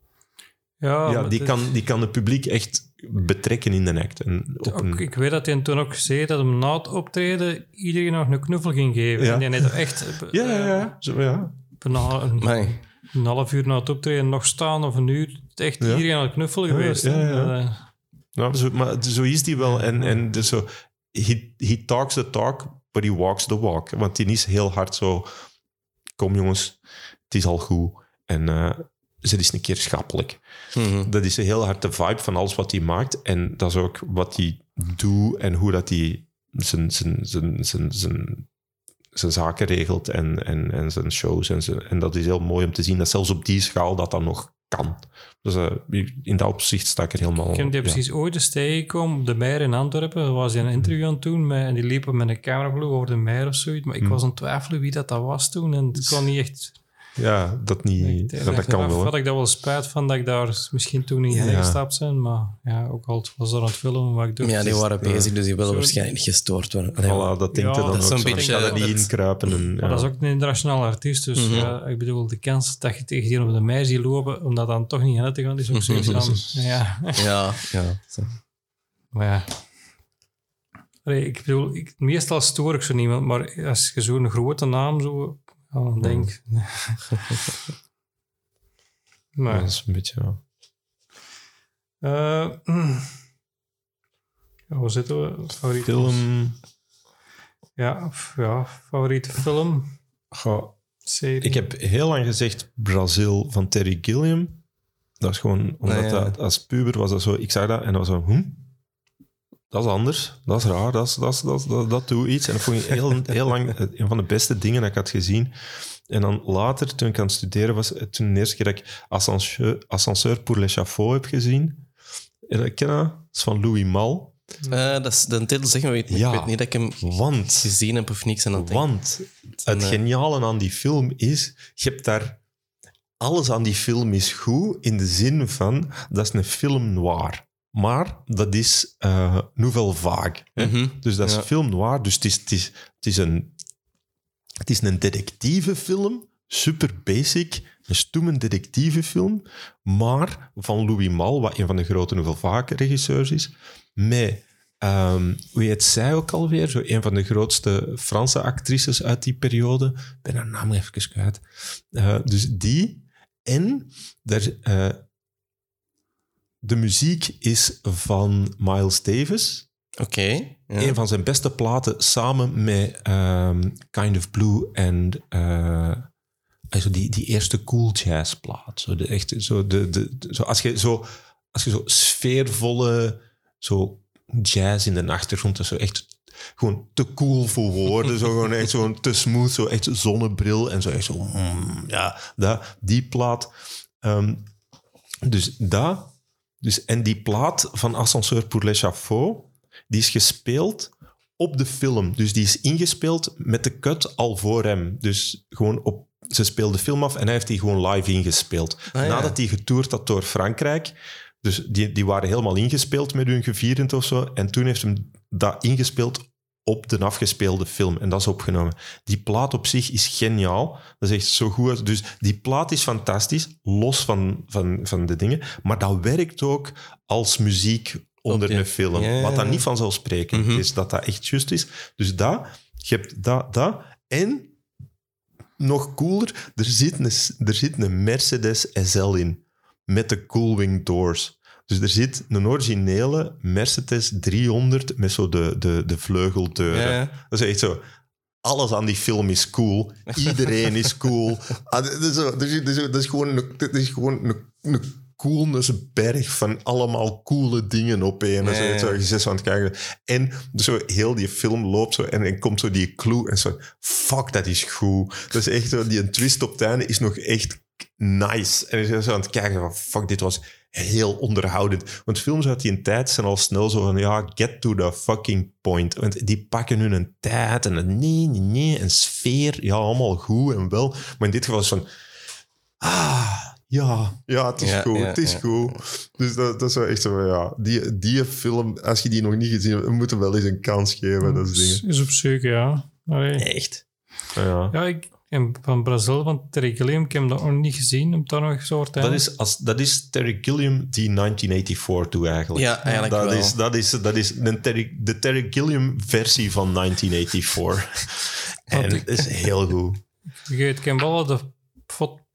Ja, die, kan, die kan het publiek echt betrekken in de act. En op ook, een, ik weet dat hij toen ook zei dat hem na het optreden iedereen nog een knuffel ging geven. Ja. En die heeft echt eh, *laughs* ja, ja, ja. Zo, ja. bijna een. Een half uur na het optreden nog staan of een uur. Echt Ja. iedereen aan het knuffel geweest. ja, hè. ja. Eh, Nou, zo, maar zo is die wel. En, en dus zo, he, he talks the talk, but he walks the walk. Want die is heel hard zo... Kom jongens, het is al goed. En eh ze is een keer schappelijk. Mhm. Dat is heel hard de vibe van alles wat hij maakt. En dat is ook wat hij doet en hoe dat hij zijn, zijn, zijn, zijn, zijn, zijn zaken regelt en, en, en zijn shows. En, zijn, en dat is heel mooi om te zien dat zelfs op die schaal dat dat nog kan. Dus eh, in dat opzicht sta ik er helemaal... Ik heb die ja. precies ooit eens tegengekomen op de Meijer in Antwerpen. Daar was hij een interview aan het doen met, en die liepen met een cameraploeg over de Meijer of zoiets. Maar ik Hmm. was aan het twijfelen wie dat, dat was toen. En het kon niet echt... Ja, dat niet... Ik- dat, dat kan wel. had ik daar wel spijt van dat ik daar misschien toen niet Ja. heen gestapt ben. Maar ja, ook al was er aan het filmen wat ik doe. Ja, die waren bezig, dus die willen waarschijnlijk niet gestoord worden. Allee, Voilà, dat denkt Ja, er dan dat is ook zo'n zo. beetje- er niet dat- inkruipen. En, Maar ja. dat is ook een internationaal artiest. Dus Mhm. ja, ik bedoel, de kans dat je tegen die op de Meijer ziet lopen, om dat dan toch niet uit te gaan, is ook zoiets van... *laughs* Ja, Ja, ja. Zo. maar ja. Allee, ik bedoel, ik, meestal stoor ik zo niemand, maar als je zo'n grote naam zo... ja, dan denk *laughs* maar, dat is een beetje... Mm. ja, waar zitten we? Favoriete Film... Ja, ja, favoriete film, Goh, serie. ik heb heel lang gezegd Brazil van Terry Gilliam. Dat is gewoon omdat Nee, ja. dat, als puber was dat zo... Ik zag dat en dat was zo... Hm? Dat is anders. Dat is raar. Dat, is, dat, is, dat, is- dat, dat doet iets. En dat vond ik heel, *laughs* heel lang een van de beste dingen dat ik had gezien. En dan later, toen ik aan het studeren was, toen de eerste keer dat ik Ascenseur, Ascenseur pour l'échafaud heb gezien. En dat ken dat? Is van Louis Mal. Eh, dat is de titel zeggen we niet. Ja. Ik weet niet dat ik hem Want gezien heb of niks aan het denken. Want het eh, geniale aan die film is, je hebt daar... Alles aan die film is goed, in de zin van, dat is een film noir. Maar dat is eh nouvelle vague. hè. Mhm. Dus dat is Ja. film noir, dus het is, het is, het is een... Het is een detectivefilm, super basic, een stoeme detectivefilm, maar van Louis Mal, wat een van de grote nouvelle vague regisseurs is, met, ehm, hoe heet zij ook alweer? Zo een van de grootste Franse actrices uit die periode. Ik ben haar naam even kwijt. Eh, dus die. En daar, eh, de muziek is van Miles Davis. Oké. ja. Een van zijn beste platen samen met ehm, Kind of Blue en eh, also die, die eerste cool jazz plaat. Zo de, echt, zo de, de, de- zo als, je zo, als je zo sfeervolle zo jazz in de achtergrond, dat is zo echt gewoon te cool voor woorden. zo gewoon echt zo te smooth, zo echt zonnebril en zo echt zo, mm, ja, dat, die plaat. Ehm, dus dat, dus, en die plaat van Ascenseur pour l'échafaud, die is gespeeld op de film. Dus die is ingespeeld met de cut al voor hem. Dus gewoon op, ze speelde de film af en hij heeft die gewoon live ingespeeld. Ah, ja. Nadat hij getoerd had door Frankrijk. Dus die, die waren helemaal ingespeeld met hun gevierend of zo. En toen heeft hem dat ingespeeld op de afgespeelde film. En dat is opgenomen. Die plaat op zich is geniaal. Dat is echt zo goed. Dus die plaat is fantastisch, los van, van, van de dingen. Maar dat werkt ook als muziek onder je- een film. Wat dan niet vanzelfsprekend Mhm. is, dat dat echt juist is. Dus dat, je hebt dat, dat. En nog cooler, er zit een, er zit een Mercedes SL in. Met de Coolwing Doors. Dus er zit een originele Mercedes 300 met zo de, de, de vleugeldeuren. Ja, ja. Dat is echt zo. Alles aan die film is cool. Iedereen is cool. *laughs* Ah, dat, is zo- dat, is, dat, is, dat is gewoon een, dat is gewoon een, een coolnessberg van allemaal coole dingen op een. En zo, Ja, ja. zo, je zit zo aan het kijken. En zo heel die film loopt zo en, en komt zo die clue en zo. Fuck, dat is goed. Dat is echt zo, die twist op het einde is nog echt nice. En je zit zo aan het kijken van, fuck, dit was heel onderhoudend. Want films uit die tijd zijn al snel zo van, ja, get to the fucking point. Want die pakken hun een tijd en een nee, nee, nee, een sfeer. Ja, allemaal goed en wel. Maar in dit geval is van, ah, ja, ja, het is Ja, goed, ja, het is ja. goed. Dus dat, dat is wel echt zo van, ja, die, die film, als je die nog niet gezien hebt, we moeten wel eens een kans geven, dat is dingen. Is op zoek, ja. Allee. Echt? Ja. Ja, ik, en van Brazil, van Terry Gilliam, ik heb dat nog niet gezien. Heb daar nog zo Dat is, als, dat is Terry Gilliam die 1984 doet eigenlijk. Ja, eigenlijk dat wel. Is, dat is, dat is de, Terry, de Terry Gilliam versie van 1984. en Want het is heel goed. Ik heb wel de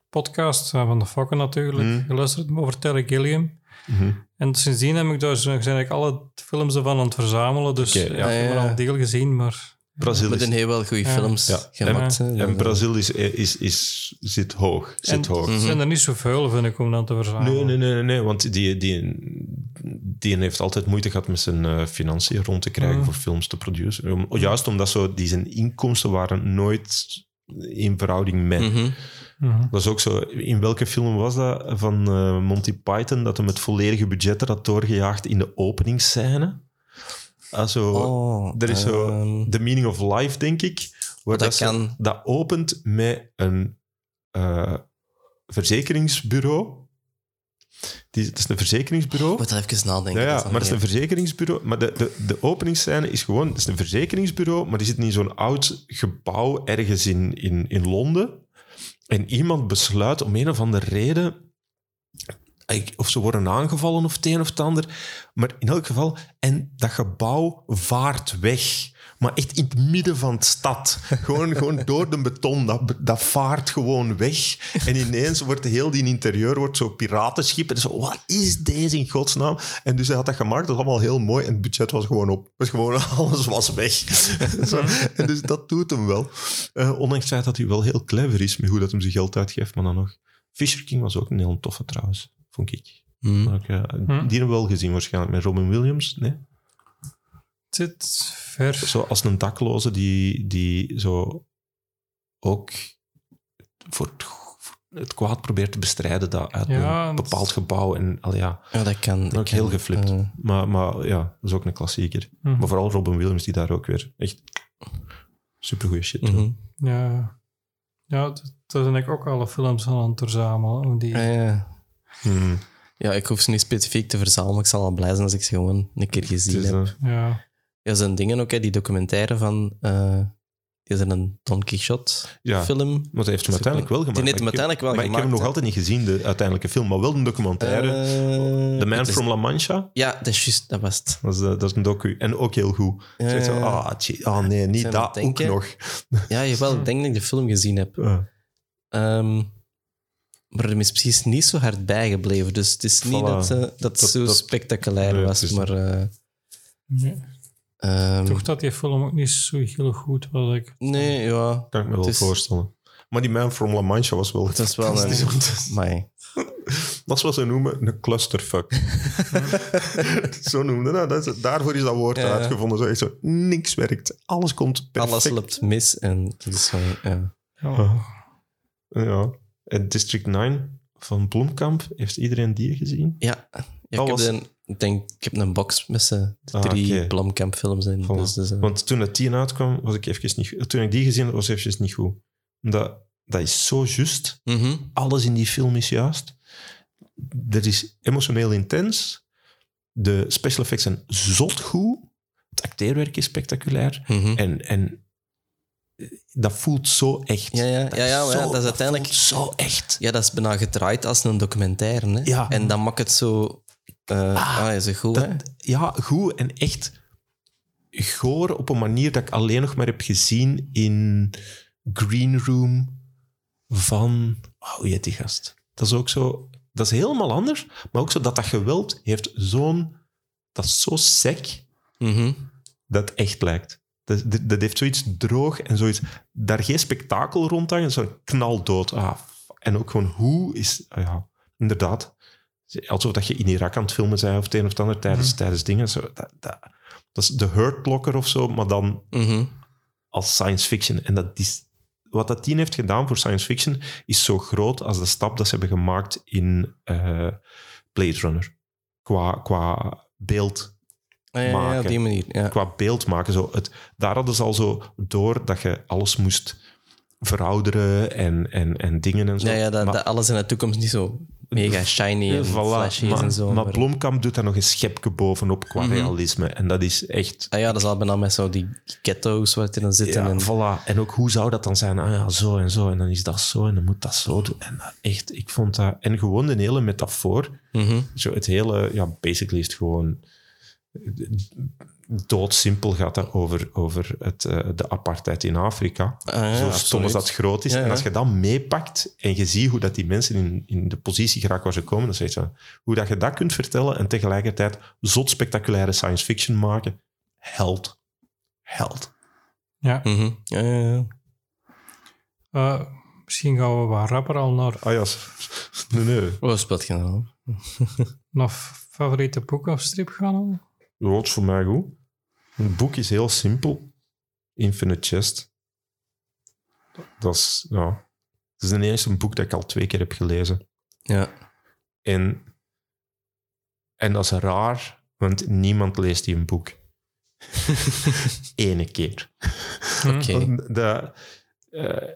podcast eh, van de Fokken natuurlijk Mm. geluisterd over Terry Gilliam. Mhm. En sindsdien heb ik daar zijn ik alle films ervan aan het verzamelen. Dus ja, ik heb er al een deel gezien, maar... Brazil Met is, een heel wel goede films Ja. gemaakt. hè. en Brazil is, is, is, zit hoog. Zit en hoog. zijn er niet zoveel, vind ik, om dan te verzamelen. Nee, nee, nee, nee, nee, want die, die, die heeft altijd moeite gehad met zijn eh, financiën rond te krijgen Mm. voor films te produceren. Om- Juist omdat zo, die zijn inkomsten waren nooit in verhouding met. Mhm. Mhm. Dat was ook zo. In welke film was dat van eh, Monty Python dat hem het volledige budget had doorgejaagd in de openingsscène? Ah, zo, Oh, er is zo ehm, The Meaning of Life, denk ik. Waar Dat ze- kan. dat opent met een eh, verzekeringsbureau. Die, het is een verzekeringsbureau. Ik moet er even nadenken. Ja, dat ja maar het is een verzekeringsbureau. Maar de, de, de openingsscène is gewoon... Het is een verzekeringsbureau, maar die zit in zo'n oud gebouw ergens in, in, in Londen. En iemand besluit om een of andere reden... Of ze worden aangevallen of het een of het ander. Maar in elk geval... En dat gebouw vaart weg. Maar echt in het midden van de stad. Gewoon, *laughs* gewoon door de beton. Dat, dat vaart gewoon weg. En ineens wordt heel die interieur wordt zo piratenschip. En zo, wat is deze in godsnaam? En dus hij had dat gemaakt. Dat was allemaal heel mooi. En het budget was gewoon op. Was gewoon, *laughs* alles was weg. *laughs* En dus dat doet hem wel. Eh, ondanks het feit dat hij wel heel clever is met hoe dat hem zijn geld uitgeeft. Maar dan nog... Fisher King was ook een heel toffe trouwens. Vond ik. Maar ik, eh, Die hebben we wel gezien waarschijnlijk. Met Robin Williams. Nee? Het zit ver. Zo als een dakloze die, die zo ook voor het, voor het kwaad probeert te bestrijden dat uit Ja, een dat- bepaald gebouw. En al ja, Ja, dat kan. dat ook kan. heel geflipt. Eh, maar, maar ja, dat is ook een klassieker. Mhm. Maar vooral Robin Williams die daar ook weer echt supergoeie shit doet. mhm. Ja, ja dat, dat zijn ik ook alle films aan het verzamelen. om Die, Ja, ja. Ja, ik hoef ze niet specifiek te verzamelen. Ik zal al blij zijn als ik ze gewoon een keer gezien heb. eh, ja. Ja, zijn dingen ook, hè, die documentaire van... eh is er een Don Quixote ja, film? maar hij heeft hem uiteindelijk wel gemaakt. Die heeft hem Maar ik heb- uiteindelijk wel Maar ik heb hem nog altijd niet gezien, de uiteindelijke film. Maar wel een documentaire. Eh, The Man is- from La Mancha. Ja, dat is juist, dat was het. Dat is, eh, dat is een docu. En ook heel goed. Zegt zo, ja. ah, tjie, ah, nee, niet dat ook nog. Ja, jawel, ik denk dat ik de film gezien heb. Ehm, maar er is precies niet zo hard bijgebleven. Dus het is niet Voilà. dat, eh, dat het Dat- zo dat- spectaculair Nee, was. Maar eh, Nee. ehm, Toch dat die film ook niet zo heel goed was. Ik. nee, ja. Kan ik me wel is- voorstellen. Maar die man from La Mancha was wel... Het *laughs* is wel een- Maar Dat is wat ze noemen een clusterfuck. *laughs* zo noemden dat. dat is, daarvoor is dat woord Ja, uitgevonden. Zo, echt zo, niks werkt. Alles komt perfect. alles loopt mis. En het is zo, ja. Ja. Ja. District 9 van Blomkamp, heeft iedereen die gezien? Ja, ja, ik, Dat heb een, ik denk, ik heb een box met z'n Ah, drie oké. Blomkamp films in. Dus, dus, eh, Want toen het 10 uitkwam, was ik even niet... Toen ik die gezien had, was ik even niet goed. Dat, dat is zo juist. mhm. Alles in die film is juist. Er is emotioneel intens. De special effects zijn zot goed. Het acteerwerk is spectaculair. Mhm. En, en dat voelt zo echt. Ja, ja, ja, ja, ja, zo- dat is uiteindelijk- voelt zo echt. Ja, dat is bijna gedraaid als een documentaire. Hè? Ja. En dat maakt het zo... eh ah, is het goed, hè? Dat- ja, goed en echt goor op een manier dat ik alleen nog maar heb gezien in Green Room van... Oh, hoe heet die gast? Dat is ook zo... Dat is helemaal anders, maar ook zo dat dat geweld heeft zo'n... Dat is zo sec Mhm. dat het echt lijkt. Dat, dat, dat heeft zoiets droog en zoiets... Daar geen spektakel rond hangen, zo'n knaldood. Ah, en ook gewoon hoe is... ah ja, inderdaad. Alsof dat je in Irak aan het filmen bent of het een of het ander tijdens, tijdens dingen. Zo, dat, dat, dat is de Hurt Locker of zo, maar dan Mhm. als science fiction. En dat is, wat dat team heeft gedaan voor science fiction is zo groot als de stap dat ze hebben gemaakt in eh, Blade Runner. Qua, qua beeld Ja, op die manier. Ja. qua beeld maken. Zo het, daar hadden ze al zo door dat je alles moest verouderen en, en, en dingen en zo. Ja, ja, dat, maar, dat alles in de toekomst niet zo mega shiny en voilà, flashy is maar, en zo. maar maar- Blomkamp doet daar nog een schepje bovenop qua Mhm. realisme. En dat is echt... Ah ja, dat is al bijna met zo die ghetto's waar het in zitten. Ja, en, voilà. En ook hoe zou dat dan zijn? Ah ja, zo en zo. En dan is dat zo en dan moet dat zo doen. En dat echt, ik vond dat... En gewoon een hele metafoor. Mhm. Zo het hele... Ja, basically is het gewoon... Doodsimpel gaat dat over, over het, eh, de apartheid in Afrika. Ah, ja, zo stom als dat groot is. Ja, En als je dat meepakt en je ziet hoe dat die mensen in, in de positie geraken waar ze komen, dan zeg je, hoe dat je dat kunt vertellen en tegelijkertijd zot spectaculaire science fiction maken, held. Held. Ja. Mhm. Ja, ja, ja. Eh, misschien gaan we wat rapper al naar, Ah ja, nee, nee. Oh, rol. *laughs* naar favoriete boek of strip gaan. Dat is voor mij goed. Een boek is heel simpel. Infinite Chest. Dat is, ja... Het is ineens een boek dat ik al twee keer heb gelezen. Ja. En, en dat is raar, want niemand leest die een boek. *laughs* Ene keer. Oké. Want De, eh,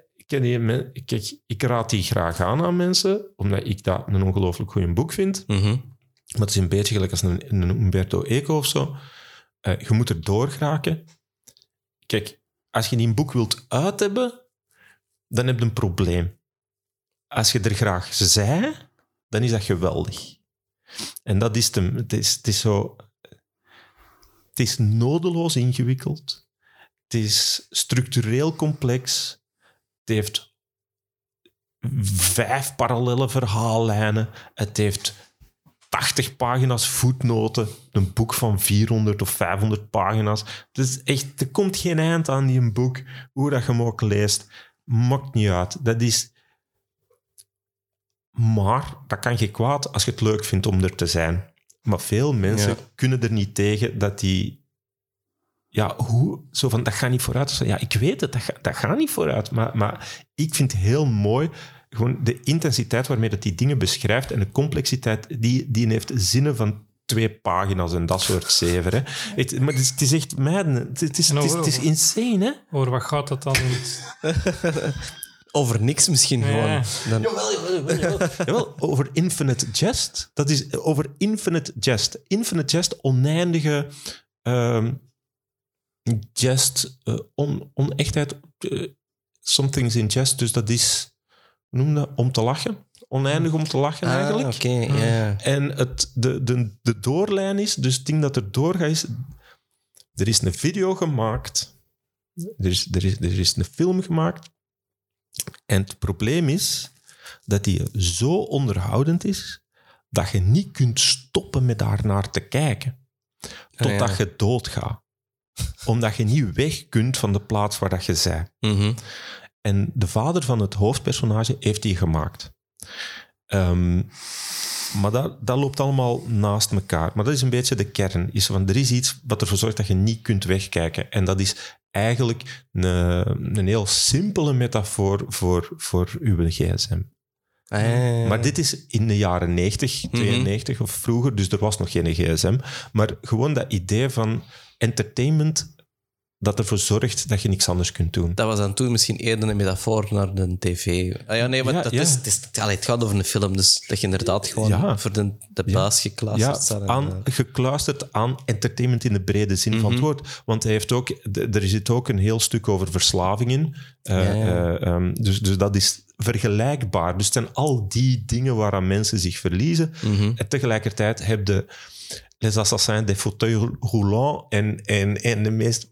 kijk, ik raad die graag aan aan mensen, omdat ik dat een ongelooflijk goed boek vind. Mhm. Maar het is een beetje gelijk als een, een Umberto Eco of zo. Eh, je moet er door geraken. Kijk, als je die een boek wilt uit hebben, dan heb je een probleem. Als je er graag zij, dan is dat geweldig. En dat is hem. Het is, het is zo... Het is nodeloos ingewikkeld. Het is structureel complex. Het heeft vijf parallele verhaallijnen. Het heeft 80 pagina's voetnoten. Een boek van 400 of 500 pagina's. Het is echt, er komt geen eind aan die een boek. Hoe dat je hem ook leest, maakt niet uit. Dat is... Maar dat kan je kwaad als je het leuk vindt om er te zijn. Maar veel mensen Ja. kunnen er niet tegen dat die... Ja, hoe? Zo van, dat gaat niet vooruit. Ja, ik weet het, dat, ga- dat gaat niet vooruit. Maar, maar ik vind het heel mooi gewoon de intensiteit waarmee dat die dingen beschrijft en de complexiteit, die, die heeft zinnen van twee pagina's en dat soort zeven. Hè. Het, maar het is, het is echt meiden. Het, het is, het, is, het is insane, hè? Over wat gaat het dan? *laughs* Over niks misschien Ja. gewoon. Dan, Jawel, jawel, jawel, jawel. Jawel, over Infinite Jest. Dat is over Infinite Jest. Infinite Jest, oneindige ehm jest, eh, on, onechtheid. eh, something's in jest, dus dat is, hoe noem je dat, om te lachen. Oneindig om te lachen Ah, eigenlijk. Oké, ja. En het, de, de, de doorlijn is, dus het ding dat er doorgaat is... Er is een video gemaakt. Er is, er is, er is een film gemaakt. En het probleem is dat die zo onderhoudend is dat je niet kunt stoppen met daar naar te kijken. Totdat Ah, ja. je doodgaat. Omdat je niet weg kunt van de plaats waar dat je. Mhm. En de vader van het hoofdpersonage heeft die gemaakt. Ehm, maar dat, dat loopt allemaal naast elkaar. Maar dat is een beetje de kern. Is van, er is iets wat ervoor zorgt dat je niet kunt wegkijken. En dat is eigenlijk een, een heel simpele metafoor voor, voor uw gsm. Ah. Maar dit is in de jaren 90, 92 of vroeger, dus er was nog geen gsm. Maar gewoon dat idee van entertainment dat ervoor zorgt dat je niks anders kunt doen. Dat was dan toen misschien eerder een metafoor naar de tv. Ah ja, nee, want Ja, dat ja. Is, het, is, allee, het gaat over een film, dus dat je inderdaad gewoon Ja. voor de, de baas gekluisterd staat. aan, eh, gekluisterd aan entertainment in de brede zin van Mhm. het woord. Want hij heeft ook, er zit ook een heel stuk over verslaving in. Eh, eh, ehm, dus, dus dat is vergelijkbaar. Dus het zijn al die dingen waaraan mensen zich verliezen. mhm. En tegelijkertijd heb je Les Assassins des Fauteuils Roulants en, en, en de meest...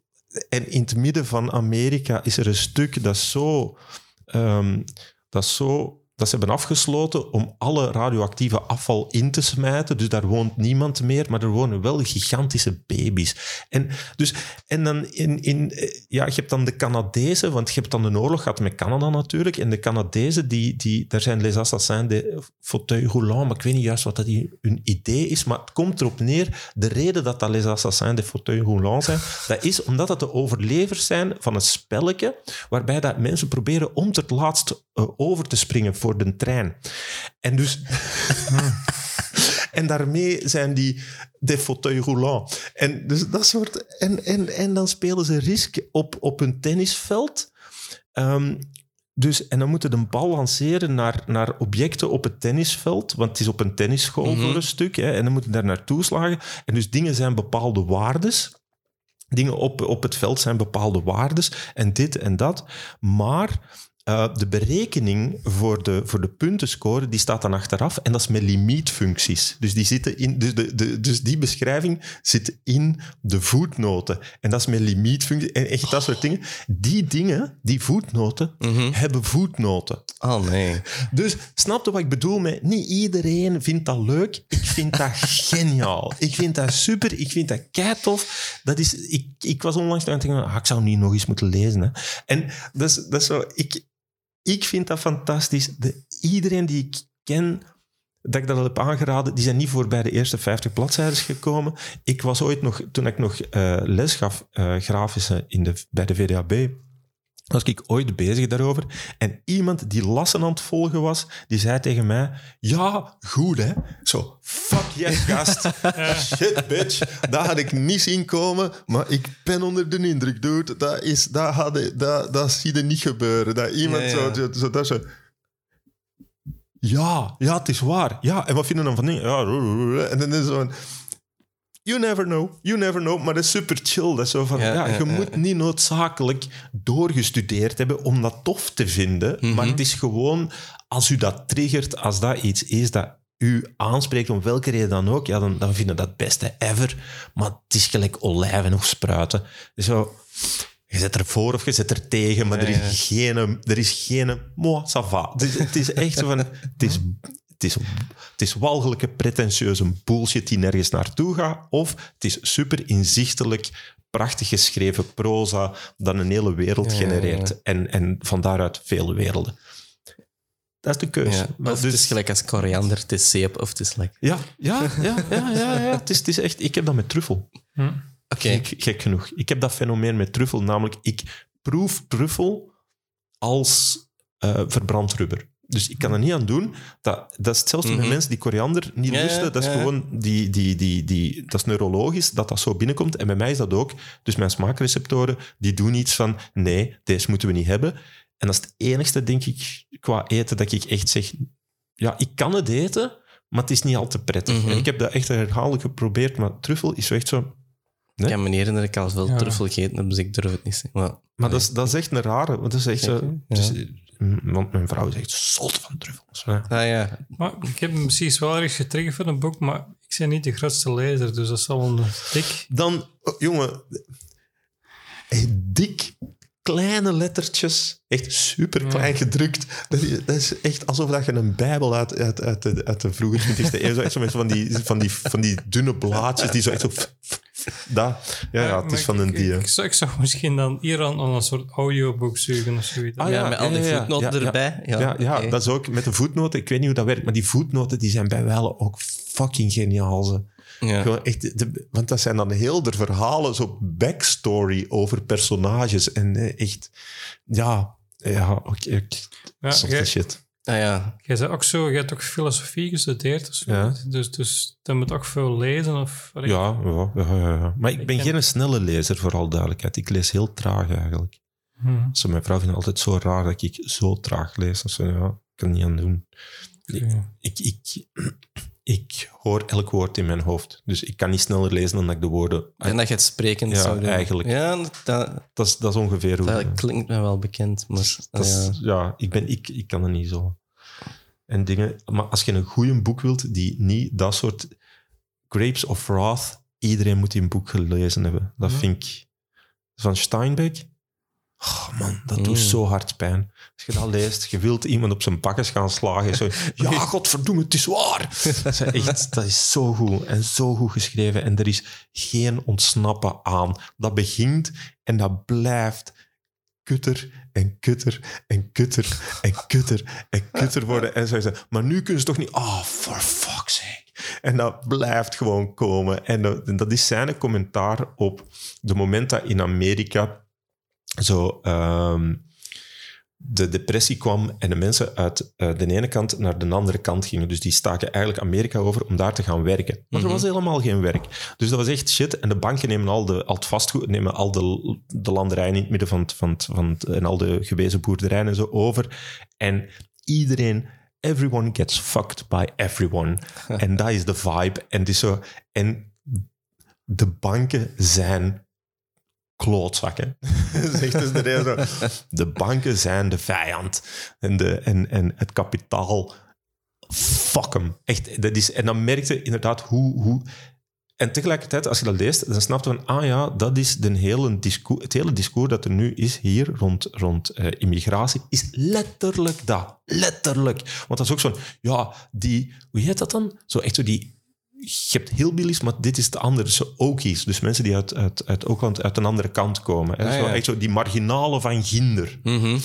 En in het midden van Amerika is er een stuk dat zo... ehm, dat zo... Dat ze hebben afgesloten om alle radioactieve afval in te smijten. Dus daar woont niemand meer, maar er wonen wel gigantische baby's. En, dus, en dan in, in, eh, ja, je hebt dan de Canadezen, want je hebt dan een oorlog gehad met Canada natuurlijk. En de Canadezen, die, die, daar zijn les assassins de fauteuil roulant, maar ik weet niet juist wat dat hun idee is. Maar het komt erop neer, de reden dat dat les assassins de fauteuil roulant zijn, dat is omdat dat de overlevers zijn van een spelletje waarbij dat mensen proberen om tot laatst eh, over te springen voor de trein. En dus... *laughs* En daarmee zijn die de fauteuil roulant. En, dus dat soort, en, en, en dan spelen ze risk op, op een tennisveld. Ehm, dus, en dan moeten de bal lanceren naar, naar objecten op het tennisveld. Want het is op een tennisschool Mhm. voor een stuk. Hè, en dan moeten daar naartoe slagen. En dus dingen zijn bepaalde waardes. Dingen op, op het veld zijn bepaalde waardes. En dit en dat. Maar eh, de berekening voor de, voor de puntenscore die staat dan achteraf. En dat is met limietfuncties. Dus die, zitten in, dus, de, de, dus die beschrijving zit in de voetnoten. En dat is met limietfuncties. En echt dat soort dingen. Die dingen, die voetnoten, Mhm. hebben voetnoten. Oh nee. Dus snap je wat ik bedoel met niet iedereen vindt dat leuk. Ik vind dat *laughs* geniaal. Ik vind dat super. Ik vind dat keitof. Dat is, ik, ik was onlangs aan het denken, ah, ik zou niet nog eens moeten lezen. Hè. En dat is, dat is zo, ik, ik vind dat fantastisch. De, iedereen die ik ken, dat ik dat heb aangeraden, die zijn niet voorbij de eerste 50 bladzijden gekomen. Ik was ooit nog, toen ik nog eh, les gaf, eh, grafische in de, bij de VDAB, was ik ooit bezig daarover. En iemand die lassen aan het volgen was, die zei tegen mij, ja, goed hè. Zo, fuck yes, *laughs* gast. Shit, bitch. Dat had ik niet zien komen, maar ik ben onder de indruk, dude. Dat, is, dat, had, dat, dat zie je niet gebeuren. Dat iemand Ja, ja. zo, zo, dat zo... Ja, ja, het is waar. Ja, en wat vinden dan van dingen? Ja, en dan is het zo. You never know, you never know. Maar dat is super chill. Dat is zo van, Ja, ja, ja, je ja, moet niet noodzakelijk doorgestudeerd hebben om dat tof te vinden. Mhm. Maar het is gewoon, als u dat triggert, als dat iets is dat u aanspreekt, om welke reden dan ook, ja, dan, dan vind je dat het beste ever. Maar het is gelijk olijven of spruiten. Zo, je zet ervoor of je zet er tegen, maar er Ja, is geen... Er is geen moi, ça va. Het is, het is echt zo van... Het is, *laughs* het is, het is walgelijke, pretentieuze bullshit die nergens naartoe gaat. Of het is super inzichtelijk, prachtig geschreven proza dat een hele wereld Ja, ja, ja. genereert. En, en van daaruit vele werelden. Dat is de keuze. Ja. Maar Of dus- het is gelijk als koriander, het is zeep of het is lekker. ja, ja, ja, ja, ja, ja. Het, is, het is echt... Ik heb dat met truffel. Hm. Oké. Gek, gek genoeg. Ik heb dat fenomeen met truffel, namelijk ik proef truffel als eh, verbrand rubber. Dus ik kan er niet aan doen. Dat, dat is hetzelfde met Mhm. mensen die koriander niet Ja, lusten. Dat is ja. gewoon die, die, die, die, dat is neurologisch dat dat zo binnenkomt. En bij mij is dat ook. Dus mijn smaakreceptoren die doen iets van nee, deze moeten we niet hebben. En dat is het enigste, denk ik, qua eten dat ik echt zeg. Ja, ik kan het eten, maar het is niet al te prettig. Mhm. En ik heb dat echt herhaaldelijk geprobeerd, maar truffel is zo echt zo. Ik kan me herinneren dat ik al veel Ja. truffel gegeten heb, dus ik durf het niet zeggen. Maar, Maar dat is, dat is echt een rare. Want, dat is echt zo, mm, want mijn vrouw is echt zot van truffels. Ja. Ah ja, Maar ik heb hem precies wel ergens getriggerd voor een boek, maar ik ben niet de grootste lezer, dus dat is wel een dik. Dan, oh, jongen, dik, kleine lettertjes, echt super klein gedrukt. Dat is, dat is echt alsof dat je een Bijbel uit, uit, uit, de, uit de vroege 20e *laughs* eeuw, zo echt zo met van die, van, die, van die dunne blaadjes die zo echt zo. *laughs* Dat, ja, ja, het is ik- van een ik, die. Ik, zou, ik zou misschien dan hier aan, een soort audioboek zoeken of zoiets. Ah, ja, ja, met al die ja, ja, voetnoten ja, ja. erbij. Ja, Ja, ja, dat is ook met de voetnoten. Ik weet niet hoe dat werkt, maar die voetnoten die zijn bij wijlen ook fucking geniaal. Ze. Ja. Gewoon echt, de- want dat zijn dan heel de verhalen, zo backstory over personages. En eh, echt, ja, ja, oké. oké. Ja, Zotte jij- shit. Ah ja, Jij zei ook zo, jij hebt ook filosofie gestudeerd of zo. Ja. Dus, dus dan moet ook veel lezen of... Ja, ja, ja, ja, ja. Maar ik ben ken- geen snelle lezer, voor al duidelijkheid. Ik lees heel traag eigenlijk. Hm, Zo, mijn vrouw vindt het altijd zo raar dat ik zo traag lees. Dat ze, ja, ik kan niet aan doen. ik, ik hoor elk woord in mijn hoofd. Dus ik kan niet sneller lezen dan dat ik de woorden... en dat je het sprekend Ja, zou doen. eigenlijk. Ja, dat, dat, is, dat is ongeveer hoe... dat klinkt me wel bekend. Maar, dat is- ja. ik, ben, ik, ik kan er niet zo. En dingen... Maar als je een goede boek wilt, die niet dat soort... Grapes of Wrath, iedereen moet die een boek gelezen hebben. Dat Ja. vind ik... Van Steinbeck... Oh man, dat doet Mm. zo hard pijn. Als je dat leest, je wilt iemand op zijn bakkes gaan slagen. Zo, *laughs* ja, godverdomme, het is waar. Dat is, echt, dat is zo goed en zo goed geschreven. En er is geen ontsnappen aan. Dat begint en dat blijft kutter en kutter en kutter en kutter en kutter worden. En zo maar nu kunnen ze toch niet... Oh, for fuck's sake. En dat blijft gewoon komen. En dat, en dat is zijn commentaar op de moment dat in Amerika zo ehm, de depressie kwam en de mensen uit eh, de ene kant naar de andere kant gingen. Dus die staken eigenlijk Amerika over om daar te gaan werken. Maar er Mhm. was helemaal geen werk. Dus dat was echt shit. En de banken nemen al, de, al het vastgoed, nemen al de, de landerijen in het midden van het, van, het, van het, en al de gewezen boerderijen en zo over. En iedereen, everyone gets fucked by everyone. *laughs* en dat is de vibe. En, is zo, en de banken zijn klootzakken. *laughs* Zegt dus de. De banken zijn de vijand. En, de, en, en het kapitaal, fuck hem. Echt, dat is, en dan merkte inderdaad hoe, hoe... En tegelijkertijd, als je dat leest, dan snap je van, ah ja, dat is de hele discours, het hele discours dat er nu is hier rond, rond eh, immigratie, is letterlijk dat. Letterlijk. Want dat is ook zo'n, ja, die, hoe heet dat dan? Zo echt zo die je hebt hillbillies, maar dit is de andere. Zo Okies, dus mensen die uit, uit, uit Oakland uit een andere kant komen. Hè? Ah, zo. Echt zo die marginalen van Ginder. Mhm.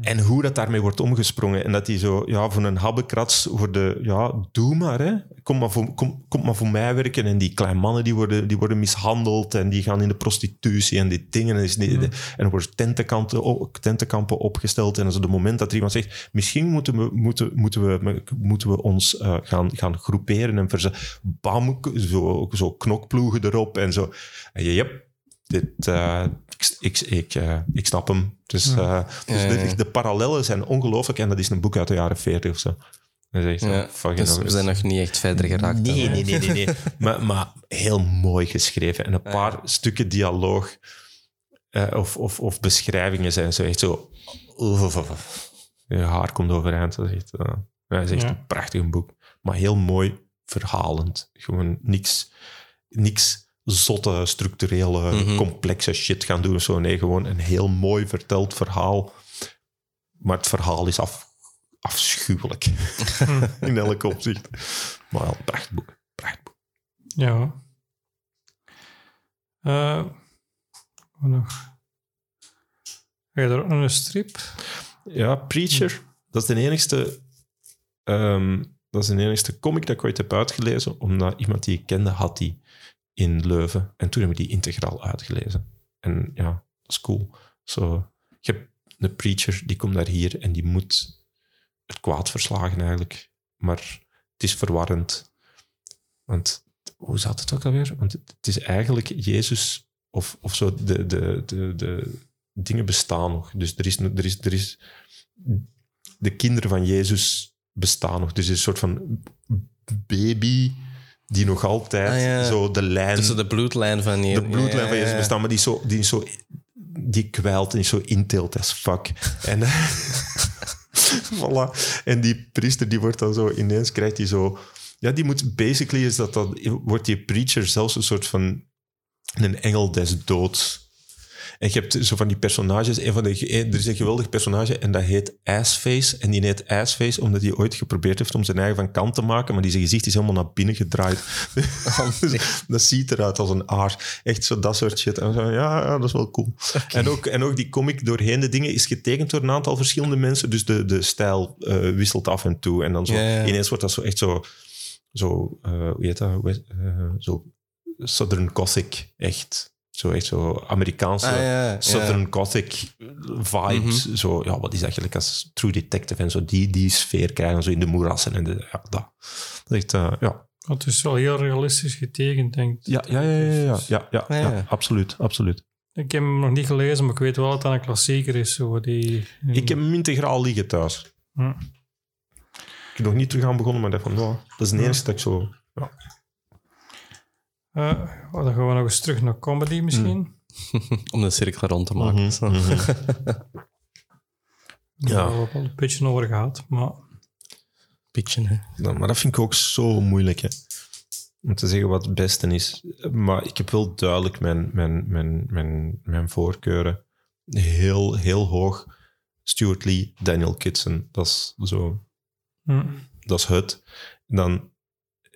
En hoe dat daarmee wordt omgesprongen. En dat die zo, ja, voor een habbekrats, voor de, ja, doe maar, hè. Kom maar voor, kom, kom maar voor mij werken. En die kleine mannen, die worden, die worden mishandeld en die gaan in de prostitutie en die dingen. En, is en er worden tentenkampen, op- tentenkampen opgesteld. En als op het moment dat er iemand zegt, misschien moeten we, moeten, moeten we, moeten we ons eh, gaan, gaan groeperen en verze bam, zo, zo knokploegen erop en zo. En je, yep, dit, eh, ik, ik, ik, eh, ik snap hem. Dus, dus Ja, ja, ja. De, de parallellen zijn ongelooflijk. En dat is een boek uit de jaren 40 of zo. Dat is echt zo, Ja, fucking dus we zijn nog niet echt verder geraakt. Nee, nee, nee, nee. nee. *laughs* maar, maar heel mooi geschreven. En een paar stukken dialoog eh, of, of, of beschrijvingen zijn zo echt zo... Je haar komt overeind. Dat is echt, dat is echt een prachtig boek. Maar heel mooi verhalend. Gewoon niks, niks zotte, structurele, Mhm. complexe shit gaan doen. of Zo. Nee, gewoon een heel mooi verteld verhaal. Maar het verhaal is af, afschuwelijk. *laughs* In elk opzicht. Maar wel, een prachtig boek. Prachtig boek. Ja. Eh, wat nog? Ga je er ook nog een strip? Ja, Preacher. Dat is de enigste... ehm, dat is de enigste comic dat ik ooit heb uitgelezen, omdat iemand die ik kende had die in Leuven. En toen heb ik die integraal uitgelezen. En ja, dat is cool. Zo, je hebt een preacher, die komt daar hier en die moet het kwaad verslagen eigenlijk. Maar het is verwarrend. Want hoe zat het ook alweer? Want het is eigenlijk Jezus of, of zo, de, de, de, de dingen bestaan nog. Dus er is, er is, er is de kinderen van Jezus bestaan nog. Dus is een soort van baby die nog altijd Ah, ja. zo de lijn Tussen de bloedlijn van je. de bloedlijn ja, van Jezus ja. bestaan, maar die is zo, die is zo, die kwijlt en is zo inteelt as fuck. En, *laughs* voilà. en die priester, die wordt dan zo, ineens krijgt hij zo, ja, die moet, basically is dat dan, wordt die preacher zelfs een soort van een engel des doods. En je hebt zo van die personages. Een van de, er is een geweldig personage en dat heet Assface. En die heet Assface omdat hij ooit geprobeerd heeft om zijn eigen van kant te maken, maar die zijn gezicht is helemaal naar binnen gedraaid. *laughs* Dus dat ziet eruit als een aar. Echt zo dat soort shit. En zo, ja, ja, dat is wel cool. En, ook, en ook die comic doorheen de dingen is getekend door een aantal verschillende mensen. Dus de, de stijl eh, wisselt af en toe. En dan zo, ineens wordt dat zo echt zo, zo eh, hoe heet dat? Eh, zo Southern Gothic, echt. Zo echt zo Amerikaanse Ah, ja, ja. Southern Gothic vibes. Zo, ja, wat is dat eigenlijk als True Detective en zo, die, die sfeer krijgen, zo in de moerassen en de, ja, dat. dat is echt, eh, ja. Het is wel heel realistisch getekend, denk ik. Ja, ja, ja, ja, ja, ja, ja, Ja, ja, ja. absoluut, absoluut. Ik heb hem nog niet gelezen, maar ik weet wel dat dat een klassieker is. Zo, die, Ik heb hem integraal liggen thuis. Hm. Ik heb nog niet terug aan begonnen, maar dacht van, nou, dat is de eerste dat ik zo... Eh, oh, dan gaan we nog eens terug naar comedy misschien. *laughs* Om de cirkel rond te maken. Mhm, Zo. mhm. *laughs* Ja. hebben we al een beetje over gehad. Maar Pitchen, hè. Nou, maar dat vind ik ook zo moeilijk, hè. Om te zeggen wat het beste is. Maar ik heb wel duidelijk mijn, mijn, mijn, mijn, mijn voorkeuren. Heel, heel hoog. Stuart Lee, Daniel Kitson. Dat is zo... hm. Dat is het. Dan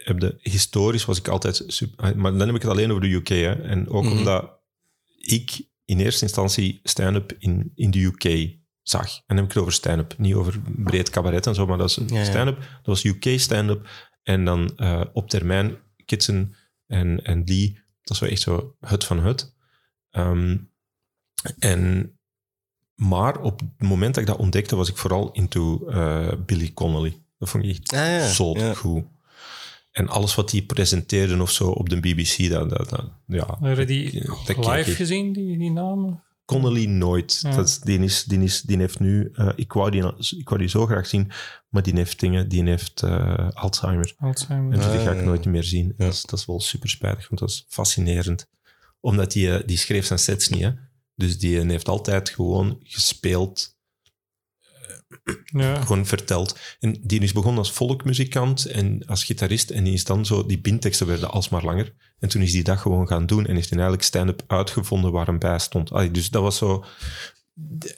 heb. Historisch was ik altijd... Super, maar dan heb ik het alleen over de UK, hè. En ook Mhm. omdat ik in eerste instantie stand-up in, in de UK zag. En dan heb ik het over stand-up. Niet over breed cabaret en zo, maar dat is Ja, stand-up. Dat was UK stand-up. En dan eh, op termijn Kitson en, en Lee. Dat is wel echt zo het van het. Ehm, en, maar op het moment dat ik dat ontdekte, was ik vooral into eh, Billy Connolly. Dat vond ik echt Ah, ja. zo Ja. goed. En alles wat die presenteerden of zo op de BBC, dat, dat, dat- ja. Heb je die dat kijk live ik. gezien, die, die namen? Connolly nooit. Ja. Dat is, die, is, die, is, die heeft nu... eh, ik, wou die, ik wou die zo graag zien, maar die heeft dingen... Die heeft eh, Alzheimer. Alzheimer. En dus die Ah, ga ik ja. nooit meer zien. Dat, is, dat is wel super spijtig, want dat is fascinerend. Omdat die, eh, die schreef zijn sets niet, hè. Dus die eh, heeft altijd gewoon gespeeld, ja. gewoon verteld. En die is begonnen als volkmuzikant en als gitarist. En die is dan zo, die bindteksten werden alsmaar langer. En toen is die dat gewoon gaan doen en heeft hij eigenlijk stand-up uitgevonden waar hem bij stond. Dus dat was zo,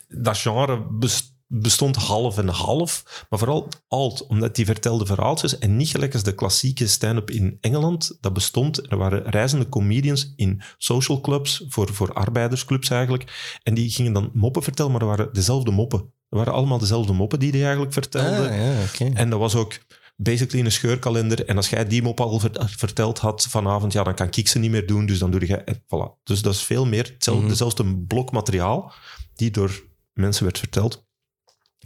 dat genre best- bestond half en half, maar vooral alt, omdat die vertelde verhaaltjes en niet gelijk als de klassieke stand-up in Engeland. Dat bestond, er waren reizende comedians in social clubs, voor, voor arbeidersclubs eigenlijk, en die gingen dan moppen vertellen, maar dat waren dezelfde moppen. Dat waren allemaal dezelfde moppen die hij eigenlijk vertelde. Ah, ja. En dat was ook basically een scheurkalender. En als jij die mop al ver- verteld had vanavond, ja, dan kan ik ze niet meer doen. Dus dan doe je... Voilà. Dus dat is veel meer hetzelfde, Mhm. dezelfde blok materiaal die door mensen werd verteld.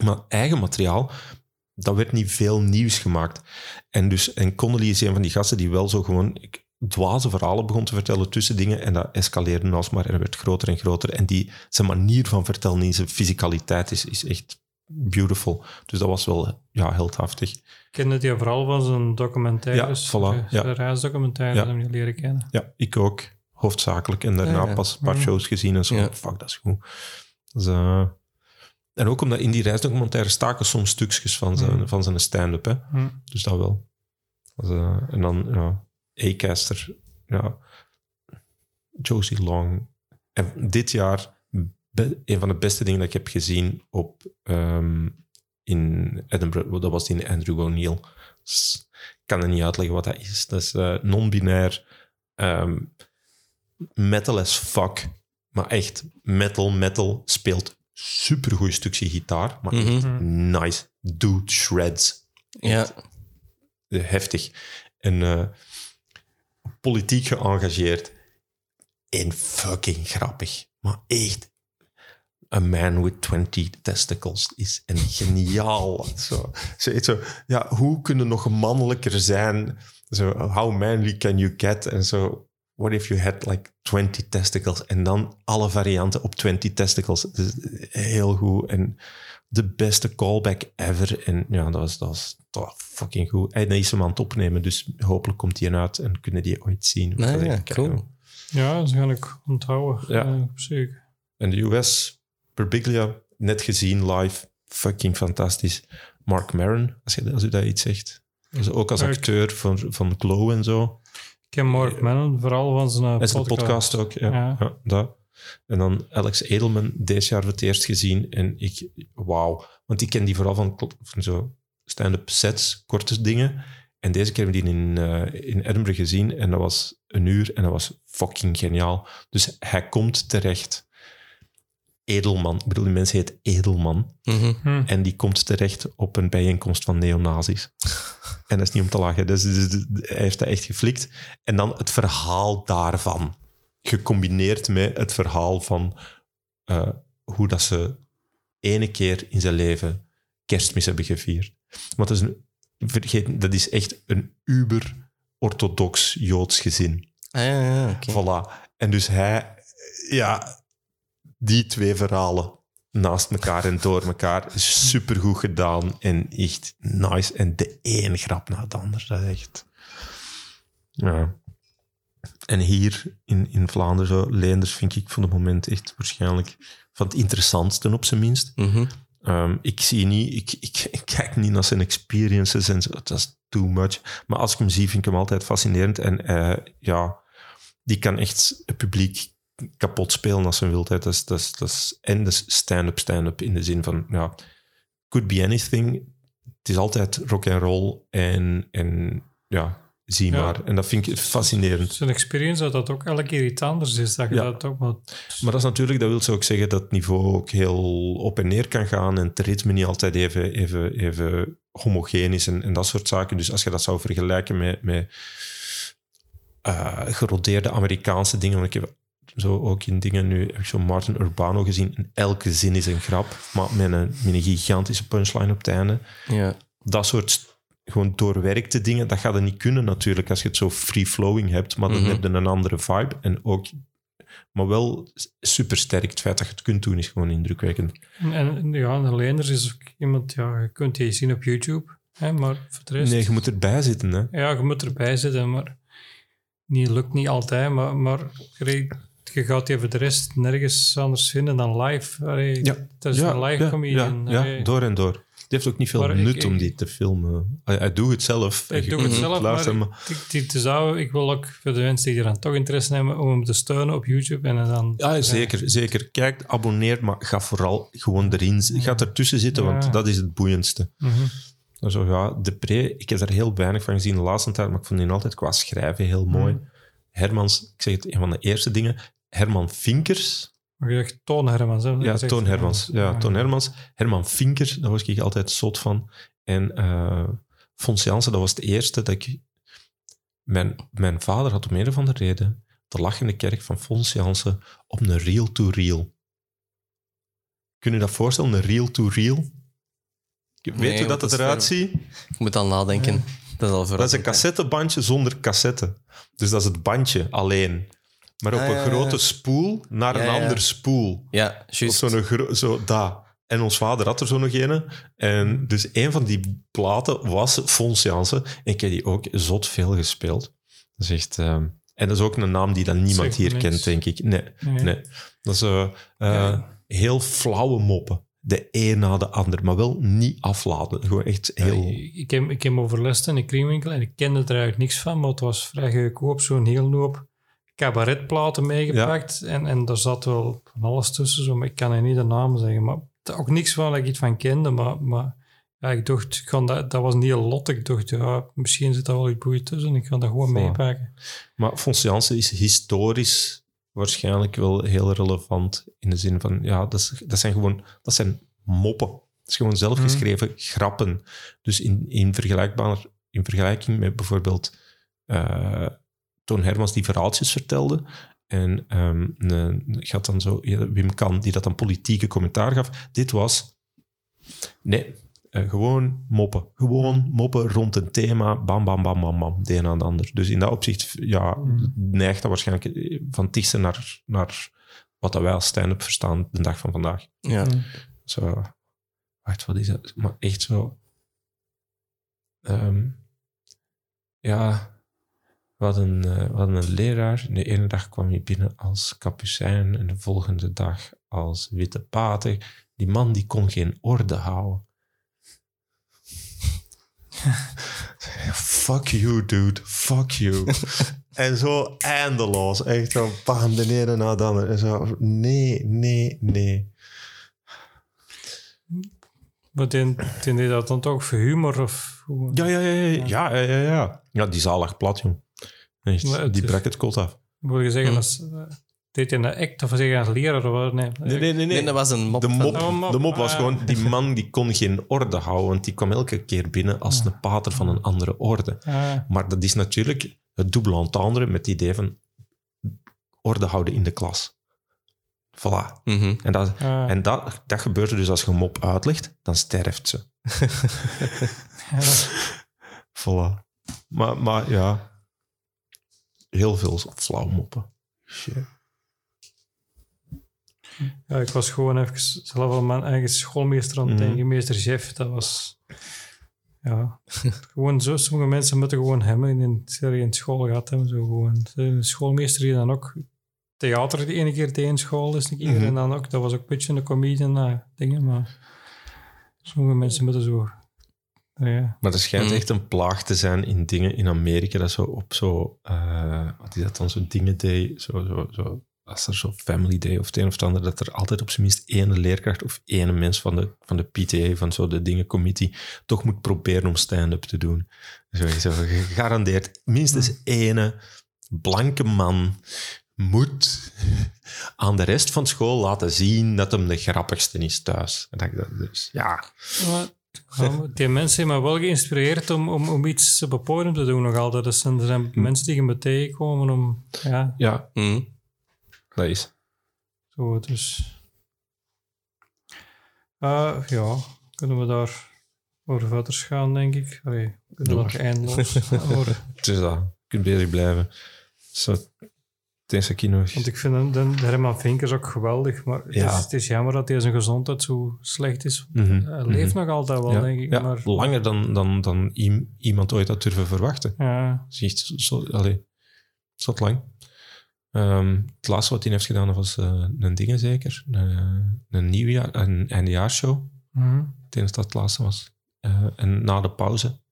Maar eigen materiaal, dat werd niet veel nieuws gemaakt. En, dus, en Connolly is een van die gasten die wel zo gewoon dwaze verhalen begon te vertellen tussen dingen. En dat escaleerde alsmaar en werd groter en groter. En die, zijn manier van vertellen in zijn fysicaliteit is, is echt beautiful. Dus dat was wel ja, heldhaftig. Ik kende die vooral van zijn documentaires. Ja, voilà, eh, ja. Reisdocumentaires Ja. heb ik leren kennen. Ja, ik ook. Hoofdzakelijk. En daarna Ja, ja. pas een paar Mhm. shows gezien en zo. Ja. Fuck, dat is goed. Dus, eh, en ook omdat in die reisdocumentaire staken soms stukjes van zijn, Mhm. van zijn stand-up. Hè. Hm. Dus dat wel. Dus, eh, en dan ja, A-caster. Ja. Josie Long. En dit jaar be- een van de beste dingen dat ik heb gezien op, ehm, in Edinburgh. Dat was die in Andrew O'Neill. Dus Ik kan er niet uitleggen wat dat is. Dat is eh, non-binair. ehm, metal as fuck. Maar echt metal, metal. Speelt supergoed stukje gitaar. Maar echt Mhm. nice. Dude shreds Ja. eh, heftig. En eh, politiek geëngageerd. En fucking grappig. Maar echt. A man with 20 testicles is een geniaal. *laughs* Zo, zo, echt zo, ja, hoe kunnen nog mannelijker zijn? Zo, how manly can you get? En zo, what if you had like 20 testicles? En dan alle varianten op 20 testicles. Dus heel goed. En de beste callback ever. En ja, dat was, dat was, dat was fucking goed. En hij is hem aan het opnemen, dus hopelijk komt hij eruit en kunnen die ooit zien. Nee, Dat is ja, cool. Ja, dat ga ik onthouden. Ja. Ja. zeker. En de US, Perbiglia, net gezien live. Fucking fantastisch. Mark Maron, als, je, als u dat iets zegt. Dus ook als acteur van, van Glow en zo. Ik ken Mark Manon, vooral van zijn, eh, zijn podcast ook, ja. Ja. ja. dat. En dan Alex Edelman, deze jaar voor het eerst gezien. En ik, wauw. Want ik ken die vooral van, van zo stand-up sets, korte dingen. En deze keer hebben we die in, eh, in Edinburgh gezien. En dat was een uur en dat was fucking geniaal. Dus hij komt terecht. Edelman, ik bedoel, die mens heet Edelman. Mhm. Hm. En die komt terecht op een bijeenkomst van neonazis. *laughs* en dat is niet om te lachen. Dus, dus- dus- hij heeft dat echt geflikt. En dan het verhaal daarvan. gecombineerd met het verhaal van eh, hoe dat ze ene keer in zijn leven kerstmis hebben gevierd. Want dat is, een, vergeet, dat is echt een uber-orthodox Joods gezin. Ah, ja, ja, oké. Voilà. En dus hij, ja, die twee verhalen naast elkaar en door elkaar, supergoed gedaan en echt nice. En de ene grap na de ander, dat is echt... Ja. En hier in, in Vlaanderen, zo, Leenders vind ik van het moment echt waarschijnlijk van het interessantste op zijn minst. Mhm. Ehm, ik zie niet, ik, ik, ik kijk niet naar zijn experiences en zo, dat is too much. Maar als ik hem zie, vind ik hem altijd fascinerend. En eh, ja, die kan echt het publiek kapot spelen als hij wil. hè. Dat is, dat is, dat is, en dus stand-up, stand-up in de zin van, ja, could be anything. Het is altijd rock and roll en, en ja, zie Ja. maar. En dat vind ik fascinerend. Zijn experience dat dat ook elke keer iets anders is. Dat je Ja. dat ook maar... Maar dat is natuurlijk, dat wil zo ook zeggen dat het niveau ook heel op en neer kan gaan en het ritme niet altijd even, even, even homogeen is en, en dat soort zaken. Dus als je dat zou vergelijken met, met eh, gerodeerde Amerikaanse dingen, want ik heb zo ook in dingen nu, heb ik zo Martin Urbano gezien, en elke zin is een grap, maar met een, met een gigantische punchline op het einde. Ja. Dat soort gewoon doorwerkte dingen, dat gaat er niet kunnen natuurlijk als je het zo free-flowing hebt, maar dan Mhm. heb je een andere vibe en ook maar wel super sterk. Het feit dat je het kunt doen is gewoon indrukwekkend. En, ja, Leenders is ook iemand, ja, je kunt die zien op YouTube. Hè, maar voor de rest... Nee, je moet erbij zitten. Hè? Ja, je moet erbij zitten, maar niet, lukt niet altijd. Maar, maar je je gaat die voor de rest nergens anders vinden dan live. Allee, Ja. Dat is een live comedian. Ja, ja, door en door. Die heeft ook niet veel Maar ik- nut om die te filmen. Hij, doet het zelf. Ik doe het zelf, maar ik, die, die zou, ik wil ook voor de mensen die er dan toch interesse hebben, om hem te steunen op YouTube. En dan, Ja, zeker, zeker. Kijk, abonneer, maar ga vooral gewoon erin. Ga ertussen zitten, want dat is het boeiendste. Mhm. Dan Zo, ja, Depré, ik heb daar heel weinig van gezien de laatste tijd, maar ik vond die altijd qua schrijven heel mooi. Mhm. Hermans, ik zeg het, een van de eerste dingen. Herman Vinkers. Maar je zegt Toon Hermans. Hè? Ja, Toon Hermans. Ja, Toon Hermans. Herman Vinkers, daar was ik altijd zot van. En eh Fons Jansen, dat was het eerste dat ik... Mijn, mijn vader had om een of andere reden de lachende kerk van Fons Jansen op een reel-to-reel. Kun je dat voorstellen, een reel-to-reel? Weet Nee, je hoe want dat dat het eruit ziet? Ik moet al nadenken. Dat is al voor Dat is een cassettebandje zonder cassette. Dus dat is het bandje alleen. Maar op Ah, een ja, ja. grote spoel naar een Ja, ander spoel. Ja, Of juist. zo'n gro- zo dat. En ons vader had er zo nog een. En dus een van die platen was Fons Jansen. En ik heb die ook zot veel gespeeld. Dat is echt... ehm, en dat is ook een naam die dan niemand Zegt hier niks. kent, denk ik. Nee, Nee. nee. Dat is eh, eh, Ja. heel flauwe moppen. De een na de ander. Maar wel niet afladen. Gewoon echt heel... Ik, heb, ik heb overlast in een kringwinkel en ik kende er eigenlijk niks van, maar het was vrij goedkoop, zo'n heel hoop cabaretplaten meegepakt. En, en daar zat wel van alles tussen, zo, maar ik kan er niet de naam zeggen. Maar ook niks van dat ik iets van kende, maar, maar ja, ik dacht, ik dat, dat was niet lot. Ik dacht, ja, misschien zit daar wel iets boeiend tussen. Ik ga dat gewoon meepakken. Maar Fons Jansen is historisch waarschijnlijk wel heel relevant in de zin van, ja, dat, is- dat zijn gewoon, dat zijn moppen. Dat is gewoon zelfgeschreven grappen. Dus in, in, vergelijkbaar, in vergelijking met bijvoorbeeld eh, Toon Hermans die verhaaltjes vertelde en ehm een, gaat dan zo, ja, Wim Kan die dat dan politieke commentaar gaf. Dit was, nee, eh, gewoon moppen. Gewoon moppen rond een thema. Bam, bam, bam, bam, bam. De een aan de ander. Dus in dat opzicht ja, neigt dat waarschijnlijk eh, van het dichtste naar, naar wat dat wij als stand-up verstaan de dag van vandaag. Ja. Zo, wacht, wat is dat? Maar echt zo... ehm, ja, we hadden, eh, we hadden een leraar. De ene dag kwam hij binnen als kapucijn en de volgende dag als witte pater. Die man die kon geen orde houden. *laughs* Fuck you, dude. Fuck you. *laughs* en zo eindeloos. Echt zo, bam, de ene na de andere. En zo, nee, nee, nee. Maar deed dat dan toch voor humor? Of, Ja, ja, ja, ja. Ja, ja, ja, ja. Ja, die zaal lag plat, jong. Echt, Maar het die is- brak het kot af. Wil je zeggen, Hm. als, eh, deed hij een act of zeg je als leraar? Of, wat? nee, Nee, nee, nee. Nee, dat was een mop. De mop, Oh, mop. de mop was Ah. gewoon, die man die kon geen orde houden, want die kwam elke keer binnen als een pater van een andere orde. Ah, Maar dat is natuurlijk het double entendre met het idee van orde houden in de klas. Voilà. Mhm. En, dat, Ah, en dat, dat gebeurt er dus als je een mop uitlegt, dan sterft ze. ja. *laughs* Voilà. Maar, maar ja, heel veel flauw moppen. Shit. Ja, ik was gewoon even zelf aan mijn eigen schoolmeester aan het Mhm. denken. Meester Jeff, dat was... Ja, gewoon zo. Sommige mensen moeten gewoon hem in in school gehad hebben. Zo gewoon. De schoolmeester die dan ook theater de ene keer in school is een keer. Mhm. En dan ook, dat was ook een beetje een comedian uh, dingen. Maar sommige mensen moeten zo... Ja, Maar er schijnt Mm. echt een plaag te zijn in dingen in Amerika. Dat zo op zo, eh, wat is dat dan, zo dingen day, zo, zo, zo, als er zo family day of het een of het ander, dat er altijd op zijn minst één leerkracht of één mens van de, van de PTA, van zo de dingen committee, toch moet proberen om stand-up te doen. Zo, zo gegarandeerd minstens ene blanke man moet aan de rest van school laten zien dat hem de grappigste is thuis. En dat, ik dat- dus, ja, Maar, ja, die mensen hebben me wel geïnspireerd om, om, om iets op het podium te doen nog altijd. Dus er zijn mensen die je me tegenkomen om... Ja, ja, Mhm. dat is. zo, dus... Eh, ja, kunnen we daar over verder gaan, denk ik. Allee, we kunnen Doe nog eindeloos *laughs* over. Het is dat. Je kunt bezig blijven. Zo, het. Want ik vind de, de Herman Vinkers ook geweldig, maar het, Ja. is, het is jammer dat hij zijn gezondheid zo slecht is. Mhm, Hij leeft nog altijd wel, ja, denk ik. ja, Maar, langer dan, dan, dan iem- iemand ooit had durven verwachten. ja, Dat is zo, lang. Ehm, het laatste wat hij heeft gedaan was eh, een dingen zeker. Een, een nieuwjaar, een eindejaarshow. mhm. Ik denk dat dat het laatste was. Eh, en na de pauze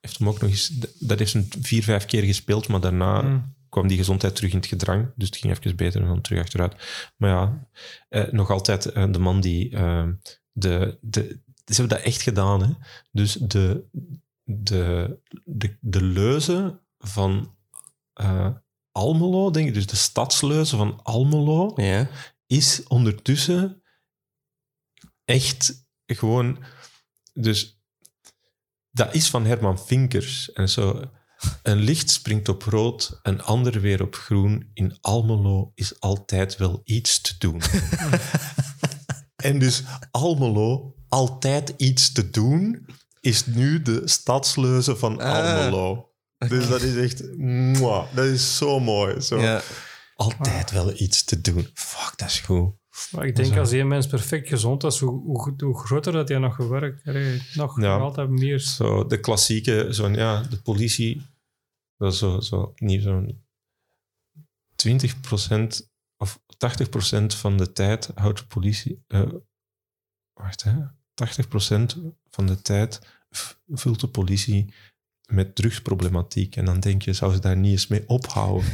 heeft hem ook nog eens... Dat heeft hem vier, vijf keer gespeeld, maar daarna Mhm. Kwam die gezondheid terug in het gedrang. Dus het ging even beter en dan terug achteruit. Maar ja, eh, nog altijd eh, de man die... eh, de, de, ze hebben dat echt gedaan, hè. Dus de, de, de, de leuze van eh, Almelo, denk ik, dus de stadsleuze van Almelo, Ja. is ondertussen echt gewoon... Dus dat is van Herman Vinkers. En zo... Een licht springt op rood, een ander weer op groen. In Almelo is altijd wel iets te doen. *laughs* en dus Almelo, altijd iets te doen, is nu de stadsleuze van Ah. Almelo. Dus dat is echt... mwah, dat is zo mooi. Zo. ja. Altijd wel iets te doen. Fuck, dat is goed. Maar ik denk als die mens perfect gezond is, hoe, hoe, hoe groter dat hij nog gewerkt nog, Ja. nog altijd meer. Zo, de klassieke, zo'n, ja, de politie, dat is zo, zo, niet zo'n 20% of 80% van de tijd houdt de politie, eh, wacht hè, 80% van de tijd vult de politie met drugsproblematiek. En dan denk je, zou ze daar niet eens mee ophouden?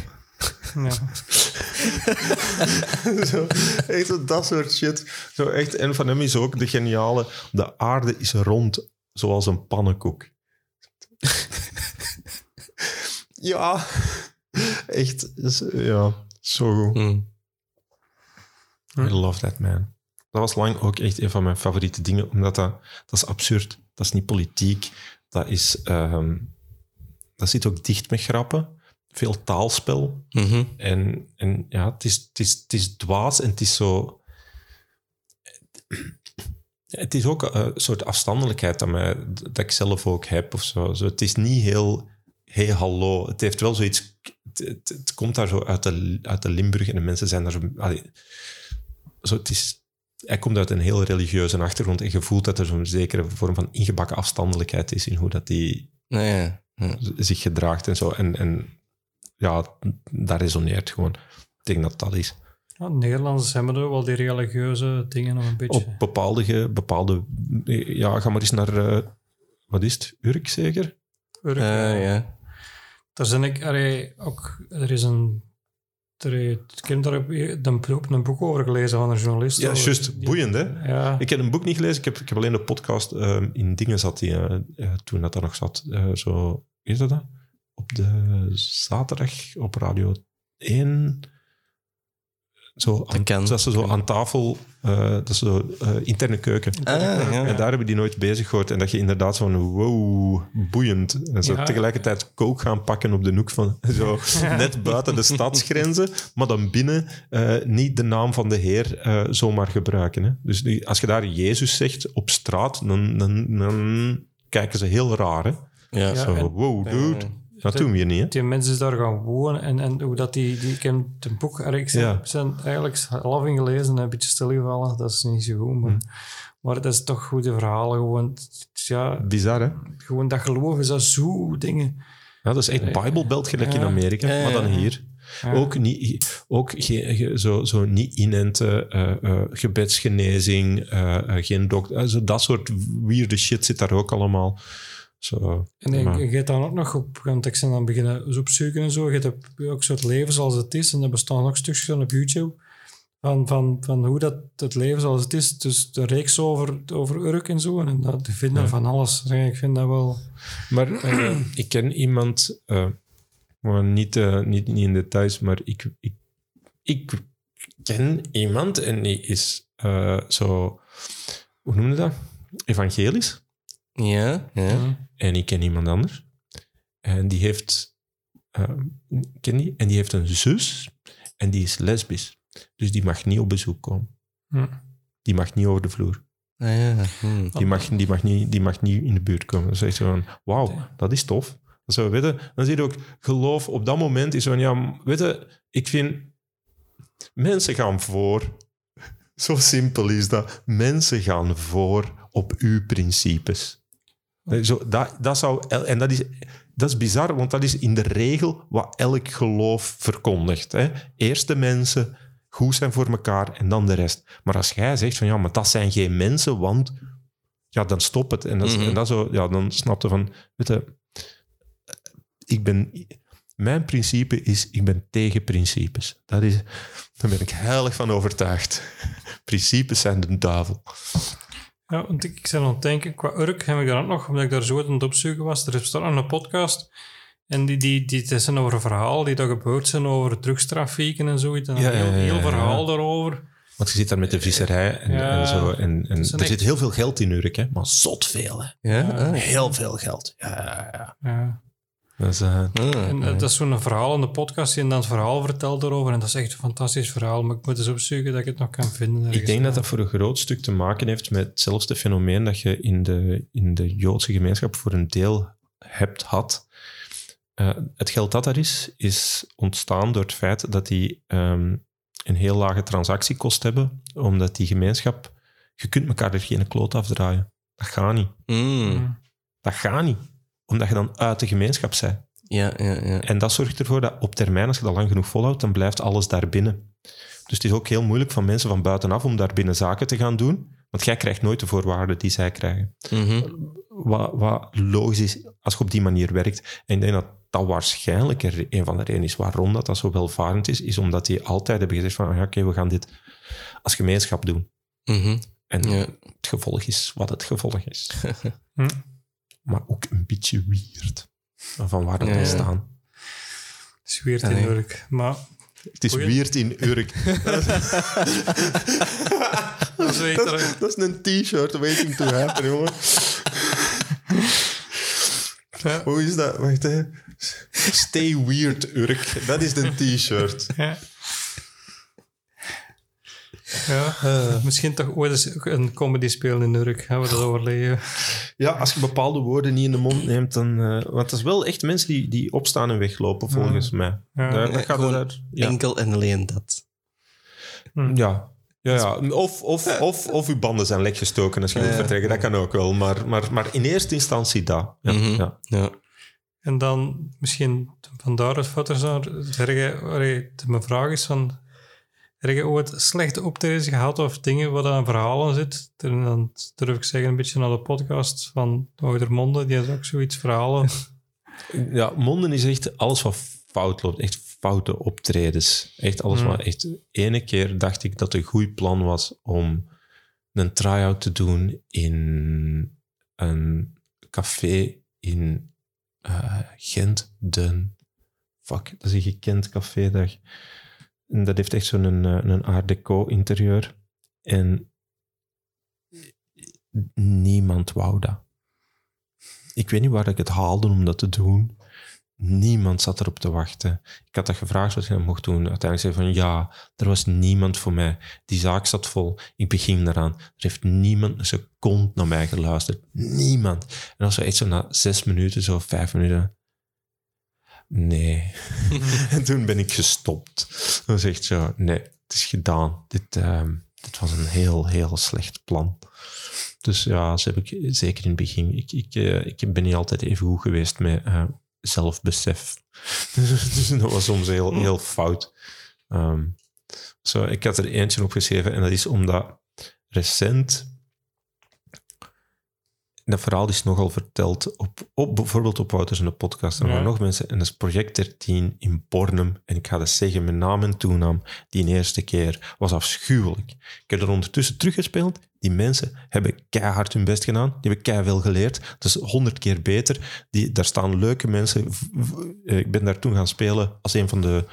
Ja. *laughs* zo, echt zo dat soort shit. Zo echt, en van hem is ook de geniale, de aarde is rond, zoals een pannenkoek. *laughs* ja, echt, is- ja, zo goed. Mhm. I love that man. Dat was lang ook echt een van mijn favoriete dingen, omdat dat, dat is absurd. Dat is niet politiek. Dat is, ehm, dat zit ook dicht met grappen. Veel taalspel. Mhm. En, en ja, het is, het, is, het is dwaas en het is zo... Het is ook een soort afstandelijkheid dat, mij, dat ik zelf ook heb. Of zo. Zo, het is niet heel... Hey, hallo. Het heeft wel zoiets... Het, het, het komt daar zo uit de, uit de Limburg en de mensen zijn daar zo... allee, zo het is, hij komt uit een heel religieuze achtergrond en je voelt dat er zo'n zekere vorm van ingebakken afstandelijkheid is in hoe dat die Nou ja. Ja. zich gedraagt en zo. En, en ja, dat resoneert gewoon. Ik denk dat dat is. Ja, Nederlanders hebben er wel die religieuze dingen nog een beetje. Op bepaalde, bepaalde... Ja, ga maar eens naar... eh, wat is het? Urk zeker? Urk, Eh, ja. Daar zijn ik, allee, ook, er is een, er, ik heb daar een, boek over gelezen van een journalist. Ja, juist. Boeiend, hè? Ja, Ik heb een boek niet gelezen. Ik heb, ik heb alleen de podcast ehm, in dingen zat die, eh, toen dat daar nog zat. Eh, zo, hoe is dat dan? Op de zaterdag op Radio 1. zo, aan, kan. dat ze zo aan tafel, eh, dat is zo eh, interne keuken. Ah, ja. En daar hebben die nooit bezig gehoord. En dat je inderdaad zo van, wow, boeiend. En zo Ja. tegelijkertijd kook gaan pakken op de hoek van, *laughs* zo net buiten de stadsgrenzen, maar dan binnen eh, niet de naam van de Heer eh, zomaar gebruiken. Hè. Dus die- als je daar Jezus zegt op straat, dan, dan, dan kijken ze heel raar. Hè. Ja. Ja. Zo, en- wow, dude. Dat doen we hier niet, hè? Die mensen daar gaan wonen en, en hoe dat die, die... Ik heb het boek... Zijn, Ja. zijn eigenlijk half in gelezen en een beetje stilgevallen. Dat is niet zo goed, maar... Hm. Maar dat is toch goede verhalen. Gewoon, ja, Bizar, hè? gewoon dat geloof is dat zo dingen. Ja, dat is echt Bijbelbelt gelijk in. Amerika, Ja, ja, maar dan hier. Ja. Ook, niet, ook geen, ge- zo, zo niet inenten, eh, eh, gebedsgenezing, eh, eh, geen dokter. eh, zo dat soort weirde shit zit daar ook allemaal. Zo, En je- gaat dan ook nog op, want ik ben dan beginnen opzoeken en zo. Je hebt ook soort leven zoals het is. En er bestaan ook stukjes van op YouTube. Van, van, van hoe dat het leven zoals het is. Dus de reeks over, over Urk en zo. En dat vinden Ja. van alles. Ik vind dat wel... Maar eh, ik ken iemand, eh, maar niet, eh, niet, niet in details, maar ik, ik, ik ken iemand en die is zo, hoe noem je dat? Evangelisch. Ja, ja. En ik ken iemand anders. En die heeft, eh, ken die? En die heeft een zus en die is lesbisch. Dus die mag niet op bezoek komen. Hm. Die mag niet over de vloer. Ah, ja. Hm. Die mag, die mag, niet, die mag niet in de buurt komen. Dan zeg je van, wauw, dat is tof. Zo, weet je, dan zie je ook, geloof op dat moment is van, ja, weet je, ik vind, mensen gaan voor. *laughs* Zo simpel is dat. Mensen gaan voor op uw principes. Zo, dat, dat zou, en dat is, dat is bizar, want dat is in de regel wat elk geloof verkondigt. Hè. Eerst de mensen, goed zijn voor elkaar en dan de rest. Maar als jij zegt van ja, maar dat zijn geen mensen, want ja, dan stop het. En, dat Mhm. en dat zo, ja, dan snap je van, weet je, ik ben, mijn principe is, ik ben tegen principes. Dat is, daar ben ik heilig van overtuigd. *laughs* principes zijn de duivel. Ja, want ik, ik ben aan het denken, qua Urk heb ik daar ook nog, omdat ik daar zo aan het opzoeken was, er bestaat nog een podcast en die, die, die, het zijn over verhaal die daar gebeurd zijn over drugstrafieken en zoiets. En Ja, een heel, ja, ja, heel ja. verhaal daarover. Want je zit daar met de visserij en, Ja. en zo. En, en is een er zit heel veel geld in Urk, hè? maar zot veel. Hè? Ja? Heel veel geld. Ja, ja, ja. Ja. Dat is, eh, ah, En eh, dat is zo'n verhaal in de podcast die dan het verhaal vertelt daarover. En dat is echt een fantastisch verhaal, maar ik moet eens opzoeken dat ik het nog kan vinden. Ik denk dat dat voor een groot stuk te maken heeft met hetzelfde fenomeen dat je in de, in de Joodse gemeenschap voor een deel hebt had. Eh, het geld dat er is, is ontstaan door het feit dat die ehm, een heel lage transactiekost hebben, omdat die gemeenschap, je kunt elkaar er geen kloot afdraaien. Dat gaat niet. mm. Dat gaat niet. Omdat je dan uit de gemeenschap bent. Ja, ja, ja. En dat zorgt ervoor dat op termijn, als je dat lang genoeg volhoudt, dan blijft alles daar binnen. Dus het is ook heel moeilijk van mensen van buitenaf om daar binnen zaken te gaan doen, want jij krijgt nooit de voorwaarden die zij krijgen. Mhm. Wat, wat logisch is als je op die manier werkt. En ik denk dat dat waarschijnlijk een van de redenen is waarom dat, dat zo welvarend is, is omdat die altijd hebben gezegd van, ah ja, oké, we gaan dit als gemeenschap doen. Mhm. En Ja. het gevolg is wat het gevolg is. *laughs* Hm. Maar ook een beetje weird. Van waar dat Ja, we ja. staan. Zweert in Allee. Urk. Maar Het is weird in Urk. dat *laughs* weet dat, is, dat is een t-shirt waiting to happen, jongen. Ja. Hoe is dat? Wacht, hè. Stay weird, Urk. Dat is een t-shirt. Ja. Ja, misschien toch ooit eens een comedy spelen in Urk. Gaan we dat overleven? Ja, als je bepaalde woorden niet in de mond neemt, dan... eh, want dat is wel echt mensen die, die opstaan en weglopen, volgens mij. Ja. Daar, Ja, dat gaat gewoon er, ja. Enkel en alleen dat. Ja. Ja, ja. Of, of, of, of uw banden zijn lek gestoken als je moet vertrekken. Dat kan ook wel. Maar, maar, maar in eerste instantie dat. Ja, Mhm. ja. Ja. En dan misschien vandaar het foto's naar mijn vraag is van heb je ooit slechte optredens gehad of dingen waar verhaal in zit? En dan durf ik zeggen een beetje naar de podcast van Oudermonde, die had ook zoiets verhalen. *laughs* Ja, Monden is echt alles wat fout loopt. Echt foute optredens. Echt alles Hmm. wat... Echt, ene keer dacht ik dat het een goed plan was om een try-out te doen in een café in eh, Gent. De... Fuck, dat is een gekend café. Dat, En dat heeft echt zo'n een, een art deco interieur. En niemand wou dat. Ik weet niet waar ik het haalde om dat te doen. Niemand zat erop te wachten. Ik had dat gevraagd wat ik mocht doen. Uiteindelijk zei van ja, er was niemand voor mij. Die zaak zat vol. Ik begin eraan. Er heeft niemand een seconde naar mij geluisterd. Niemand. En dan was echt zo na zes minuten, zo vijf minuten. Nee. *laughs* en toen ben ik gestopt. Dan echt zo, nee, het is gedaan. Dit, ehm, dit was een heel, heel slecht plan. Dus ja, dat heb ik zeker in het begin. Ik, ik, eh, ik ben niet altijd even goed geweest met eh, zelfbesef. *laughs* dus dat was soms heel, heel fout. Ehm, zo, ik had er eentje opgeschreven en dat is omdat recent dat verhaal is nogal verteld op, op bijvoorbeeld op Wouters in de podcast. Er Ja. waren nog mensen. En dat is Project 13 in Bornem. En ik ga dat zeggen met naam en toenaam. Die eerste keer was afschuwelijk. Ik heb er ondertussen teruggespeeld. Die mensen hebben keihard hun best gedaan. Die hebben keihard veel geleerd. Dat is honderd keer beter. Die, daar staan leuke mensen. Eh, Ik ben daar toen gaan spelen als een van de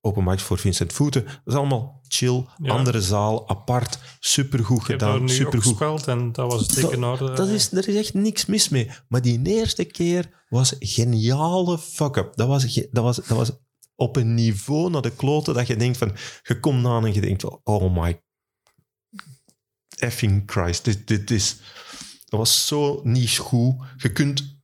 open mics voor Vincent Voeten. Dat is allemaal chill. Ja. Andere zaal, apart. Supergoed Ik heb daar gedaan. Supergoed gespeeld en dat was dik in orde. dat is, er is echt niks mis mee. Maar die eerste keer was geniale fuck-up. Dat was, dat, was, dat was op een niveau naar de kloten dat je denkt van... Je komt aan en je denkt wel, oh my effing Christ. Dit, dit is... Dat was zo niet goed. Je kunt...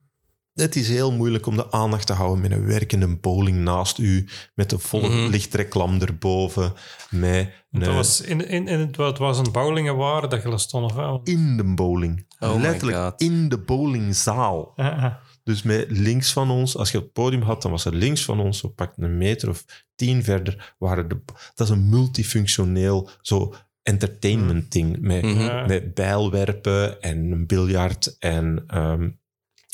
Het is heel moeilijk om de aandacht te houden met een werkende bowling naast u, met een volle Mhm. lichtreclam erboven, met Dat was in, in, in, het, het was een bowlingenwaar dat je stond. Of, wel? in de bowling. Oh Letterlijk in de bowlingzaal. Dus met links van ons, als je het podium had, dan was er links van ons, zo pak een meter of tien verder, waren de... Dat is een multifunctioneel, zo entertainment ding. Met, Mhm. Met bijlwerpen en een biljart en ehm,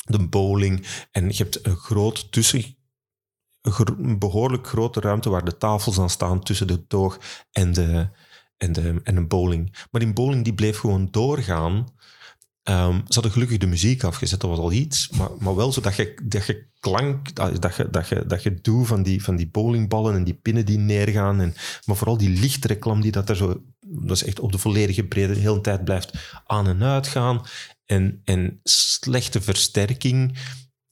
de bowling. En je hebt een groot tussen... Een, een behoorlijk grote ruimte waar de tafels aan staan tussen de toog en de, en de, en de bowling. Maar die bowling die bleef gewoon doorgaan. Ehm, ze hadden gelukkig de muziek afgezet, dat was al iets. Maar, maar wel zodat je, dat je klank, dat, dat je, dat je, dat je doe van die, van die bowlingballen en die pinnen die neergaan. En, maar vooral die lichtreclam die dat er zo... Dat is echt op de volledige breedte de hele tijd blijft aan en uit gaan. En, en slechte versterking.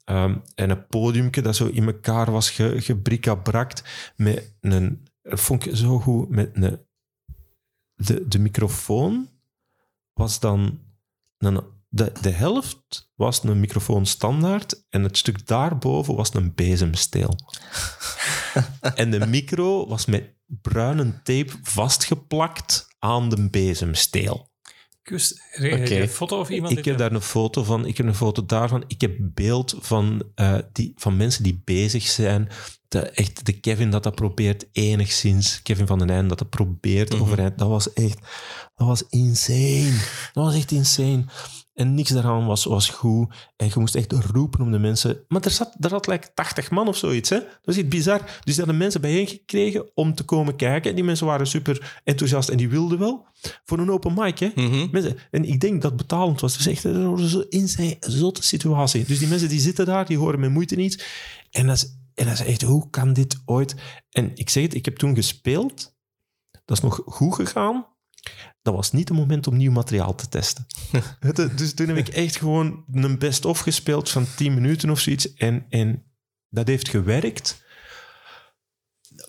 Ehm, en een podiumke dat zo in elkaar was ge, gebrikabrakt. Met een... Vond ik zo goed. Met een... De, de microfoon was dan... Een, de, de helft was een microfoon standaard en het stuk daarboven was een bezemsteel. *laughs* en de micro was met bruine tape vastgeplakt aan de bezemsteel. Een foto of iemand? Ik heb daar een foto van. Ik heb een foto daarvan. Ik heb beeld van, eh, die, van mensen die bezig zijn. De, echt de Kevin dat dat probeert enigszins. Kevin van den Einde dat dat probeert Mhm. overeind. Dat was echt... Dat was insane. Dat was echt insane. En niks daaraan was, was goed. En je moest echt roepen om de mensen... Maar er zat, er had like 80 man of zoiets. Hè? Dat is iets bizar. Dus die hadden mensen bijeen gekregen om te komen kijken. En die mensen waren super enthousiast en die wilden wel. Voor een open mic, hè. Mhm. Mensen, en ik denk dat betalend was. Dus echt zo in zijn zotte situatie. Dus die mensen die zitten daar, die horen met moeite niet. En dat is, en dat is echt, hoe kan dit ooit? En ik zeg het, ik heb toen gespeeld. Dat is nog goed gegaan. Dat was niet het moment om nieuw materiaal te testen. *laughs* Dus toen heb ik echt gewoon een best-of gespeeld van 10 minuten of zoiets. En, en dat heeft gewerkt.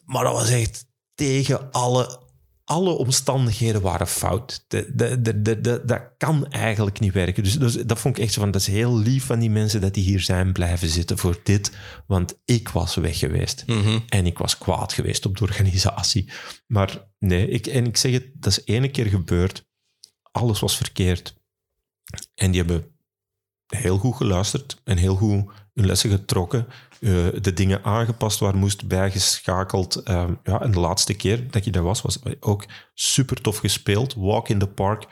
Maar dat was echt tegen alle, alle omstandigheden waren fout. De, de, de, de, de- dat kan eigenlijk niet werken. Dus, dus dat vond ik echt zo van, dat is heel lief van die mensen dat die hier zijn blijven zitten voor dit. Want ik was weg geweest. Mhm. En ik was kwaad geweest op de organisatie. Maar nee, ik, en ik zeg het, dat is ene keer gebeurd. Alles was verkeerd. En die hebben heel goed geluisterd en heel goed hun lessen getrokken. eh, de dingen aangepast waar moest bijgeschakeld. Ehm, ja, en de laatste keer dat je daar was, was ook super tof gespeeld. Walk in the park.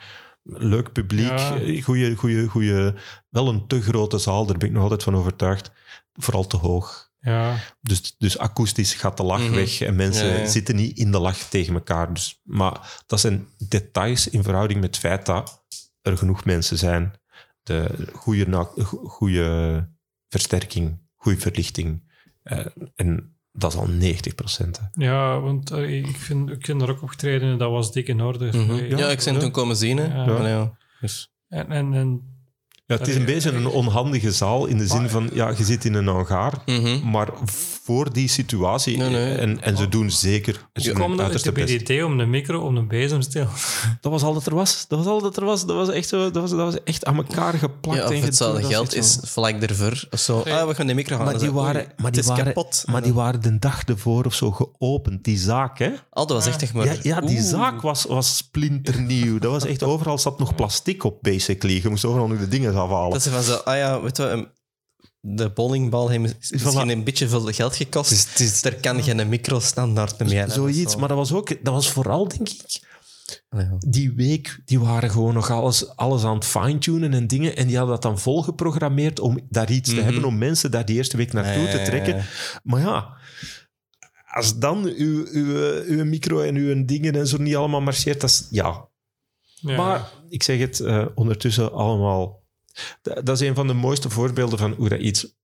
Leuk publiek. Ja. eh, Goeie, goeie, goeie, wel een te grote zaal, daar ben ik nog altijd van overtuigd. Vooral te hoog. Ja, Dus, dus akoestisch gaat de lach Mhm. weg en mensen Ja, ja. zitten niet in de lach tegen elkaar. Dus, maar dat zijn details in verhouding met het feit dat er genoeg mensen zijn. De goede, goede versterking, goede verlichting. eh, en dat is al 90 procent. Ja, want eh, ik, vind, ik vind er ook opgetreden, dat was dik in orde. Mhm. Ja, ik ben toen komen zien. Hè. Ja. Ja. Ja. Dus, En, en, en Ja, het is een beetje een onhandige zaal in de zin van, ja, je zit in een hangar, mhm. maar voor die situatie, Nee, nee. En, en ze doen zeker Dus hun kwam idee om een micro, om een bezemsteel. *laughs* Dat was al dat er was. Dat was al dat er was. Dat was echt, zo, dat was, dat was echt aan elkaar geplakt. Ja, en het hetzelfde geld is vlak ervoor. Of zo. Ah, we gaan de micro gaan. Maar die waren, maar die het is waren, kapot. maar die waren de dag ervoor of zo geopend, die zaak, hè? Oh, dat was echt echt maar... Ja, ja die Oeh. zaak was, was splinternieuw. Dat was echt, overal zat nog plastic op, basically. Je moest overal nog de dingen afhalen. Dat ze van zo, ah ja, weet je wat, de bowlingbal heeft Voilà. misschien een beetje veel geld gekost. Er kan geen micro-standaard meer. hè. Zoiets, Zo. maar dat was ook, dat was vooral, denk ik, ja. die week, die waren gewoon nog alles, alles aan het fine-tunen en dingen. En die hadden dat dan volgeprogrammeerd om daar iets te Mhm. hebben, om mensen daar die eerste week naartoe te trekken. Maar ja, als dan uw, uw, uw micro en uw dingen en zo niet allemaal marcheert, dat is, ja. Ja. Maar ik zeg het, eh, ondertussen allemaal... Dat is een van de mooiste voorbeelden van hoe dat iets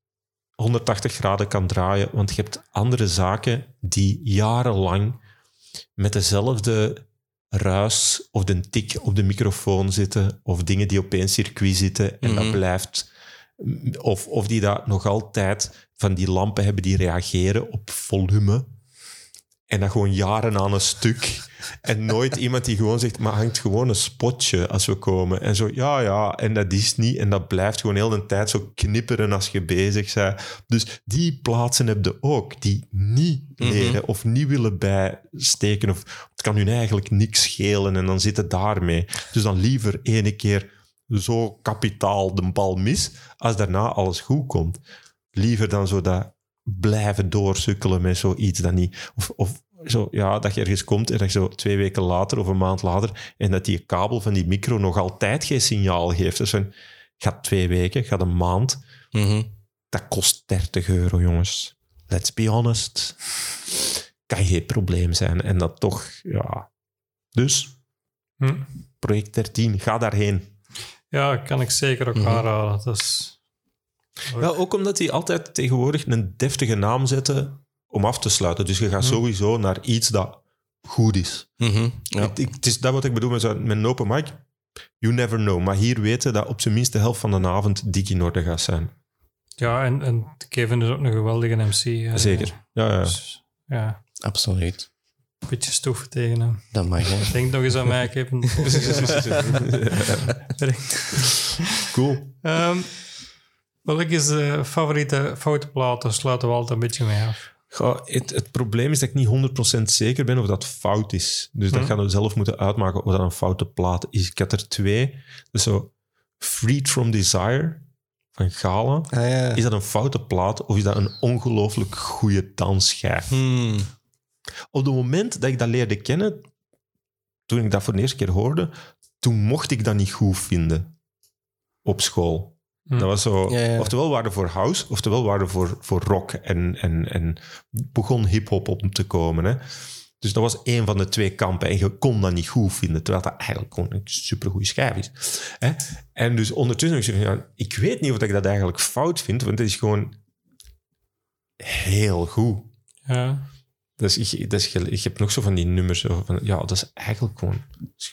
180 graden kan draaien. Want je hebt andere zaken die jarenlang met dezelfde ruis of de tik op de microfoon zitten, of dingen die op één circuit zitten en dat Mhm. blijft... Of, of die dat nog altijd van die lampen hebben die reageren op volume. En dat gewoon jaren aan een stuk. En nooit *laughs* iemand die gewoon zegt, maar hangt gewoon een spotje als we komen. En zo, ja, ja, en dat is niet. En dat blijft gewoon heel de tijd zo knipperen als je bezig bent. Dus die plaatsen heb je ook, die niet Mhm. leren of niet willen bijsteken. Of het kan hun eigenlijk niks schelen en dan zit het daarmee. Dus dan liever ene keer zo kapitaal de bal mis, als daarna alles goed komt. Liever dan zo dat blijven doorsukkelen met zoiets dat niet... Of, of zo, ja, dat je ergens komt en dat je zo twee weken later of een maand later en dat die kabel van die micro nog altijd geen signaal geeft. Dus van, gaat twee weken, gaat een maand. Mhm. Dat kost 30 euro, jongens. Let's be honest. Kan geen probleem zijn. En dat toch, ja. Dus, Hm. project 13, ga daarheen. ja, kan ik zeker ook Mhm. aanraden. Dat is... Ja, ook omdat die altijd tegenwoordig een deftige naam zetten om af te sluiten. Dus je gaat Mhm. sowieso naar iets dat goed is. Mhm. Ja. Ik- ik- het is dat wat ik bedoel met, zo, met een open mic. You never know. Maar hier weten dat op zijn minst de helft van de avond dik in orde gaat zijn. Ja, en, en Kevin is ook een geweldige MC. eh, Zeker. Ja, ja. Dus, ja, Absoluut. een beetje stoeven tegen hem. Dat mag, hè. Denk nog eens aan mij, Kevin. *laughs* *laughs* cool. Ehm welke is de favoriete foute plaat? Daar sluiten we altijd een beetje mee af. Goh, het, het probleem is dat ik niet 100% zeker ben of dat fout is. Dus dat Hm. gaan we zelf moeten uitmaken of dat een foute plaat is. Ik had er twee. Dus zo Freed From Desire van Gala. Ah, ja. Is dat een foute plaat of is dat een ongelooflijk goede dansschijf? Hmm. Op het moment dat ik dat leerde kennen, toen ik dat voor de eerste keer hoorde, toen mocht ik dat niet goed vinden op school. Hm. Dat was zo, Ja, ja. oftewel waren voor house, oftewel waren voor, voor rock en, en, en begon hip-hop op te komen. Hè. Dus dat was één van de twee kampen en je kon dat niet goed vinden, terwijl dat eigenlijk gewoon een supergoeie schijf is. Hè. En dus ondertussen heb ik gezegd, ja, ik weet niet of ik dat eigenlijk fout vind, want het is gewoon heel goed. Ja. Dus ik, dus je, ik heb nog zo van die nummers. Van, ja, dat is eigenlijk gewoon...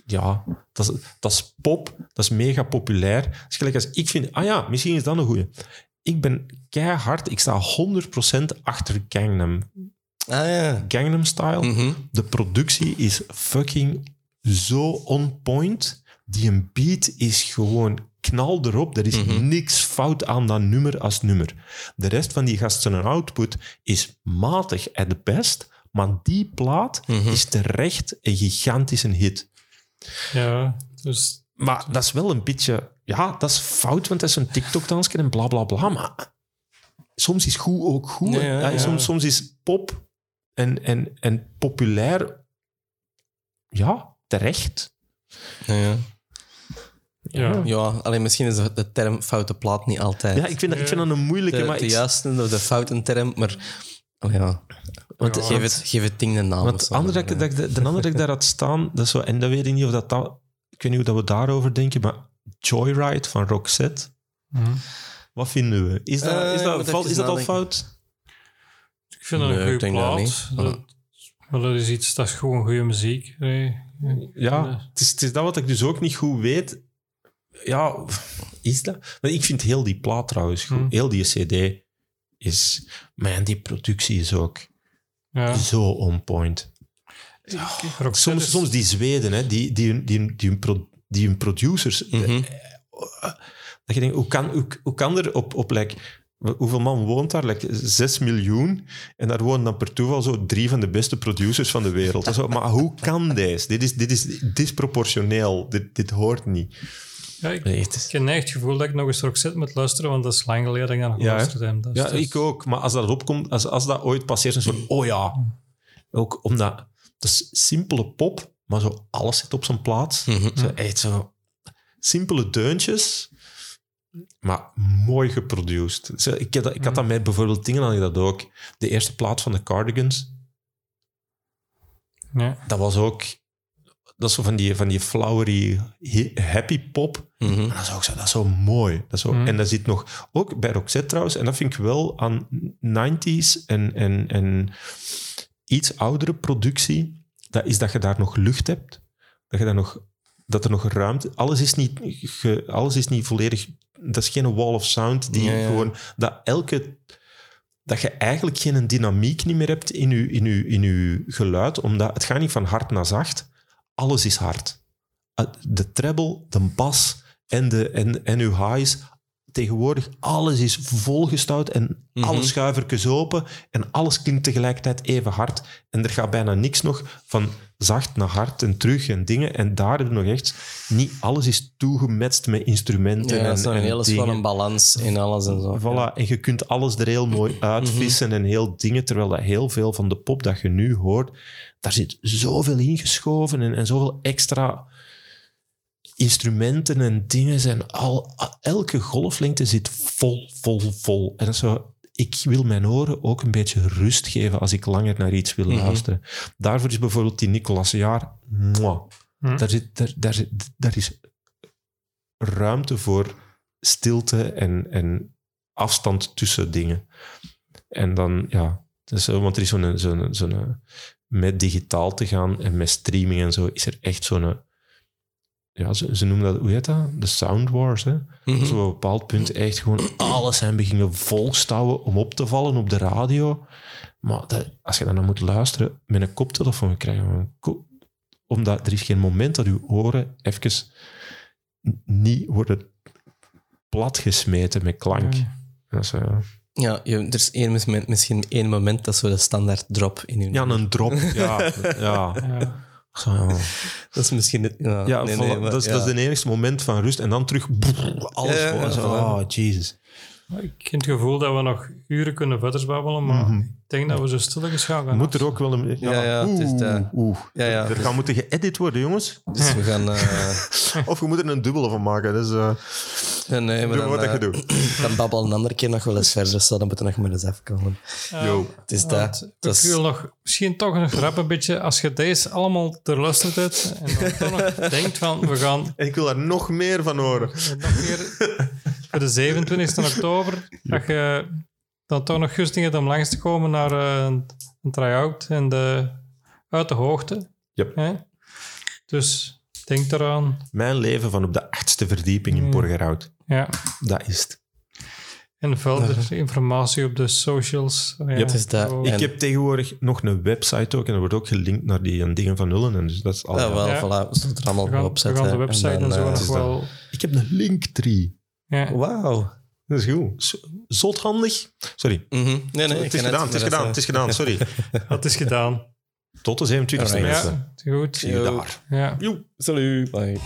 Ja, dat is, dat is pop. Dat is mega populair. Dat is gelijk als ik vind... Ah ja, misschien is dat een goeie. Ik ben keihard... Ik sta 100% achter Gangnam. Ah ja. Gangnam Style. Mhm. De productie is fucking zo on point. Die een beat is gewoon knal erop. Er is Mhm. niks fout aan dat nummer als nummer. De rest van die gasten en output is matig at best. Maar die plaat Mhm. is terecht een gigantische hit. ja, dus Maar dat is wel een beetje... Ja, dat is fout, want dat is een TikTok-dansje en bla bla bla. Maar soms is goed ook goed. Ja, ja, Ja, ja. Soms, soms is pop en, en, en populair... Ja, terecht. Ja, ja. ja. ja, alleen misschien is de, term foute plaat niet altijd Ja, ik vind dat, ik vind dat een moeilijke... de, maar de ik- juiste of de foute term, maar oh ja. Want, Ja, Geef het, geef het ding een naam. want andere dat, ik- dat, ik- de, de andere dat ik daar had staan, dat is zo, en dat weet ik niet of dat, dat... Ik weet niet hoe dat we daarover denken, maar Joyride van Roxette, Hm. wat vinden we? Is dat, Eh, is ik dat, is dat al fout? Ik vind Nee, een goede dat plaat. Dat, maar dat is iets, dat is gewoon goede muziek. Nee. Ja, het is, het is dat wat ik dus ook niet goed weet. Ja, is dat? Maar ik vind heel die plaat trouwens goed. Hmm. Heel die cd is... Man, die productie is ook Ja. zo on point. Soms, die Zweden, hè, die, die, die, die, hun pro- die hun producers... Mhm. eh, dat je denkt, hoe kan, hoe, hoe kan er op, op like, hoeveel man woont daar? Like, 6 miljoen. En daar wonen dan per toeval zo drie van de beste producers van de wereld. Zo, maar hoe kan deze? Dit is, dit is disproportioneel. Dit, dit hoort niet. Ja, ik, ik heb echt het gevoel dat ik nog eens Roxette moet luisteren, want dat is lang geleden dat ik naar Ja, heb. Ja, is- ik ook. Maar als dat opkomt, als, als dat ooit passeert, is een soort, oh ja. Ook omdat, dat is simpele pop, maar zo alles zit op zijn plaats. Mhm. Zo, echt zo simpele deuntjes, maar mooi geproduced. Zo, ik, had, dat- ik had dat met bijvoorbeeld dingen, had ik dat ook. De eerste plaat van de Cardigans, Ja. dat was ook... Dat is zo van die, van die flowery, happy pop. Dat is ook zo, dat is zo mooi. Dat is zo, Mhm. En dat zit nog, ook bij Roxette trouwens, en dat vind ik wel aan 90s en, en, en iets oudere productie, dat is dat je daar nog lucht hebt. Dat, je daar nog, dat er nog ruimte... Alles is niet, ge- alles is niet volledig... Dat is geen wall of sound die ja. gewoon... Dat elke... Dat je eigenlijk geen dynamiek niet meer hebt in je, in je, in je geluid, omdat het gaat niet van hard naar zacht. Alles is hard. Uh, De treble, de bas en, de, en, en uw highs. Tegenwoordig, alles is volgestouwd en Mhm. alle schuivertjes open en alles klinkt tegelijkertijd even hard. En er gaat bijna niks nog van zacht naar hard en terug en dingen. En daar heb je nog echt... Niet alles is toegemetst met instrumenten Ja, en, dat is een hele balans in alles en zo. Voilà, en je kunt alles er heel mooi uitvissen en heel dingen, terwijl dat heel veel van de pop dat je nu hoort, daar zit zoveel ingeschoven en, en zoveel extra instrumenten en dingen zijn al... Elke golflengte zit vol, vol, vol. En dat is zo... Ik wil mijn oren ook een beetje rust geven als ik langer naar iets wil Mhm. luisteren. Daarvoor is bijvoorbeeld die Nicolas Jaar... mwah. Hm. Daar, zit, daar, daar, zit, daar is ruimte voor stilte en, en afstand tussen dingen. En dan, ja, dus, want er is zo'n, zo'n, zo'n, met digitaal te gaan en met streaming en zo, is er echt zo'n, ja, ze, ze noemen dat, hoe heet dat? De Sound Wars, hè? Is op een bepaald punt echt gewoon alles zijn beginnen volstouwen om op te vallen op de radio. Maar dat, als je dan naar moet luisteren met een koptelefoon, krijg je een ko- omdat er is geen moment dat uw oren even niet worden platgesmeten met klank. Ja. Dat is, eh, Ja, je, er is één moment, misschien één moment dat zo de standaard drop in je ja, een drop. *laughs* Ja, ja. Ja. Zo, ja. Dat is misschien... Het, ja, Ja, nee, voilà, nee, maar dat, is, ja. dat is de enigste moment van rust. En dan terug alles Ja, vol. ja, Zo, voilà. oh, Jesus. Ik heb het gevoel dat we nog uren kunnen verder babbelen, maar Mhm. Denk dat we zo stilletjes gaan gaan Moet er ook wel een... Ja, ja, het is oeh, de- oeh. Ja, ja. Er gaat moeten geëdit worden, jongens. Dus we gaan... *laughs* eh, Of we moeten er een dubbele van maken. Dus, eh ja, nee, maar doe dan, wat je eh, doet. dan babbel een andere keer nog wel eens verder, dus dan moeten we nog maar eens afkomen. Yo. Het is dat. want ik is- wil nog misschien toch nog rap een beetje, als je deze allemaal terluisterd hebt en dan toch nog *laughs* denkt van, we gaan En ik wil daar nog meer van horen. nog meer voor de 27 *laughs* oktober, dat je dan toch nog gusting hebt om langs te komen naar eh, een, een try-out en de, uit de hoogte. Yep. Hè? Dus denk eraan. Mijn leven van op de achtste verdieping in Hmm. Borgerhout. Ja. Dat is het. En verder informatie op de socials. Ja, Yep. Het is dat. Ik En- heb tegenwoordig nog een website ook. En er wordt ook gelinkt naar die dingen van nullen. En dus dat is al. Ja, wel, Ja. voilà. We zullen het er allemaal we, gaan, op we gaan de website en, dan, zo eh, nog is wel... Ik heb een linktree. Ja. Wauw. Dat is goed. Z- Zot handig. Sorry. Mhm. Nee, nee, ik het is gedaan, het is gedaan, het is gedaan. Sorry. *laughs* Dat is gedaan. Tot de 27e Alright. mensen. Ja, goed. Zie je daar. Ja. Joe. Salut. Bye.